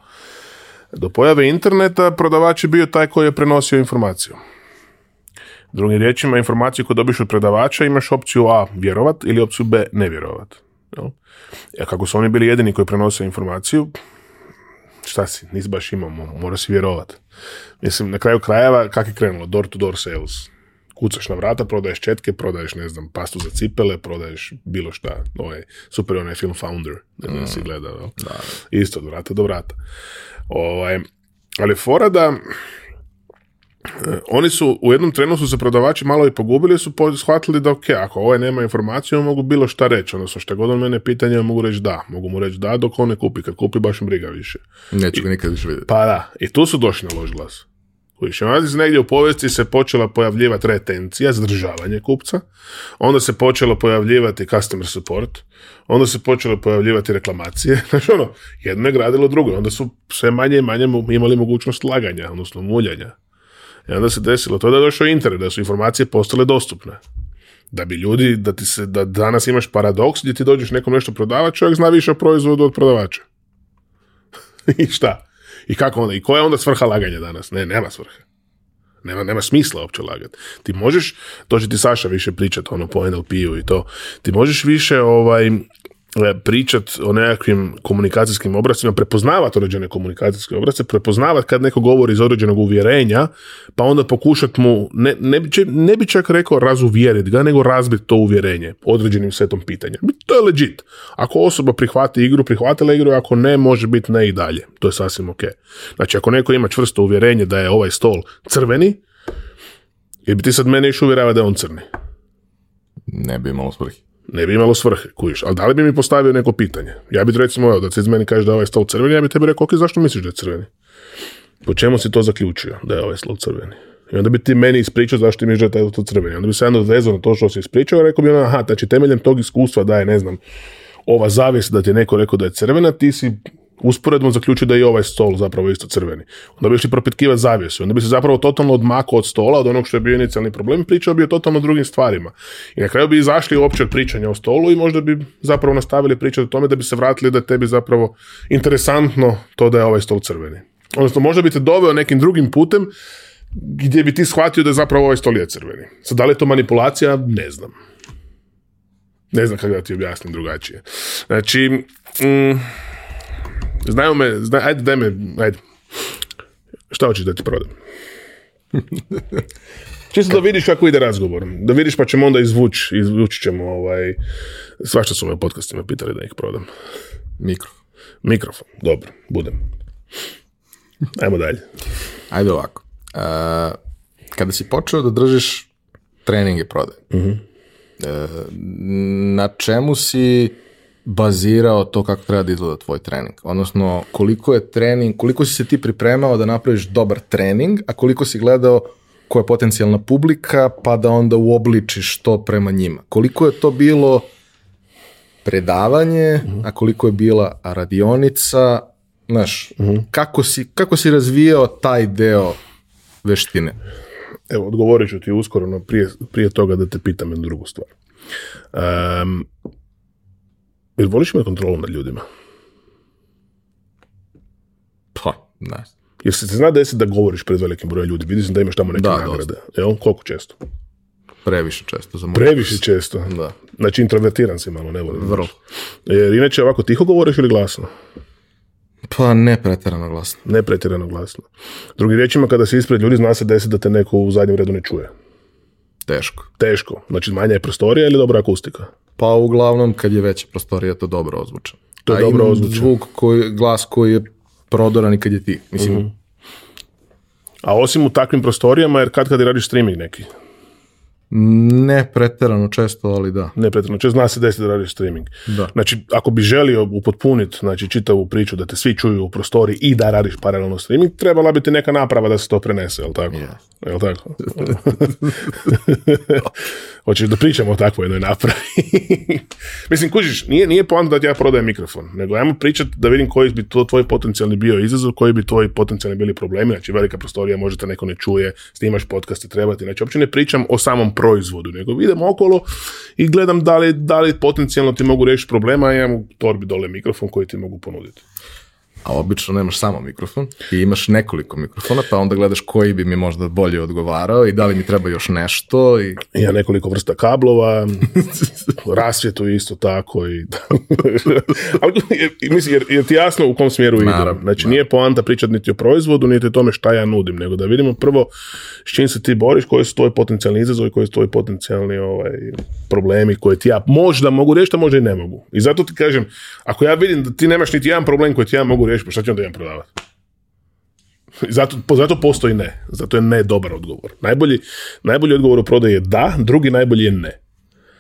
[SPEAKER 2] Do pojave interneta prodavač je bio taj koji je prenosio informaciju. Drugim riječima, informaciju koju dobiš od predavača imaš opciju A vjerovat ili opciju B ne vjerovat. Jel? E, kako su oni bili jedini koji prenose informaciju, šta si, nisi baš imao, mora si vjerovat. Mislim, na kraju krajeva, kak je krenulo? Door to door sales kucaš na vrata, prodaješ četke, prodaješ, ne znam, pastu za cipele, prodaješ bilo šta. Ovaj, super onaj film Founder, ne znam mm. si gledao. Da. Isto, od vrata do vrata. Ovaj, ali fora da, eh, oni su u jednom trenu su se prodavači malo i pogubili su shvatili da ok, ako ovaj nema informaciju mogu bilo šta reći, odnosno šta god on mene pitanje mogu reći da, mogu mu reći da dok on ne kupi, kad kupi baš im briga više.
[SPEAKER 1] Neću ga nikad više
[SPEAKER 2] vidjeti. Pa da, i tu su došli na loš glas se negdje u povijesti se počela pojavljivati retencija, zadržavanje kupca, onda se počelo pojavljivati customer support, onda se počelo pojavljivati reklamacije, znači ono, jedno je gradilo drugo, onda su sve manje i manje imali mogućnost laganja, odnosno muljanja. I onda se desilo to da je došao internet, da su informacije postale dostupne. Da bi ljudi, da ti se, da danas imaš paradoks gdje ti dođeš nekom nešto prodavati, čovjek zna više o proizvodu od prodavača. I šta? I kako onda? I koja je onda svrha laganja danas? Ne, nema svrhe. Nema, nema smisla uopće lagati. Ti možeš, to će ti Saša više pričat ono po NLP-u i to, ti možeš više ovaj, E, pričat o nekakvim komunikacijskim obrascima, prepoznavat određene komunikacijske obrasce, prepoznavat kad neko govori iz određenog uvjerenja, pa onda pokušat mu, ne, ne, bi čak rekao razuvjerit ga, nego razbit to uvjerenje određenim setom pitanja. To je legit. Ako osoba prihvati igru, prihvatila igru, ako ne, može biti ne i dalje. To je sasvim ok. Znači, ako neko ima čvrsto uvjerenje da je ovaj stol crveni, je bi ti sad mene iš uvjerava da je on crni?
[SPEAKER 1] Ne bi imao svrhi
[SPEAKER 2] ne bi imalo svrhe, kujiš. Ali da li bi mi postavio neko pitanje? Ja bi recimo, evo, da se iz meni kaže da je ovaj stol crveni, ja bi tebi rekao, ok, zašto misliš da je crveni? Po čemu si to zaključio, da je ovaj stol crveni? I onda bi ti meni ispričao zašto ti misliš da je taj crveni. Onda bi se jedno zezao na to što si ispričao, rekao bi ona, aha, znači temeljem tog iskustva da je, ne znam, ova zavijest da ti je neko rekao da je crvena, ti si Usporedno zaključio da je i ovaj stol zapravo isto crveni. Onda bi išli propitkivati zavijesu. Onda bi se zapravo totalno odmako od stola, od onog što je bio inicijalni problem, pričao bi o totalno drugim stvarima. I na kraju bi izašli uopće od pričanja o stolu i možda bi zapravo nastavili pričati o tome da bi se vratili da tebi zapravo interesantno to da je ovaj stol crveni. Odnosno, možda bi te doveo nekim drugim putem gdje bi ti shvatio da je zapravo ovaj stol je crveni. Sad, da li je to manipulacija? Ne znam. Ne znam kako da ti objasnim drugačije. Znači, mm, Znaju me, zna, ajde, daj me, ajde. Šta hoćeš da ti prodam? Čisto da vidiš kako ide razgovor. Da vidiš pa ćemo onda izvući, izvući ćemo ovaj... Svašta su me u podcastima pitali da ih prodam. Mikro. Mikrofon, dobro, budem. Ajmo dalje.
[SPEAKER 1] Ajde ovako. E, kada si počeo da držiš treninge prode, uh mhm. e, na čemu si bazirao to kako treba da izgleda tvoj trening. Odnosno, koliko je trening, koliko si se ti pripremao da napraviš dobar trening, a koliko si gledao koja je potencijalna publika, pa da onda uobličiš to prema njima. Koliko je to bilo predavanje, a koliko je bila radionica, znaš, kako, si, kako si razvijao taj deo veštine?
[SPEAKER 2] Evo, odgovorit ću ti uskoro, no prije, prije toga da te pitam jednu drugu stvar. Um, Jel voliš imati kontrolu nad ljudima?
[SPEAKER 1] Pa, ne.
[SPEAKER 2] Jer se zna da da govoriš pred velikim brojem ljudi. Vidiš da imaš tamo neke da, nagrade. Evo, Koliko često?
[SPEAKER 1] Previše često. Za
[SPEAKER 2] Previše često? Da. Znači introvertiran si malo, ne volim. Vrlo. Jer inače ovako tiho govoriš ili glasno?
[SPEAKER 1] Pa ne pretjerano glasno.
[SPEAKER 2] Ne pretjerano glasno. Drugim riječima, kada si ispred ljudi, zna se desiti da te neko u zadnjem redu ne čuje.
[SPEAKER 1] Teško.
[SPEAKER 2] Teško. Znači manja je prostorija ili dobra akustika?
[SPEAKER 1] pa uglavnom kad je veća prostorija to dobro ozvuča. To je dobro ozvuča. Zvuk koji, glas koji je prodoran i kad je ti. Mislim, mhm.
[SPEAKER 2] A osim u takvim prostorijama, jer kad kad radiš streaming neki,
[SPEAKER 1] ne pretjerano često, ali da.
[SPEAKER 2] Ne pretjerano često, zna se desiti da radiš streaming. Da. Znači, ako bi želio upotpuniti znači, čitavu priču da te svi čuju u prostori i da radiš paralelno streaming, trebala bi ti neka naprava da se to prenese, jel tako? Yeah. tako? Hoćeš da pričamo o takvoj jednoj napravi. Mislim, kužiš, nije, nije poanta da ti ja prodajem mikrofon, nego ajmo pričati da vidim koji bi to tvoj potencijalni bio izazov, koji bi tvoji potencijalni bili problemi, znači velika prostorija, možda te neko ne čuje, snimaš podcast treba ti, znači uopće ne pričam o samom proizvodu, nego idem okolo i gledam da li, da li potencijalno ti mogu riješiti problema, ja imam u torbi dole mikrofon koji ti mogu ponuditi
[SPEAKER 1] a obično nemaš samo mikrofon i imaš nekoliko mikrofona, pa onda gledaš koji bi mi možda bolje odgovarao i da li mi treba još nešto.
[SPEAKER 2] I... Ja nekoliko vrsta kablova, rasvjetu isto tako i Ali, mislim, jer, ti jasno u kom smjeru ide. Znači, nije poanta pričati niti o proizvodu, niti o tome šta ja nudim, nego da vidimo prvo s čim se ti boriš, koji su tvoji potencijalni izazovi, koji su tvoji potencijalni ovaj, problemi koje ti ja možda mogu riješiti, a možda i ne mogu. I zato ti kažem, ako ja vidim da ti nemaš niti jedan problem koji ti ja mogu riješiti, pa šta će onda jedan prodavat Zato, zato postoji ne. Zato je ne dobar odgovor. Najbolji, najbolji odgovor u prodaju je da, drugi najbolji je ne.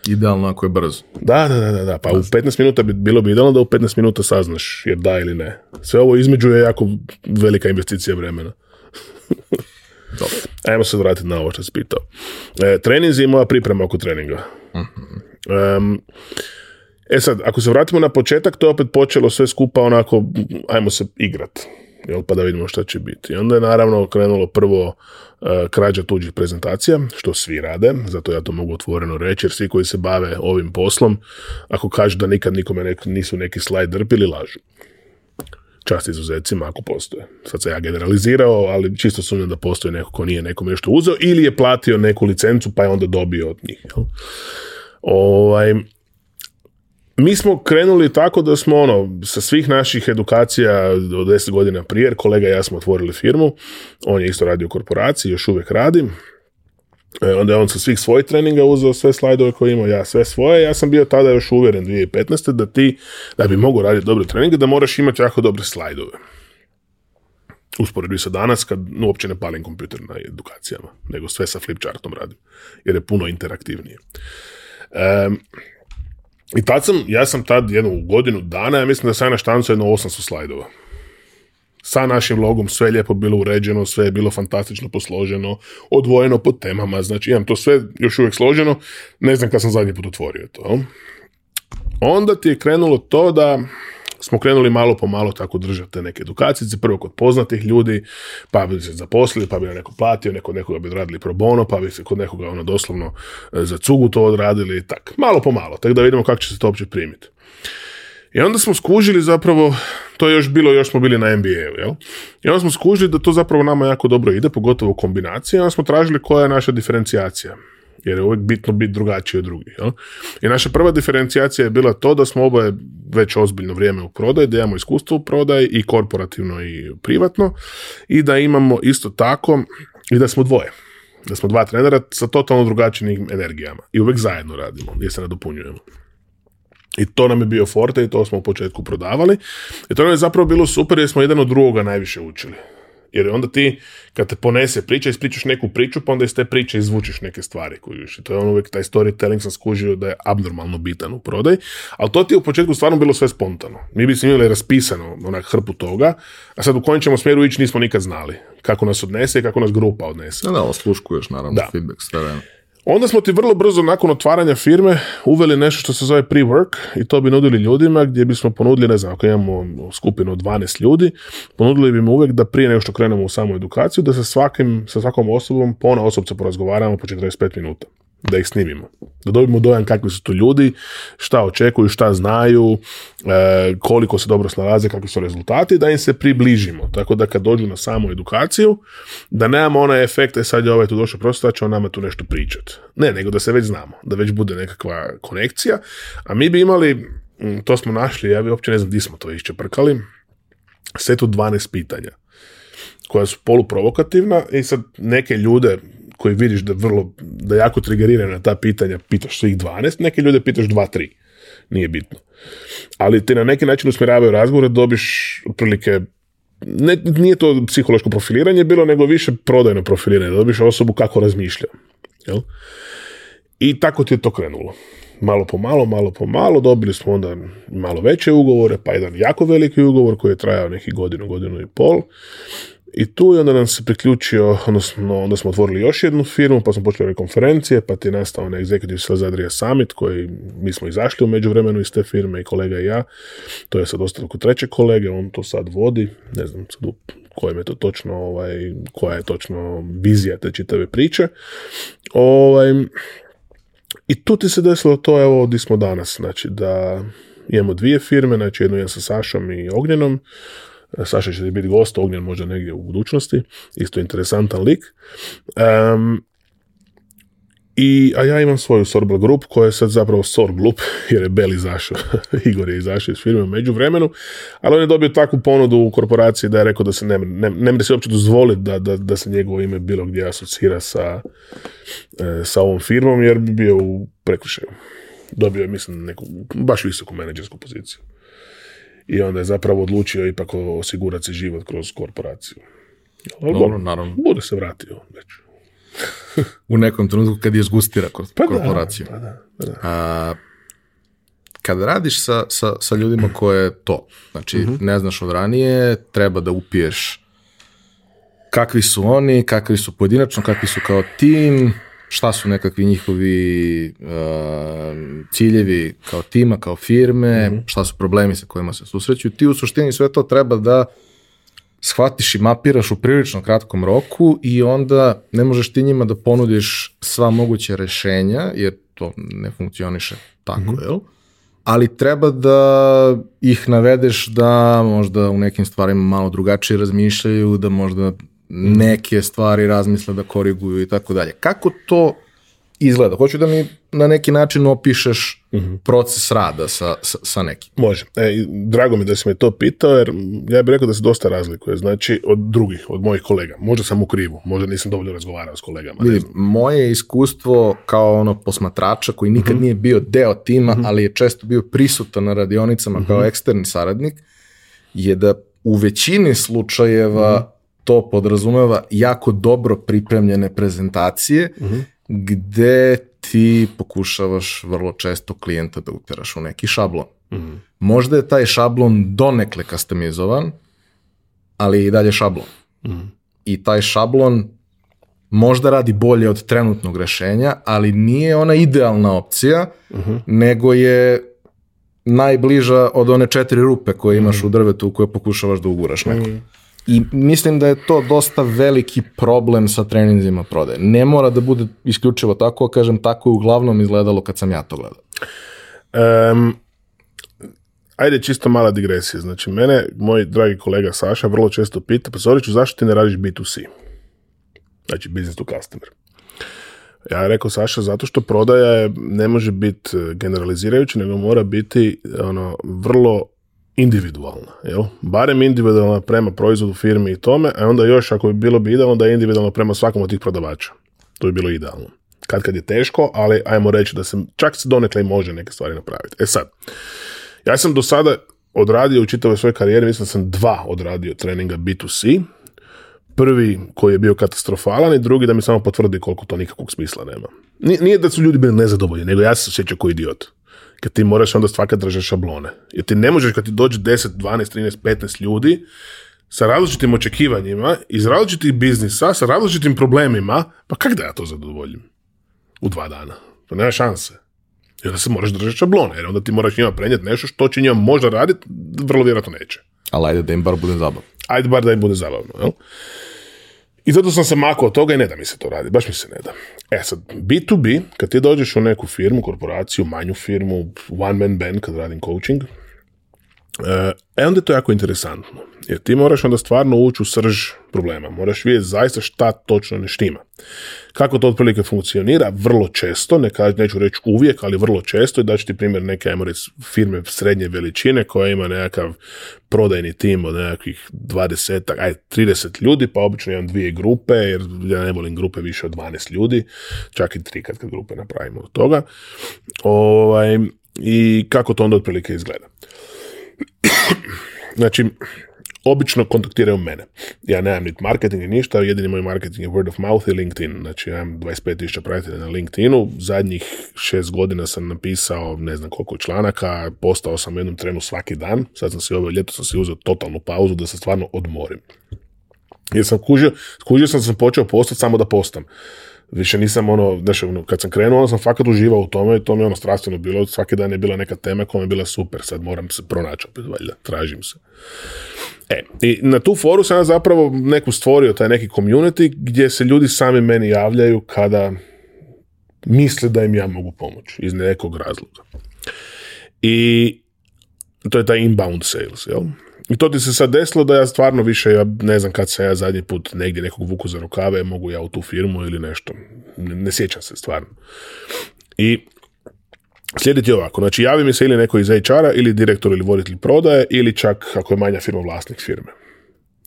[SPEAKER 1] Idealno ako je brzo.
[SPEAKER 2] Da, da, da, da. Pa u 15 minuta bi, bilo bi idealno da u 15 minuta saznaš je da ili ne. Sve ovo između je jako velika investicija vremena. Dobro. Ajmo se vratiti na ovo što si pitao. E, treninzi i moja priprema oko treninga. Uh E sad, ako se vratimo na početak, to je opet počelo sve skupa onako, ajmo se igrat, jel, pa da vidimo šta će biti. I onda je naravno krenulo prvo e, krađa tuđih prezentacija, što svi rade, zato ja to mogu otvoreno reći, jer svi koji se bave ovim poslom, ako kažu da nikad nikome nisu neki slajd drpili, lažu čast izuzetcima ako postoje. Sad se ja generalizirao, ali čisto sumnjam da postoji neko ko nije nekom nešto uzeo ili je platio neku licencu pa je onda dobio od njih. Ovaj, mi smo krenuli tako da smo ono, sa svih naših edukacija do 10 godina prije, kolega i ja smo otvorili firmu, on je isto radio u korporaciji, još uvijek radim, e, onda je on sa svih svojih treninga uzeo sve slajdove koje imao, ja sve svoje, ja sam bio tada još uvjeren 2015. da ti, da bi mogu raditi dobre treninge, da moraš imati jako dobre slajdove. Usporedbi se danas kad uopće ne palim kompjuter na edukacijama, nego sve sa flipchartom radim, jer je puno interaktivnije. I tad sam, ja sam tad jednu godinu dana, ja mislim da sam na štancu jedno 800 slajdova. Sa našim logom sve je lijepo bilo uređeno, sve je bilo fantastično posloženo, odvojeno po temama, znači imam to sve još uvijek složeno, ne znam kad sam zadnji put otvorio to. Onda ti je krenulo to da smo krenuli malo po malo tako držati te neke edukacije, prvo kod poznatih ljudi, pa bi se zaposlili, pa bi nam neko platio, neko nekoga bi odradili pro bono, pa bi se kod nekoga ono doslovno e, za cugu to odradili tak. Malo po malo, tako da vidimo kako će se to uopće primiti. I onda smo skužili zapravo, to je još bilo, još smo bili na NBA-u, jel? I onda smo skužili da to zapravo nama jako dobro ide, pogotovo u kombinacija, onda smo tražili koja je naša diferencijacija jer je uvijek bitno biti drugačiji od drugih. Jel? I naša prva diferencijacija je bila to da smo oboje već ozbiljno vrijeme u prodaji, da imamo iskustvo u prodaji i korporativno i privatno i da imamo isto tako i da smo dvoje. Da smo dva trenera sa totalno drugačijim energijama i uvijek zajedno radimo gdje se nadopunjujemo. I to nam je bio forte i to smo u početku prodavali. I to nam je zapravo bilo super jer smo jedan od drugoga najviše učili. Jer onda ti, kad te ponese priča, ispričaš neku priču, pa onda iz te priče izvučiš neke stvari I to je ono uvijek, taj storytelling sam skužio da je abnormalno bitan u prodaj. Ali to ti je u početku stvarno bilo sve spontano. Mi bi imali raspisano onak hrpu toga, a sad u kojem ćemo smjeru ići nismo nikad znali. Kako nas odnese i kako nas grupa odnese.
[SPEAKER 1] Da, da, osluškuješ naravno feedback s
[SPEAKER 2] Onda smo ti vrlo brzo nakon otvaranja firme uveli nešto što se zove pre-work i to bi nudili ljudima gdje bismo ponudili, ne znam, ako imamo skupinu od 12 ljudi, ponudili bi mu uvijek da prije nego što krenemo u samu edukaciju, da sa, svakim, svakom osobom pona osobca porazgovaramo po 45 minuta da ih snimimo. Da dobimo dojam kakvi su to ljudi, šta očekuju, šta znaju, e, koliko se dobro snalaze, kakvi su rezultati, da im se približimo. Tako da kad dođu na samu edukaciju, da nemamo onaj efekt, sad je ovaj tu došao prostor, da će on nama tu nešto pričat. Ne, nego da se već znamo, da već bude nekakva konekcija. A mi bi imali, to smo našli, ja bi uopće ne znam gdje smo to iščeprkali, setu 12 pitanja koja su poluprovokativna i sad neke ljude koji vidiš da vrlo, da jako trigerira na ta pitanja, pitaš svih 12, neke ljude pitaš 2-3, nije bitno. Ali te na neki način usmjeravaju razgovore, dobiš otprilike ne, nije to psihološko profiliranje bilo, nego više prodajno profiliranje, da dobiš osobu kako razmišlja. Jel? I tako ti je to krenulo. Malo po malo, malo po malo, dobili smo onda malo veće ugovore, pa jedan jako veliki ugovor koji je trajao neki godinu, godinu i pol. I tu je onda nam se priključio, odnosno onda smo otvorili još jednu firmu, pa smo počeli konferencije, pa ti je nastao onaj Executive Sales Adria Summit koji mi smo izašli u međuvremenu iz te firme i kolega i ja. To je sad ostalo kod treće kolege, on to sad vodi, ne znam sad u kojem je to točno, ovaj, koja je točno vizija te čitave priče. Ovaj, I tu ti se desilo to, evo, di smo danas, znači da imamo dvije firme, znači jednu ja sa Sašom i Ognjenom, Saša će biti gost, Ognjen možda negdje u budućnosti, isto interesantan lik. i, a ja imam svoju Sorbel Group koja je sad zapravo Sor Group jer je Bel izašao. Igor je izašao iz firme među vremenu, ali on je dobio takvu ponudu u korporaciji da je rekao da se ne, ne, se uopće dozvoliti da, da, da, se njegovo ime bilo gdje asocira sa, e, sa ovom firmom jer bi bio u prekršaju. Dobio je, mislim, neku baš visoku menedžersku poziciju i onda je zapravo odlučio ipak osigurati život kroz korporaciju.
[SPEAKER 1] Dobro, naravno.
[SPEAKER 2] Bude se vratio već.
[SPEAKER 1] u nekom trenutku kad je zgustira kor- pa Da, pa da, pa da. kad radiš sa, ljudima koje to, znači mhm. ne znaš od ranije, treba da upiješ kakvi su oni, kakvi su pojedinačno, kakvi su kao tim, šta su nekakvi njihovi e, ciljevi kao tima, kao firme, mhm. šta su problemi sa kojima se susreću. Ti u suštini sve to treba da shvatiš i mapiraš u prilično kratkom roku i onda ne možeš ti njima da ponudiš sva moguća rešenja, jer to ne funkcioniše tako, mm jel? ali treba da ih navedeš da možda u nekim stvarima malo drugačije razmišljaju, da možda Mm. neke stvari razmisle da koriguju i tako dalje. Kako to izgleda? Hoću da mi na neki način opišeš mhm. proces rada sa, sa, sa nekim.
[SPEAKER 2] Može. E, drago mi da si me to pitao, jer ja bih rekao da se dosta razlikuje, znači, od drugih, od mojih kolega. Možda sam u krivu, možda nisam dovoljno razgovarao s kolegama.
[SPEAKER 1] Vidim, moje iskustvo kao ono posmatrača koji nikad mhm. nije bio deo tima, mhm. ali je često bio prisutan na radionicama kao eksterni saradnik, je da u većini slučajeva to podrazumeva jako dobro pripremljene prezentacije gdje gde ti pokušavaš vrlo često klijenta da uteraš u neki šablon. Možda je taj šablon donekle kastemizovan, ali je i dalje šablon. I taj šablon možda radi bolje od trenutnog rešenja, ali nije ona idealna opcija, nego je najbliža od one četiri rupe koje imaš u drvetu koje pokušavaš da uguraš mm. neko. I mislim da je to dosta veliki problem sa treninzima prodaje. Ne mora da bude isključivo tako, kažem, tako je uglavnom izgledalo kad sam ja to gledao.
[SPEAKER 2] Um, ajde, čisto mala digresija. Znači, mene, moj dragi kolega Saša, vrlo često pita, pa Zoriću, zašto ti ne radiš B2C? Znači, business to customer. Ja rekao Saša, zato što prodaja ne može biti e, generalizirajuća, nego mora biti ono, vrlo individualna, jel? Barem individualna prema proizvodu firme i tome, a onda još ako bi bilo bi idealno da je individualno prema svakom od tih prodavača. To bi bilo idealno. Kad kad je teško, ali ajmo reći da se čak se donekle i može neke stvari napraviti. E sad, ja sam do sada odradio u čitavoj svojoj karijeri, mislim da sam dva odradio treninga B2C, prvi koji je bio katastrofalan i drugi da mi samo potvrdi koliko to nikakvog smisla nema. Nije da su ljudi bili nezadovoljni, nego ja se sjećam kao idiot kad ti moraš onda svaka držati šablone. Jer ti ne možeš kad ti dođe 10, 12, 13, 15 ljudi sa različitim očekivanjima, iz različitih biznisa, sa različitim problemima, pa kak da ja to zadovoljim? U dva dana. To nema šanse. I onda se moraš držati šablone, jer onda ti moraš njima prenijeti nešto što će njima možda raditi, vrlo vjerojatno neće.
[SPEAKER 1] Ali ajde da im bar bude zabavno.
[SPEAKER 2] Ajde bar da im bude zabavno, jel? I zato sam se makao od toga i ne da mi se to radi, baš mi se ne da. E sad, B2B, kad ti dođeš u neku firmu, korporaciju, manju firmu, one man band, kad radim coaching, E, e onda je to jako interesantno, jer ti moraš onda stvarno ući u srž problema, moraš vidjeti zaista šta točno ne štima. Kako to otprilike funkcionira, vrlo često, ne neću reći uvijek, ali vrlo često, i daću ti primjer neke, firme srednje veličine koja ima nekakav prodajni tim od nekakvih 20, aj 30 ljudi, pa obično imam dvije grupe, jer ja ne volim grupe više od 12 ljudi, čak i tri kad, grupe napravimo od toga. Ovaj, I kako to onda otprilike izgleda znači, obično kontaktiraju mene. Ja nemam niti marketing ni ništa, jedini moj marketing je word of mouth i LinkedIn. Znači, ja imam 25.000 pratitelja na LinkedInu. Zadnjih šest godina sam napisao ne znam koliko članaka, postao sam jednom trenu svaki dan. Sad sam si ovo ljeto sam si uzeo totalnu pauzu da se stvarno odmorim. Jer sam kužio, kužio sam da sam počeo postati samo da postam više nisam ono, znaš, ono, kad sam krenuo, ono sam fakat uživao u tome i to mi je ono strastveno bilo, svaki dan je bila neka tema koja mi je bila super, sad moram se pronaći opet, valjda, tražim se. E, i na tu foru sam ja zapravo neku stvorio, taj neki community gdje se ljudi sami meni javljaju kada misle da im ja mogu pomoći iz nekog razloga. I to je taj inbound sales, jel? I to ti se sad desilo da ja stvarno više, ja ne znam kad se ja zadnji put negdje nekog vuku za rukave, mogu ja u tu firmu ili nešto. Ne, ne sjećam se stvarno. I slijediti ovako, znači javi mi se ili neko iz HR-a ili direktor ili voditelj prodaje ili čak ako je manja firma vlasnik firme.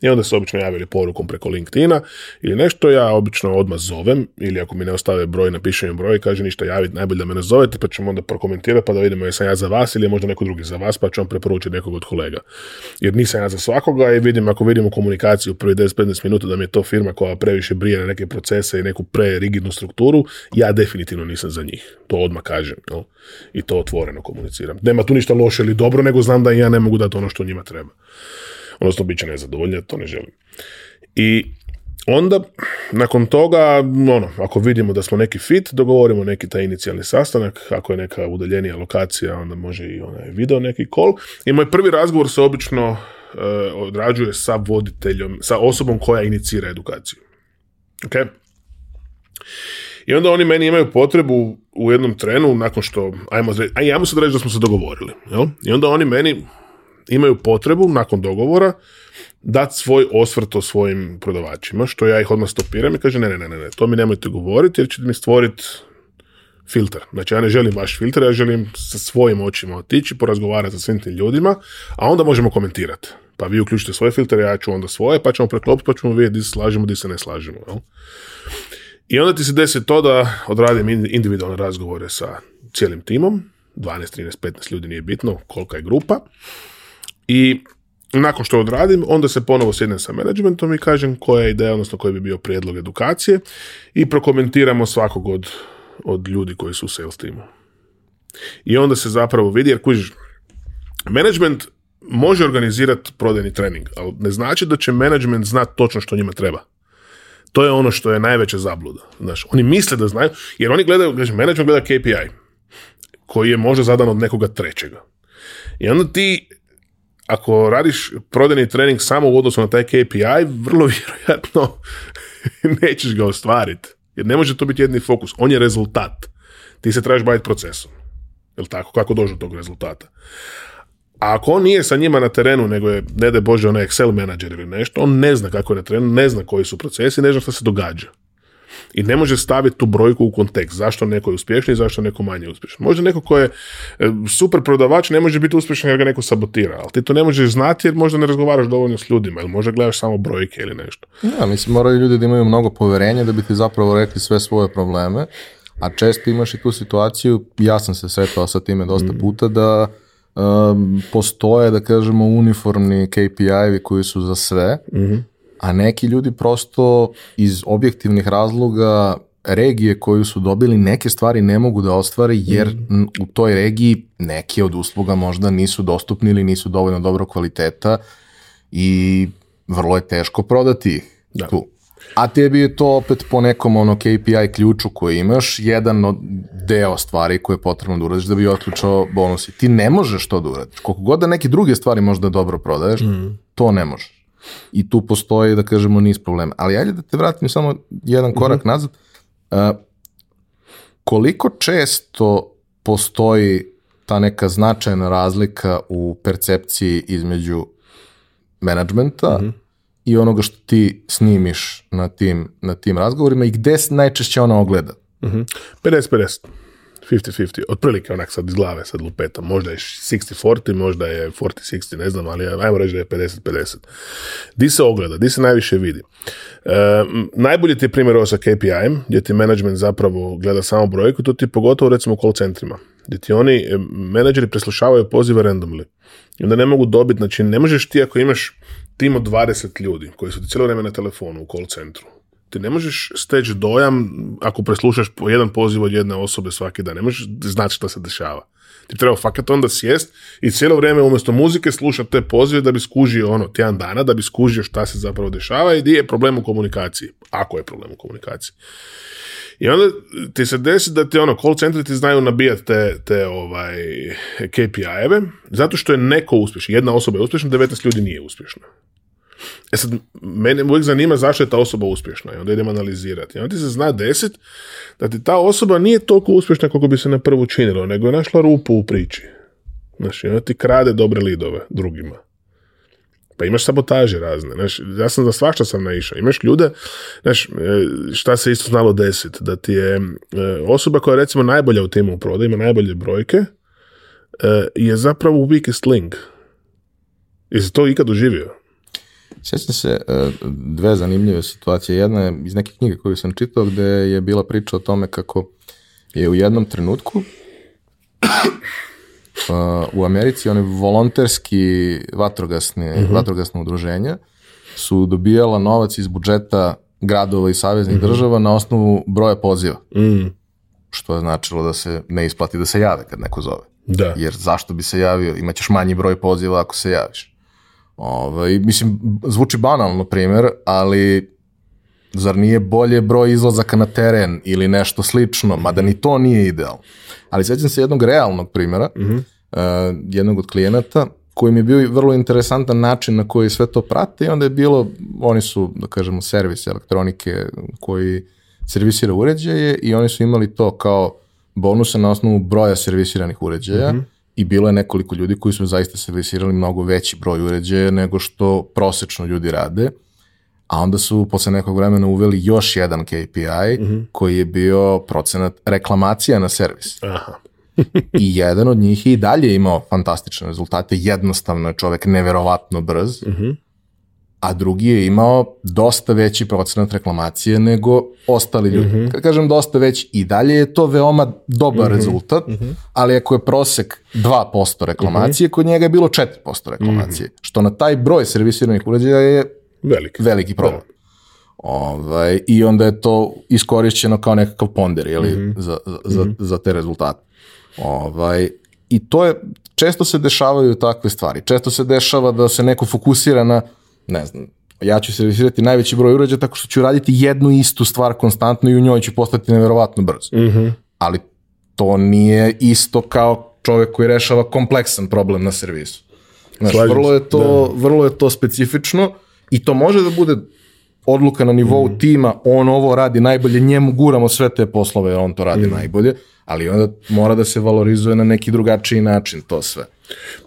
[SPEAKER 2] I onda se obično javili porukom preko LinkedIna ili nešto, ja obično odmah zovem ili ako mi ne ostave broj, napišem im broj i kaže ništa javiti, najbolje da me ne zovete pa ćemo onda prokomentirati pa da vidimo jesam ja za vas ili je možda neko drugi za vas pa ću vam preporučiti nekog od kolega. Jer nisam ja za svakoga i vidim ako vidimo komunikaciju prvi 10-15 minuta da mi je to firma koja previše brije na neke procese i neku prerigidnu strukturu, ja definitivno nisam za njih. To odmah kažem i to otvoreno komuniciram. Nema tu ništa loše ili dobro nego znam da ja ne mogu dati ono što njima treba odnosno bit će nezadovoljni, to ne želim. I onda, nakon toga, ono, ako vidimo da smo neki fit, dogovorimo neki taj inicijalni sastanak, ako je neka udaljenija lokacija, onda može i onaj video neki call. I moj prvi razgovor se obično e, odrađuje sa voditeljom, sa osobom koja inicira edukaciju. Ok? I onda oni meni imaju potrebu u jednom trenu, nakon što, ajmo, ajmo sad reći da smo se dogovorili. Jel? I onda oni meni imaju potrebu nakon dogovora dati svoj osvrt o svojim prodavačima, što ja ih odmah stopiram i kažem ne, ne, ne, ne, to mi nemojte govoriti jer ćete mi stvoriti filter. Znači ja ne želim vaš filtr, ja želim sa svojim očima otići, porazgovarati sa svim tim ljudima, a onda možemo komentirati. Pa vi uključite svoje filtere, ja ću onda svoje, pa ćemo preklopiti, pa ćemo vidjeti di se slažemo, di se ne slažemo. I onda ti se desi to da odradim individualne razgovore sa cijelim timom, 12, 13, 15 ljudi nije bitno kolika je grupa. I nakon što odradim, onda se ponovo sjednem sa menadžmentom i kažem koja je ideja, odnosno koji bi bio prijedlog edukacije i prokomentiramo svakog od, od ljudi koji su u sales teamu. I onda se zapravo vidi, jer kužiš, management može organizirati prodajni trening, ali ne znači da će menadžment znat točno što njima treba. To je ono što je najveća zabluda. Znaš, oni misle da znaju, jer oni gledaju, management menadžment gleda KPI, koji je možda zadan od nekoga trećega. I onda ti ako radiš prodajni trening samo u odnosu na taj KPI, vrlo vjerojatno nećeš ga ostvariti. Jer ne može to biti jedni fokus. On je rezultat. Ti se trebaš baviti procesom. Jel tako? Kako dođu do tog rezultata? A ako on nije sa njima na terenu, nego je, ne de Bože, onaj Excel menadžer ili nešto, on ne zna kako je na terenu, ne zna koji su procesi, ne zna što se događa i ne može staviti tu brojku u kontekst. Zašto neko je uspješniji, zašto neko manje uspješan. Možda neko ko je e, super prodavač ne može biti uspješan jer ga neko sabotira, ali ti to ne možeš znati jer možda ne razgovaraš dovoljno s ljudima ili možda gledaš samo brojke ili nešto.
[SPEAKER 1] Ja, mislim, moraju ljudi da imaju mnogo povjerenja da bi ti zapravo rekli sve svoje probleme, a često imaš i tu situaciju, ja sam se sretao sa time dosta mm. puta, da postoje, da kažemo, uniformni KPI-evi koji su za sve, mhm a neki ljudi prosto iz objektivnih razloga regije koju su dobili neke stvari ne mogu da ostvare jer mhm. u toj regiji neke od usluga možda nisu dostupni ili nisu dovoljno dobro kvaliteta i vrlo je teško prodati ih tu. A tebi je to opet po nekom ono KPI ključu koji imaš, jedan od deo stvari koje je potrebno da uradiš da bi otključao bonusi. ti ne možeš to da uradiš. Koliko god da neke druge stvari možda dobro prodaješ, mhm. to ne možeš i tu postoji, da kažemo, niz problema. Ali ajde da te vratim samo jedan korak mhm. nazad. E, koliko često postoji ta neka značajna razlika u percepciji između menadžmenta mhm. i onoga što ti snimiš na tim, na tim razgovorima i gde najčešće ona ogleda? Mm -hmm.
[SPEAKER 2] 50-50. 50-50, otprilike onak sad iz glave sad lupeta, možda je 60-40, možda je 40-60, ne znam, ali ajmo reći da je 50-50. Di se ogleda, di se najviše vidi? E, najbolji ti je primjer ovo sa KPI-em, gdje ti management zapravo gleda samo brojku, to ti je pogotovo recimo u call centrima, gdje ti oni, e, menadžeri preslušavaju pozive randomly. I onda ne mogu dobiti, znači ne možeš ti ako imaš tim od 20 ljudi koji su ti cijelo vrijeme na telefonu u call centru, ti ne možeš steći dojam ako preslušaš jedan poziv od jedne osobe svaki dan. Ne možeš znati šta se dešava. Ti treba fakat onda sjest i cijelo vrijeme umjesto muzike slušati te pozive da bi skužio ono tjedan dana, da bi skužio šta se zapravo dešava i di je problem u komunikaciji. Ako je problem u komunikaciji. I onda ti se desi da ti ono, call centri ti znaju nabijat te, te ovaj, KPI-eve, zato što je neko uspješan. Jedna osoba je uspješna, 19 ljudi nije uspješna. E sad, mene uvijek zanima zašto je ta osoba uspješna i onda idem analizirati. I onda ti se zna desit da ti ta osoba nije toliko uspješna Kako bi se na prvu činilo, nego je našla rupu u priči. Znaš, i onda ti krade dobre lidove drugima. Pa imaš sabotaže razne. Znaš, ja sam za svašta sam naišao. Imaš ljude, znaš, e, šta se isto znalo desiti? da ti je e, osoba koja je recimo najbolja u timu u prodaju, ima najbolje brojke, e, je zapravo weakest link. Jesi to ikad doživio?
[SPEAKER 1] Sjećam se e, dve zanimljive situacije. Jedna je iz neke knjige koju sam čitao gdje je bila priča o tome kako je u jednom trenutku e, u Americi oni volonterski vatrogasne, mhm. udruženja su dobijala novac iz budžeta gradova i saveznih mhm. država na osnovu broja poziva. Mm. Što je značilo da se ne isplati da se jave kad neko zove.
[SPEAKER 2] Da.
[SPEAKER 1] Jer zašto bi se javio? Imaćeš manji broj poziva ako se javiš. Ovaj, mislim, zvuči banalno primjer, ali zar nije bolje broj izlazaka na teren ili nešto slično, mada ni to nije ideal. Ali sjećam se jednog realnog primjera, mhm. eh, jednog od klijenata, koji mi je bio vrlo interesantan način na koji sve to prate i onda je bilo, oni su, da kažemo, servis elektronike koji servisira uređaje i oni su imali to kao bonuse na osnovu broja servisiranih uređaja. Mhm i bilo je nekoliko ljudi koji su zaista servisirali mnogo veći broj uređaja nego što prosečno ljudi rade, a onda su posle nekog vremena uveli još jedan KPI mhm. koji je bio procenat reklamacija na servis.
[SPEAKER 2] Aha.
[SPEAKER 1] I jedan od njih je i dalje imao fantastične rezultate, jednostavno je čovek neverovatno brz, mm a drugi je imao dosta veći procenat reklamacije nego ostali ljudi. Mhm. Kad kažem dosta već i dalje je to veoma dobar mhm. rezultat, mhm. ali ako je prosek 2% reklamacije, kod njega je bilo 4% reklamacije, što na taj broj servisiranih uređaja je veliki, veliki problem. Da. Ovaj, I onda je to iskorišćeno kao nekakav ponder za, za, za te rezultate. Ovaj, I to je, često se dešavaju takve stvari. Često se dešava da se neko fokusira na ne znam, ja ću servisirati najveći broj uređaja tako što ću raditi jednu istu stvar konstantno i u njoj ću postati nevjerovatno brzo. mm Ali to nije isto kao čovjek koji rešava kompleksan problem na servisu. Znaš, vrlo je to, vrlo je to specifično i to može da bude odluka na nivou mhm. tima, on ovo radi najbolje, njemu guramo sve te poslove jer on to radi mhm. najbolje, ali onda mora da se valorizuje na neki drugačiji način to sve.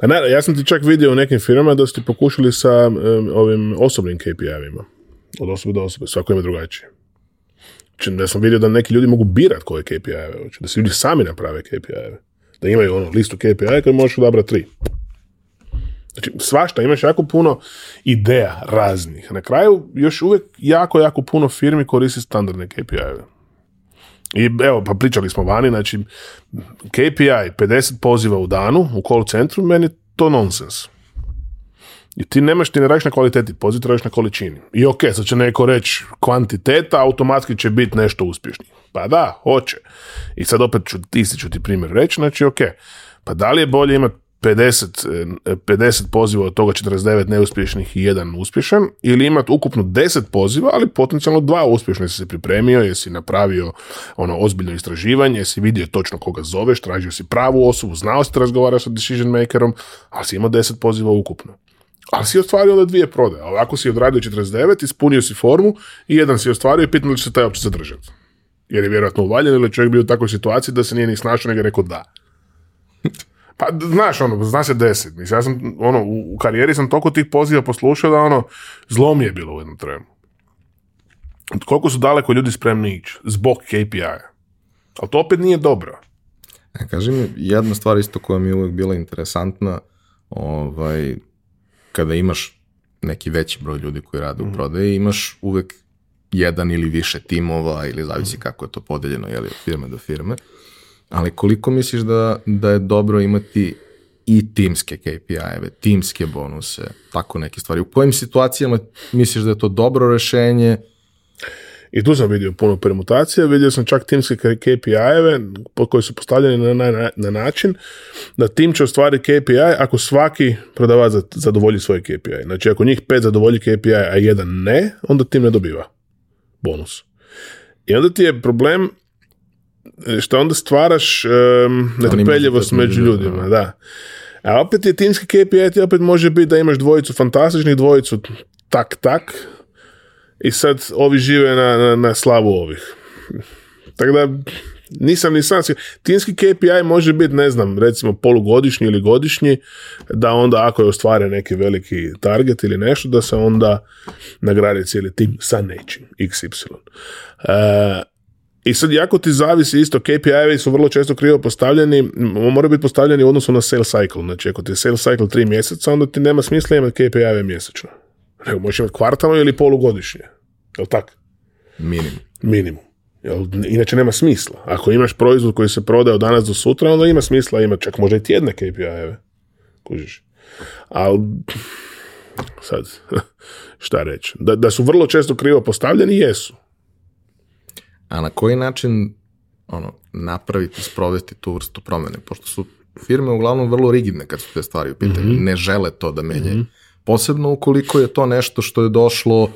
[SPEAKER 2] Pa naravno, ja sam ti čak vidio u nekim firmama da ste pokušali sa ovim osobnim KPI-evima, od osobe do osobe, svako ima drugačije. Znači, da sam vidio da neki ljudi mogu birat koje KPI-eve, da se ljudi sami naprave KPI-eve, da imaju ono listu KPI-eve koje možeš odabrati tri. Znači, svašta, imaš jako puno ideja raznih. Na kraju, još uvijek jako, jako puno firmi koristi standardne KPI-eve. I evo, pa pričali smo vani, znači, KPI, 50 poziva u danu u call centru, meni to nonsens. I ti nemaš, ti ne radiš na kvaliteti, poziv radiš na količini. I ok, sad će neko reći kvantiteta, automatski će biti nešto uspješni. Pa da, hoće. I sad opet ću, isti ću ti primjer reći, znači ok, pa da li je bolje imati 50, 50 e, poziva, od toga 49 neuspješnih i jedan uspješan, ili imati ukupno 10 poziva, ali potencijalno dva uspješna jesi se pripremio, jesi napravio ono ozbiljno istraživanje, jesi vidio točno koga zoveš, tražio si pravu osobu, znao si da sa decision makerom, ali si imao 10 poziva ukupno. Ali si ostvario onda dvije prodaje. Ovako si odradio 49, ispunio si formu i jedan si ostvario i pitno li će se taj opće zadržati. Jer je vjerojatno uvaljen ili čovjek bio u takvoj situaciji da se nije ni snašao nego rekao da. Pa znaš, ono, zna se deset. Mislim, ja sam, ono, u, karijeri sam toliko tih poziva poslušao da, ono, mi je bilo u jednom trenu. Koliko su daleko ljudi spremni ići zbog KPI-a. Ali to opet nije dobro.
[SPEAKER 1] E, kaži mi, jedna stvar isto koja mi je uvijek bila interesantna, ovaj, kada imaš neki veći broj ljudi koji rade u mhm. prodaji, imaš uvek jedan ili više timova ili zavisi kako je to podeljeno, jeli, od firme do firme ali koliko misliš da, da je dobro imati i timske KPI-eve, timske bonuse, tako neke stvari. U kojim situacijama misliš da je to dobro rešenje?
[SPEAKER 2] I tu sam vidio puno permutacija, vidio sam čak timske KPI-eve koji su postavljeni na, na, na način da tim će ostvariti KPI ako svaki prodavac zadovolji svoj KPI. Znači ako njih pet zadovolji KPI, a jedan ne, onda tim ne dobiva bonus. I onda ti je problem E, što onda stvaraš um, netrpeljivost među ljudima, da. A opet je timski KPI ti opet može biti da imaš dvojicu fantastičnih, dvojicu tak tak i sad ovi žive na, na, na slavu ovih. Tako da nisam ni sam. Timski KPI može biti, ne znam, recimo polugodišnji ili godišnji, da onda ako je ostvare neki veliki target ili nešto, da se onda nagradi cijeli tim sa nečim, XY. Uh, e, i sad jako ti zavisi isto, KPI-evi su vrlo često krivo postavljeni, moraju biti postavljeni u odnosu na sales cycle. Znači ako ti je sales cycle tri mjeseca, onda ti nema smisla imati KPI-eve mjesečno. Nego možeš imati kvartalno ili polugodišnje. Jel tako?
[SPEAKER 1] Minimum.
[SPEAKER 2] Minimum. Jel, inače nema smisla. Ako imaš proizvod koji se prodaje od danas do sutra, onda ima smisla imati čak možda i tjedne KPI-eve. Kužiš. Ali, sad, šta reći? Da, da su vrlo često krivo postavljeni, jesu
[SPEAKER 1] a na koji način ono, napraviti, sprovesti tu vrstu promene, pošto su firme uglavnom vrlo rigidne kad su te stvari u pitanju, mhm. ne žele to da menjaju. Mhm. Posebno ukoliko je to nešto što je došlo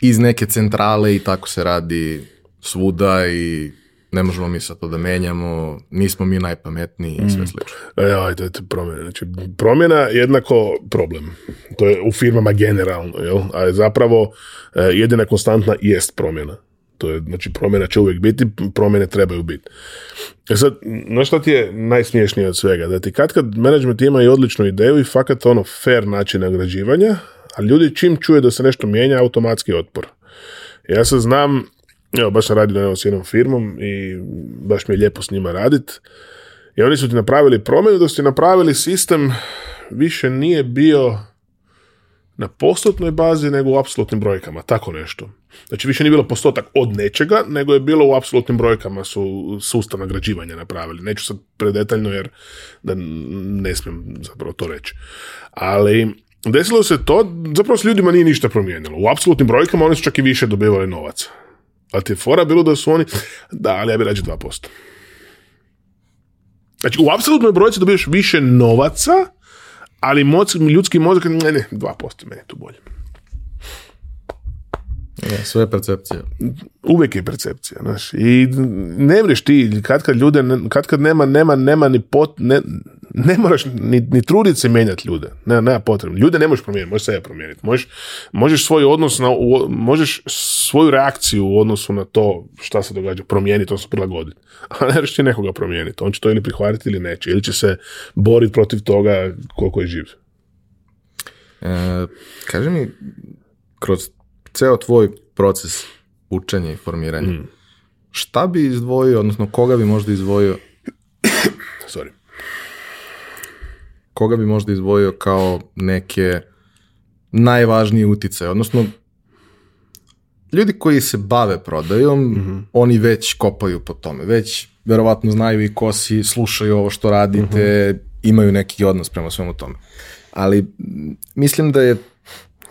[SPEAKER 1] iz neke centrale i tako se radi svuda i ne možemo mi sad to da menjamo, nismo mi najpametniji i sve mhm. slično.
[SPEAKER 2] Mm. ajde, promjena. Znači, promjena jednako problem. To je u firmama generalno, jel? A zapravo e, jedina konstantna jest promjena. To je, znači, promjena će uvijek biti, promjene trebaju biti. E sad, znaš šta ti je najsmiješnije od svega? Da ti kad kad management ima i odličnu ideju i fakat ono fair način nagrađivanja, a ljudi čim čuje da se nešto mijenja, automatski otpor. Ja se znam, evo, baš sam radio s jednom firmom i baš mi je lijepo s njima radit. I oni su ti napravili promjenu, da su ti napravili sistem više nije bio na postotnoj bazi nego u apsolutnim brojkama, tako nešto. Znači više nije bilo postotak od nečega, nego je bilo u apsolutnim brojkama su sustav nagrađivanja napravili. Neću sad predetaljno jer da ne smijem zapravo to reći. Ali desilo se to, zapravo s ljudima nije ništa promijenilo. U apsolutnim brojkama oni su čak i više dobivali novac. Ali ti je fora bilo da su oni, da, ali ja bi rađe 2%. Znači, u apsolutnoj brojci dobiješ više novaca, ali ljudski mozak, ne, ne, 2% meni je tu bolje.
[SPEAKER 1] Ja, sve je percepcija.
[SPEAKER 2] Uvijek je percepcija, znaš. I ne vriš ti, kad kad ljude, kad kad nema, nema, nema ni ne, ne moraš ni, ni truditi se mijenjati ljude. Ne, nema potrebno. Ljude ne možeš promijeniti, možeš sebe promijeniti. Možeš, možeš svoj odnos na, možeš svoju reakciju u odnosu na to šta se događa promijeniti, se prilagoditi. A ne ti nekoga promijeniti. On će to ili prihvatiti ili neće. Ili će se boriti protiv toga koliko je živ.
[SPEAKER 1] E, mi, kroz ceo tvoj proces učenja i formiranja, mm. šta bi izdvojio, odnosno koga bi možda izdvojio sorry, koga bi možda izdvojio kao neke najvažnije utice, odnosno ljudi koji se bave prodajom, mhm. oni već kopaju po tome, već verovatno znaju i ko si, slušaju ovo što radite, mhm. imaju neki odnos prema svemu tome. Ali mislim da je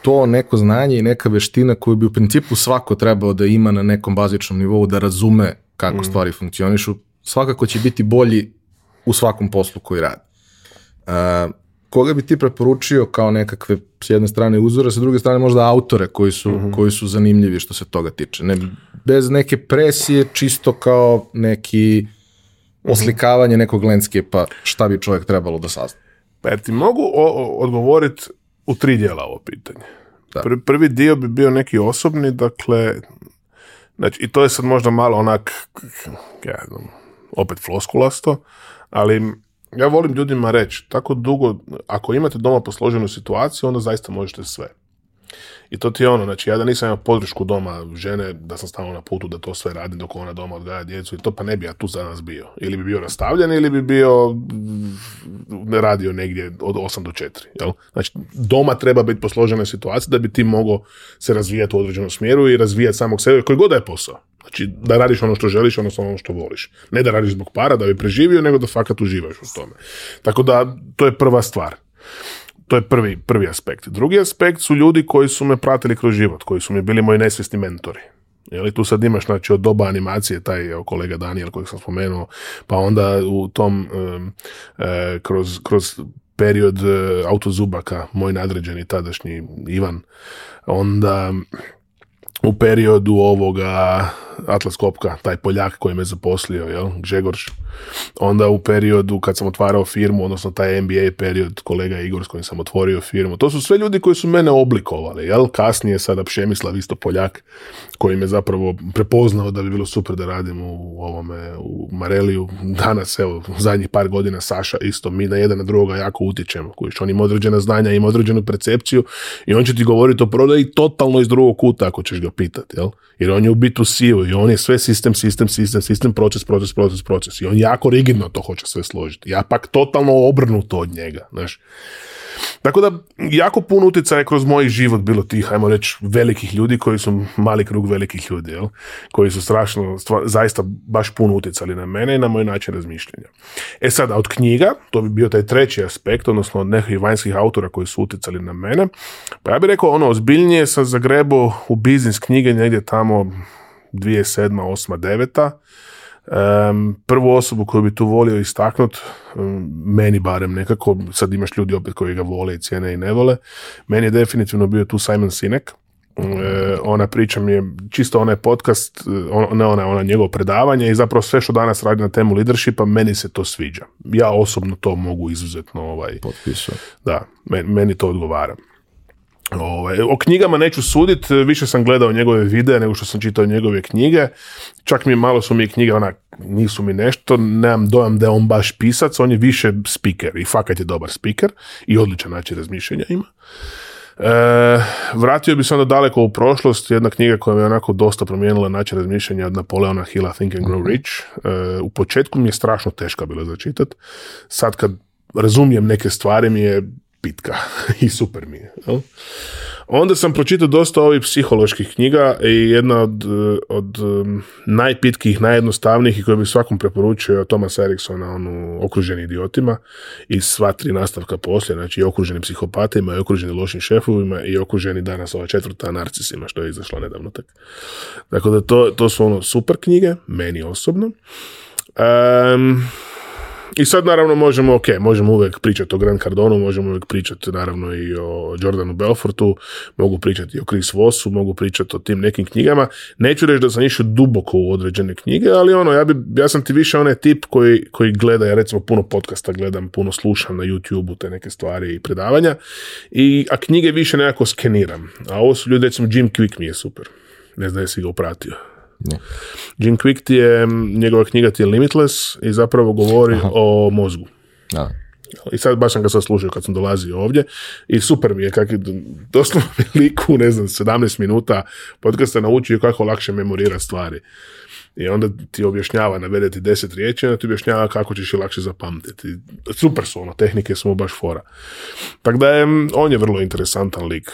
[SPEAKER 1] to neko znanje i neka veština koju bi u principu svako trebao da ima na nekom bazičnom nivou, da razume kako mm. stvari funkcionišu, svakako će biti bolji u svakom poslu koji radi. Uh, koga bi ti preporučio kao nekakve s jedne strane uzore, sa druge strane možda autore koji su, mhm. koji su zanimljivi što se toga tiče. Ne, bez neke presije, čisto kao neki mhm. oslikavanje nekog landscape-a, šta bi čovjek trebalo da sazna.
[SPEAKER 2] Pa ja ti mogu odgovoriti u tri dijela ovo pitanje. Prvi dio bi bio neki osobni, dakle, znači, i to je sad možda malo onak, ja znam, opet floskulasto, ali ja volim ljudima reći, tako dugo, ako imate doma posloženu situaciju, onda zaista možete sve. I to ti je ono, znači ja da nisam imao podršku doma žene, da sam stalno na putu da to sve radi dok ona doma odgaja djecu i to, pa ne bi ja tu za nas bio. Ili bi bio rastavljen ili bi bio ne mm, radio negdje od 8 do 4. Jel? Znači, doma treba biti posložena situacija da bi ti mogao se razvijati u određenom smjeru i razvijati samog sebe koji god da je posao. Znači, da radiš ono što želiš, odnosno ono što voliš. Ne da radiš zbog para, da bi preživio, nego da fakat uživaš u tome. Tako da, to je prva stvar to je prvi, prvi aspekt. Drugi aspekt su ljudi koji su me pratili kroz život, koji su mi bili moji nesvjesni mentori. Jeli, tu sad imaš znači, od doba animacije, taj evo, kolega Daniel kojeg sam spomenuo, pa onda u tom, e, kroz, kroz period e, autozubaka, moj nadređeni tadašnji Ivan, onda u periodu ovoga Atlas Kopka, taj Poljak koji me zaposlio, jel, Žegorš. Onda u periodu kad sam otvarao firmu, odnosno taj MBA period, kolega Igor s kojim sam otvorio firmu. To su sve ljudi koji su mene oblikovali, jel, kasnije sada Pšemislav, isto Poljak, koji me zapravo prepoznao da bi bilo super da radim u ovome, u Mareliju. Danas, evo, zadnjih par godina Saša isto, mi na jedan na drugoga jako utječemo. Kojiš, on ima određena znanja, ima određenu percepciju i on će ti govoriti o prodaji totalno iz drugog kuta ako ćeš ga pitati, jel? Jer on je u bitu sivo i on je sve sistem, sistem, sistem, sistem, proces, proces, proces, proces. I on jako rigidno to hoće sve složiti. Ja pak totalno obrnuto od njega, znaš. Tako da, jako puno utjecaja je kroz moj život bilo tih, ajmo reći, velikih ljudi koji su mali krug velikih ljudi, jel? koji su strašno, zaista baš puno utjecali na mene i na moj način razmišljanja. E sada, od knjiga, to bi bio taj treći aspekt, odnosno od nekih vanjskih autora koji su utjecali na mene, pa ja bih rekao, ono, ozbiljnije sa Zagrebu u biznis knjige negdje tamo 2007. 8. 9 Um, prvu osobu koju bi tu volio istaknut, meni barem nekako, sad imaš ljudi opet koji ga vole i cijene i ne vole, meni je definitivno bio tu Simon Sinek, ona priča mi je, čisto onaj podcast, on, ne ona, ona njegovo predavanje i zapravo sve što danas radi na temu leadershipa, meni se to sviđa. Ja osobno to mogu izuzetno ovaj,
[SPEAKER 1] potpisati.
[SPEAKER 2] Da, meni, meni to odgovara. Ovaj, o knjigama neću sudit, više sam gledao njegove videe nego što sam čitao njegove knjige. Čak mi malo su mi knjige, ona, nisu mi nešto, nemam dojam da je on baš pisac, on je više speaker i fakat je dobar speaker i odličan način razmišljanja ima. E, vratio bi se onda daleko u prošlost, jedna knjiga koja je onako dosta promijenila način razmišljanja od Napoleona Hilla Think and Grow mhm. Rich. E, u početku mi je strašno teška bila za Sad kad razumijem neke stvari mi je pitka i super mi je. Onda sam pročitao dosta ovih psiholoških knjiga i jedna od, od um, najpitkih, najjednostavnijih i koju bi svakom preporučio je Thomas Eriksona, onu okruženi idiotima i sva tri nastavka poslije, znači i okruženi psihopatima, i okruženi lošim šefovima i okruženi danas ova četvrta narcisima što je izašla nedavno Tako dakle, to, to su ono super knjige, meni osobno. Um, i sad naravno možemo, ok, možemo uvijek pričati o Grand Cardonu, možemo uvijek pričati naravno i o Jordanu Belfortu, mogu pričati i o Chris Vossu, mogu pričati o tim nekim knjigama. Neću reći da sam išao duboko u određene knjige, ali ono, ja, bi, ja sam ti više onaj tip koji, koji gleda, ja recimo puno podcasta gledam, puno slušam na YouTube-u te neke stvari i predavanja, i, a knjige više nekako skeniram. A ovo su ljudi, recimo Jim Quick mi je super. Ne znam si ga upratio. Ne. Jim Quick ti je, njegova knjiga ti je Limitless i zapravo govori o mozgu. Da. I sad baš sam ga sad slušao kad sam dolazio ovdje i super mi je kak je doslovno liku, ne znam, 17 minuta podcasta naučio kako lakše memorira stvari. I onda ti objašnjava, navede ti deset riječi, onda ti objašnjava kako ćeš i lakše zapamtiti. Super su ono, tehnike smo baš fora. Tako da je, on je vrlo interesantan lik.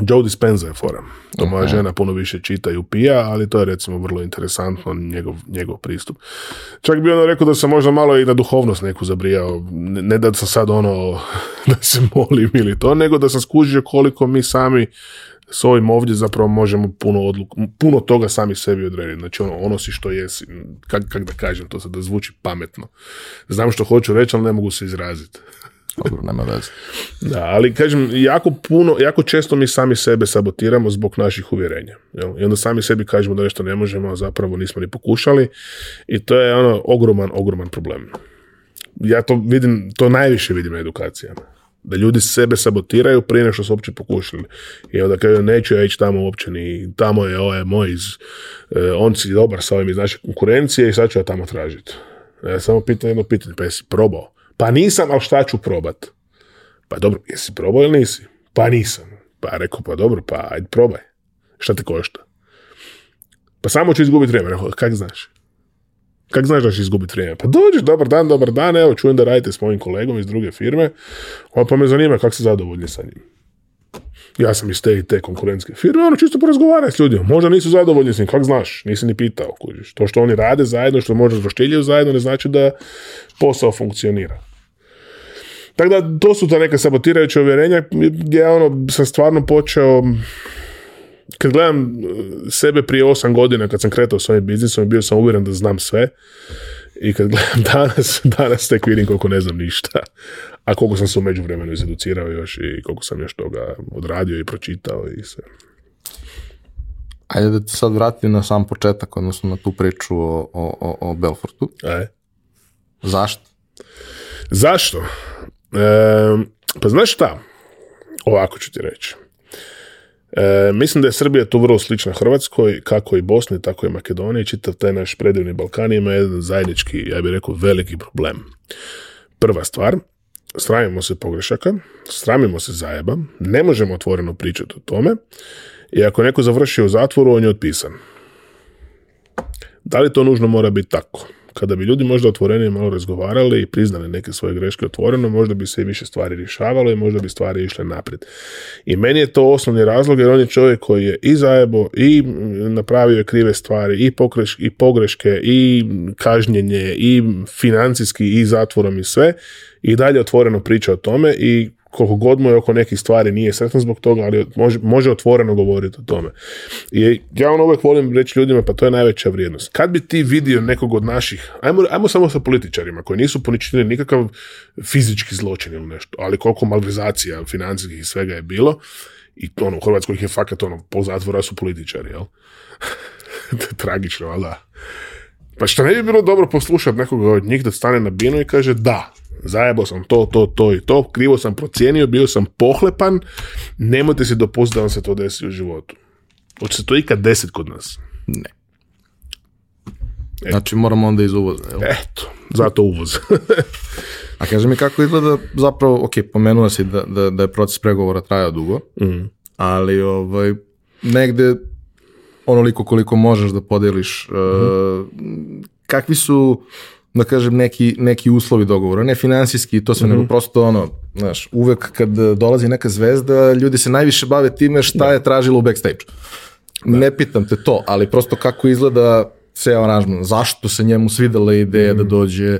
[SPEAKER 2] Joe Dispenza je fora. To moja žena puno više čita i upija, ali to je recimo vrlo interesantno njegov, njegov pristup. Čak bi ono rekao da sam možda malo i na duhovnost neku zabrijao. Ne, da sam sad ono da se molim ili to, nego da sam skužio koliko mi sami s ovim ovdje zapravo možemo puno, puno toga sami sebi odrediti. Znači ono, ono si što jesi, kak, kak da kažem to sad, da zvuči pametno. Znam što hoću reći, ali ne mogu se izraziti.
[SPEAKER 1] Dobro, nema
[SPEAKER 2] Da, ali kažem, jako puno, jako često mi sami sebe sabotiramo zbog naših uvjerenja. Jel? I onda sami sebi kažemo da nešto ne možemo, a zapravo nismo ni pokušali. I to je ono ogroman, ogroman problem. Ja to vidim, to najviše vidim na edukacijama. Da ljudi sebe sabotiraju prije nešto što su uopće pokušali. I onda kažu, neću ja ići tamo uopće ni, tamo je ovaj moj iz, e, on si dobar sa ovim iz naše konkurencije i sad ću ja tamo tražiti. Ja e, samo pitam jedno pitanje, pa jesi probao? Pa nisam, ali šta ću probat? Pa dobro, jesi probao ili nisi? Pa nisam. Pa rekao, pa dobro, pa ajde probaj. Šta te košta? Pa samo ću izgubiti vrijeme. kak znaš? Kak znaš da ćeš izgubiti vrijeme? Pa dođeš, dobar dan, dobar dan, evo, čujem da radite s mojim kolegom iz druge firme, pa me zanima kako se zadovoljni sa njim ja sam iz te i te konkurentske firme, ono čisto porazgovaraj s ljudima. Možda nisu zadovoljni s njim, kak znaš, nisi ni pitao. Kužiš. To što oni rade zajedno, što možda roštiljaju zajedno, ne znači da posao funkcionira. Tako da, to su ta neka sabotirajuća uvjerenja gdje ja ono, sam stvarno počeo kad gledam e, sebe prije osam godina kad sam kretao s ovim biznisom bio sam uvjeren da znam sve i kad gledam danas, danas tek vidim koliko ne znam ništa. A koliko sam se u međuvremenu izeducirao još i koliko sam još toga odradio i pročitao i sve.
[SPEAKER 1] Ajde da se sad vratim na sam početak, odnosno na tu priču o, o, o Belfortu. E? Zašto?
[SPEAKER 2] Zašto? E, pa znaš šta? Ovako ću ti reći. E, mislim da je Srbija tu vrlo slična Hrvatskoj, kako i Bosni, tako i Makedoniji. Čitav taj naš predivni Balkan ima jedan zajednički, ja bih rekao, veliki problem. Prva stvar, sramimo se pogrešaka, sramimo se zajeba, ne možemo otvoreno pričati o tome i ako neko završi u zatvoru, on je otpisan. Da li to nužno mora biti tako? Kada bi ljudi možda otvorenije malo razgovarali i priznali neke svoje greške otvoreno, možda bi se i više stvari rješavalo i možda bi stvari išle naprijed. I meni je to osnovni razlog jer on je čovjek koji je i zajebo i napravio je krive stvari i, pokreš, i pogreške i kažnjenje i financijski i zatvorom i sve i dalje otvoreno priča o tome i koliko god mu je oko nekih stvari nije sretan zbog toga, ali može, može otvoreno govoriti o tome. I ja ono uvijek volim reći ljudima, pa to je najveća vrijednost. Kad bi ti vidio nekog od naših, ajmo, ajmo samo sa političarima koji nisu poničili nikakav fizički zločin ili nešto, ali koliko malvizacija financijskih i svega je bilo, i ono, u Hrvatskoj je fakat ono, pol zatvora su političari, jel? tragično, ali Pa što ne bi bilo dobro poslušati nekoga od njih da stane na binu i kaže da, Zajebao sam to, to, to i to, krivo sam procijenio, bio sam pohlepan, nemojte si dopustiti da vam se to desi u životu. Hoće se to ikad desit kod nas?
[SPEAKER 1] Ne. E. Znači moramo onda iz uvoza. Jel?
[SPEAKER 2] Eto, zato uvoz.
[SPEAKER 1] A kaže mi kako izgleda zapravo, ok, pomenula si da, da, je proces pregovora trajao dugo, mm. ali ovaj, negde onoliko koliko možeš da podeliš, mhm. eh, kakvi su da kažem, neki, neki uslovi dogovora, ne financijski i to sve, mm -hmm. nego mhm. prosto ono, znaš, uvek kad dolazi neka zvezda, ljudi se najviše bave time šta je tražilo u backstage. Da. Ne pitam te to, ali prosto kako izgleda ceo aranžman, zašto se njemu svidela ideja da mhm. dođe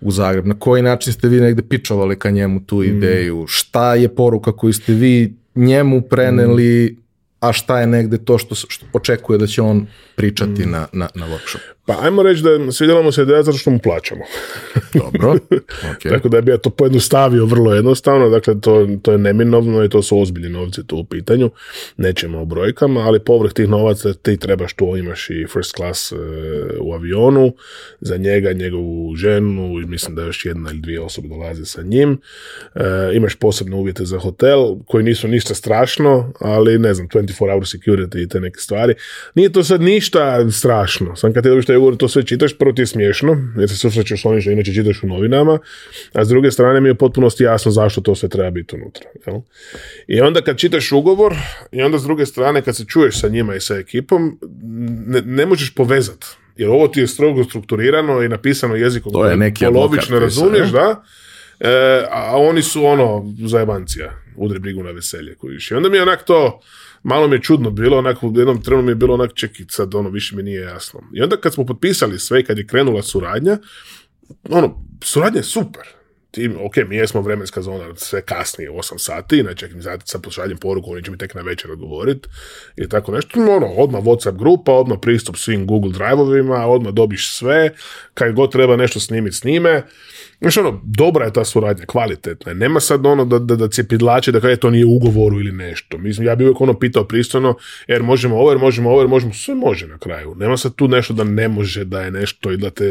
[SPEAKER 1] u Zagreb, na koji način ste vi negde pičovali ka njemu tu mhm. ideju, šta je poruka koju ste vi njemu preneli a šta je negde to što, očekuje da će on pričati mm. na, na, na workshop?
[SPEAKER 2] Pa ajmo reći da svidjelamo se ideja zato što mu
[SPEAKER 1] plaćamo. Dobro,
[SPEAKER 2] Tako da bi ja to pojednostavio vrlo jednostavno, dakle to, to je neminovno i to su ozbiljni novci tu u pitanju, nećemo o brojkama, ali povrh tih novaca ti trebaš tu, imaš i first class e, u avionu, za njega, njegovu ženu, i mislim da još jedna ili dvije osobe dolaze sa njim, e, imaš posebne uvjete za hotel, koji nisu ništa strašno, ali ne znam, 20 24 hour security i te neke stvari. Nije to sad ništa strašno. Sam kad ti dobiš taj ugovor, to sve čitaš, prvo ti je smiješno, jer se susrećeš s onim što inače čitaš u novinama, a s druge strane mi je u potpunosti jasno zašto to sve treba biti unutra. Jel? I onda kad čitaš ugovor, i onda s druge strane kad se čuješ sa njima i sa ekipom, ne, možeš povezati. Jer ovo ti je strogo strukturirano i napisano jezikom
[SPEAKER 1] To je neki
[SPEAKER 2] polovično razumiješ, da? E, a oni su ono zajebancija, udri brigu na veselje kojiš. I onda mi je onak to, malo mi je čudno bilo, onako u jednom trenu mi je bilo onak čekit sad, ono, više mi nije jasno. I onda kad smo potpisali sve, kad je krenula suradnja, ono, suradnja je super. Tim ok, mi jesmo vremenska zona, sve kasnije, 8 sati, inače mi sad sad pošaljem poruku, oni će mi tek na večer odgovoriti i tako nešto. ono, odmah WhatsApp grupa, odmah pristup svim Google drive odmah dobiš sve, kad god treba nešto snimiti, snime. Znaš ono, dobra je ta suradnja, kvalitetna je. Nema sad ono da, da, da pridlače da kada e, to nije u ugovoru ili nešto. Mislim, ja bih uvijek ono pitao pristojno, jer možemo ovo, jer možemo ovo, jer možemo, sve može na kraju. Nema sad tu nešto da ne može, da je nešto i da te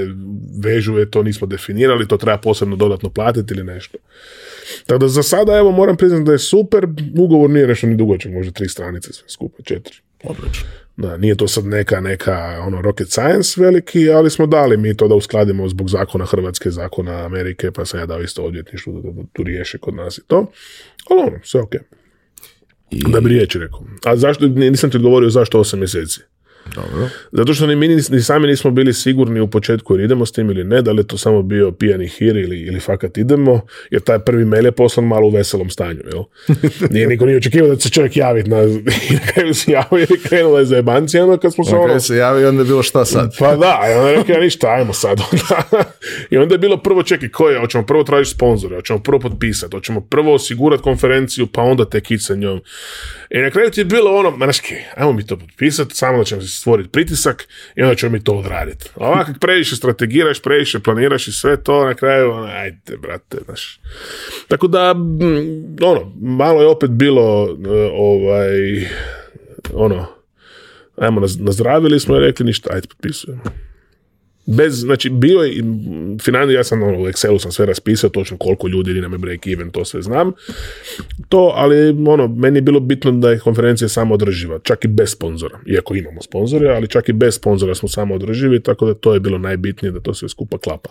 [SPEAKER 2] je to nismo definirali, to treba posebno dodatno platiti ili nešto. Tako da za sada, evo, moram priznati da je super, ugovor nije nešto ni će možda tri stranice sve skupa, četiri. Odlično. Da, nije to sad neka, neka ono rocket science veliki, ali smo dali mi to da uskladimo zbog zakona Hrvatske, zakona Amerike, pa sam ja dao isto odvjetništvo, da, da, tu riješe kod nas i to. Ali ono, sve ok. I... Da bi riječi rekao. A zašto, nisam ti odgovorio zašto 8 mjeseci? Zato što ni mi ni sami nismo bili sigurni u početku jer idemo s tim ili ne, da li je to samo bio pijani hir ili, ili fakat idemo, jer taj prvi mail je poslan malo u veselom stanju. Jel? Nije niko nije očekivao da će se čovjek javiti na, kraju se javio i krenula je za jebanci, onda kad
[SPEAKER 1] smo se ono... se javio, onda je bilo šta sad?
[SPEAKER 2] Pa da, i onda je rekao, ništa, ajmo sad. I onda je bilo prvo, čekaj, ko je, hoćemo prvo tražiti sponzore, hoćemo prvo potpisati, hoćemo prvo osigurati konferenciju, pa onda tek ići sa njom. I na kraju ti je bilo ono, mrški, ajmo mi to potpisati, samo da ćemo stvoriti pritisak i onda ćemo mi to odraditi. A ovako previše strategiraš, previše planiraš i sve to, na kraju, ono, ajde, brate, znaš. Tako da, ono, malo je opet bilo, e, ovaj, ono, ajmo, nazdravili smo i rekli ništa, ajde, potpisujemo bez, znači bio je, finalno ja sam ono, u Excelu sam sve raspisao, točno koliko ljudi ili nam break even, to sve znam. To, ali ono, meni je bilo bitno da je konferencija samo održiva, čak i bez sponzora, iako imamo sponzore, ali čak i bez sponzora smo samo održivi, tako da to je bilo najbitnije da to sve skupa klapa.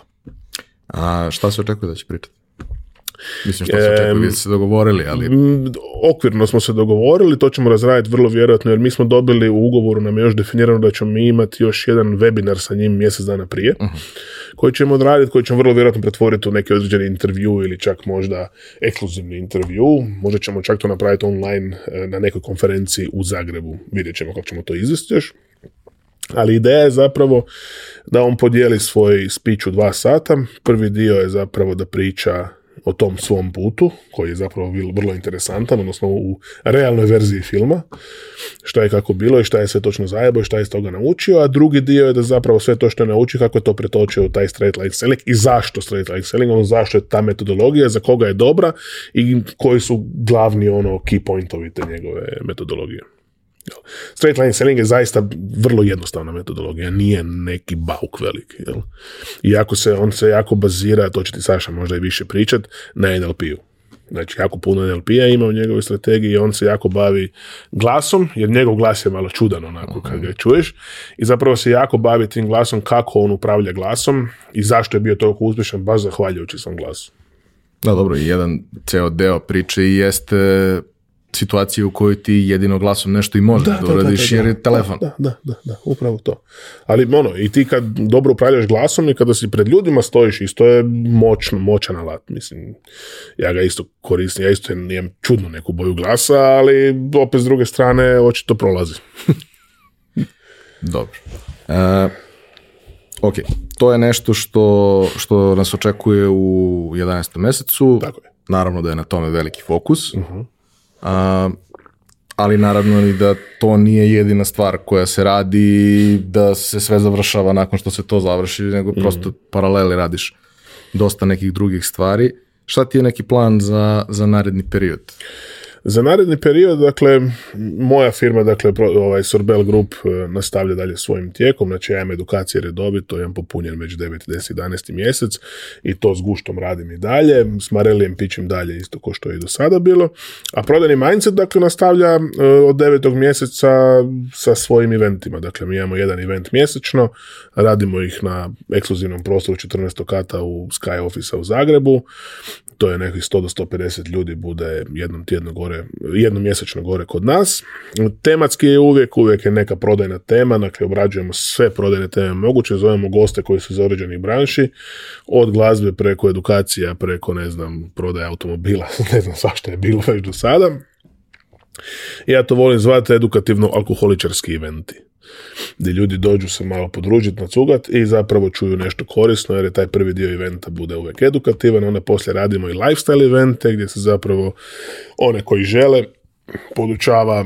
[SPEAKER 1] A šta se očekuje da će pričati? Mislim što se se dogovorili, ali... Mm,
[SPEAKER 2] okvirno smo se dogovorili, to ćemo razraditi vrlo vjerojatno, jer mi smo dobili u ugovoru, nam je još definirano da ćemo mi imati još jedan webinar sa njim mjesec dana prije, mhm. koji ćemo odraditi, koji ćemo vrlo vjerojatno pretvoriti u neki određeni intervju ili čak možda ekskluzivni intervju, možda ćemo čak to napraviti online e, na nekoj konferenciji u Zagrebu, vidjet ćemo kako ćemo to izvesti još. Ali ideja je zapravo da on podijeli svoj speech u dva sata. Prvi dio je zapravo da priča o tom svom putu, koji je zapravo bilo vrlo interesantan, odnosno u realnoj verziji filma, šta je kako bilo i šta je sve točno zajebo i šta je iz toga naučio, a drugi dio je da zapravo sve to što je naučio, kako je to pretočio u taj straight line selling i zašto straight line selling, ono zašto je ta metodologija, za koga je dobra i koji su glavni ono key pointovi te njegove metodologije. Straight line selling je zaista vrlo jednostavna metodologija, nije neki bauk veliki. Jel? Iako se on se jako bazira, to će ti Saša možda i više pričat, na NLP-u. Znači, jako puno NLP-a ima u njegovoj strategiji i on se jako bavi glasom, jer njegov glas je malo čudan onako kad mhm. ga čuješ. I zapravo se jako bavi tim glasom, kako on upravlja glasom i zašto je bio toliko uspješan, baš zahvaljujući sam glasu.
[SPEAKER 1] Da, dobro, jedan ceo deo priče jeste situacije u kojoj ti jedino glasom nešto i možeš da, uradiš jer je telefon.
[SPEAKER 2] Da, da, da, da, upravo to. Ali ono, i ti kad dobro upravljaš glasom i kada si pred ljudima stojiš, isto je moćno, moćan alat, mislim. Ja ga isto koristim, ja isto imam čudnu neku boju glasa, ali opet s druge strane očito prolazi.
[SPEAKER 1] dobro. E, ok, to je nešto što, što nas očekuje u 11. mesecu. Tako je. Naravno da je na tome veliki fokus. Uh a, ali naravno i da to nije jedina stvar koja se radi da se sve završava nakon što se to završi, nego mhm. prosto mm. paraleli radiš dosta nekih drugih stvari. Šta ti je neki plan za, za naredni period?
[SPEAKER 2] Za naredni period, dakle, moja firma, dakle, ovaj Sorbel Group e, nastavlja dalje svojim tijekom, znači ja imam edukacije redobito, imam popunjen već 9, 10, 11 mjesec i to s guštom radim i dalje, s Marelijem pićem dalje isto ko što je i do sada bilo, a prodani mindset, dakle, nastavlja e, od 9. mjeseca sa svojim eventima, dakle, mi imamo jedan event mjesečno, radimo ih na ekskluzivnom prostoru 14. kata u Sky Office u Zagrebu, to je nekih 100 do 150 ljudi bude jednom tjedno gore, jednom mjesečno gore kod nas. Tematski je uvijek, uvijek je neka prodajna tema, dakle obrađujemo sve prodajne teme moguće, zovemo goste koji su iz određenih branši, od glazbe preko edukacija, preko ne znam, prodaje automobila, ne znam svašta je bilo već do sada. Ja to volim zvati edukativno alkoholičarski eventi gdje ljudi dođu se malo podružiti, cugat i zapravo čuju nešto korisno jer je taj prvi dio eventa bude uvijek edukativan, onda poslije radimo i lifestyle evente gdje se zapravo one koji žele podučava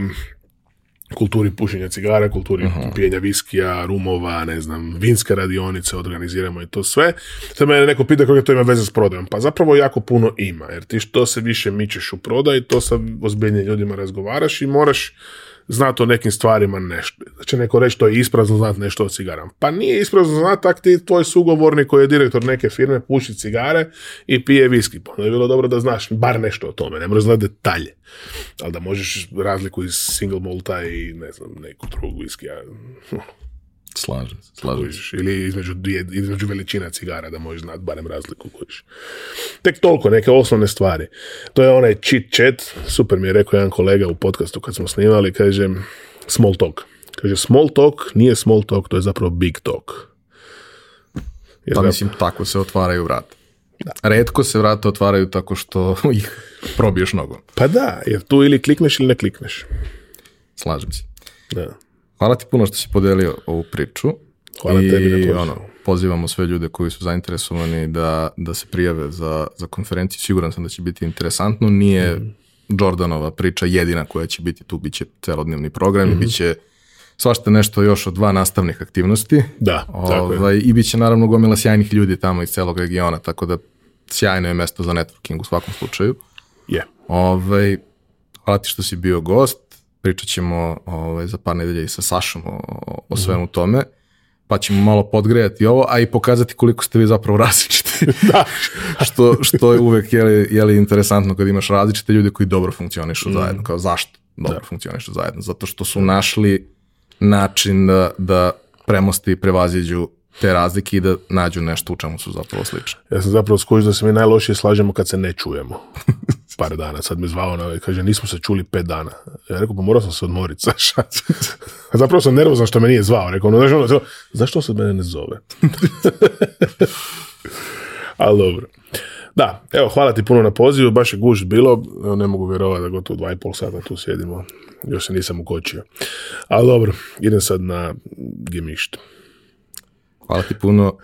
[SPEAKER 2] kulturi pušenja cigara, kulturi Aha. pijenja viskija, rumova, ne znam, vinske radionice, organiziramo i to sve. te mene neko pita kako to ima veze s prodajom. Pa zapravo jako puno ima, jer ti što se više mičeš u prodaj, to sa ozbiljnim ljudima razgovaraš i moraš znat o nekim stvarima nešto. Znači neko reći to je isprazno znat nešto o cigarama. Pa nije isprazno znat tak ti tvoj sugovornik koji je direktor neke firme puši cigare i pije viski. Pa je bilo dobro da znaš bar nešto o tome, ne moraš znati detalje. Ali da možeš razliku iz single malta i ne znam, neku drugu Ja...
[SPEAKER 1] Slažem se,
[SPEAKER 2] slažem se. Ili između, između veličina cigara da možeš znat barem razliku kojiš. Tek toliko, neke osnovne stvari. To je onaj chit chat, super mi je rekao jedan kolega u podcastu kad smo snimali, kaže small talk. Kaže small talk nije small talk, to je zapravo big talk.
[SPEAKER 1] Jer pa mislim, tako se otvaraju vrata. Da. Redko se vrata otvaraju tako što ih probiješ nogom.
[SPEAKER 2] Pa da, jer tu ili klikneš ili ne klikneš.
[SPEAKER 1] Slažem se. Da. Hvala ti puno što si podelio ovu priču.
[SPEAKER 2] Hvala I, tebi
[SPEAKER 1] ono, pozivamo sve ljude koji su zainteresovani da, da se prijave za, za konferenciju. Siguran sam da će biti interesantno. Nije mm. Jordanova priča jedina koja će biti tu. Biće celodnevni program mm -hmm. i mhm. biće svašta nešto još od dva nastavnih aktivnosti. Da, ovaj, I biće će naravno gomila sjajnih ljudi tamo iz celog regiona, tako da sjajno je mesto za networking u svakom slučaju. Je. Ovaj, hvala ti što si bio gost pričat ćemo ovaj, za par nedelje i sa Sašom o, mhm. svemu tome, pa ćemo malo podgrejati ovo, a i pokazati koliko ste vi zapravo različiti. da. što, što je uvek je li, je li interesantno kad imaš različite ljude koji dobro funkcionišu mhm. zajedno. Kao zašto dobro da. funkcionišu zajedno? Zato što su našli način da, premosti i prevaziđu te razlike i da nađu nešto u čemu su zapravo slični.
[SPEAKER 2] Ja sam zapravo skužio da se mi najlošije slažemo kad se ne čujemo. par dana. Sad me zvao na ono, kaže, nismo se čuli pet dana. Ja rekao, pa morao sam se odmoriti, znaš. Zapravo sam nervozan što me nije zvao. Rekao, no, znaš, ono, zašto se mene ne zove? Ali dobro. Da, evo, hvala ti puno na pozivu, baš je gušt bilo, ne mogu vjerovati da gotovo dva i pol sata tu sjedimo, još se nisam ukočio. Ali dobro, idem sad na gemišt.
[SPEAKER 1] Hvala ti puno,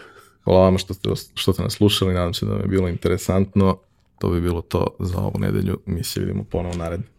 [SPEAKER 1] hvala vam što ste, što ste nas slušali, nadam se da vam je bilo interesantno to bi bilo to za ovu nedelju. Mi se vidimo ponovo naredno.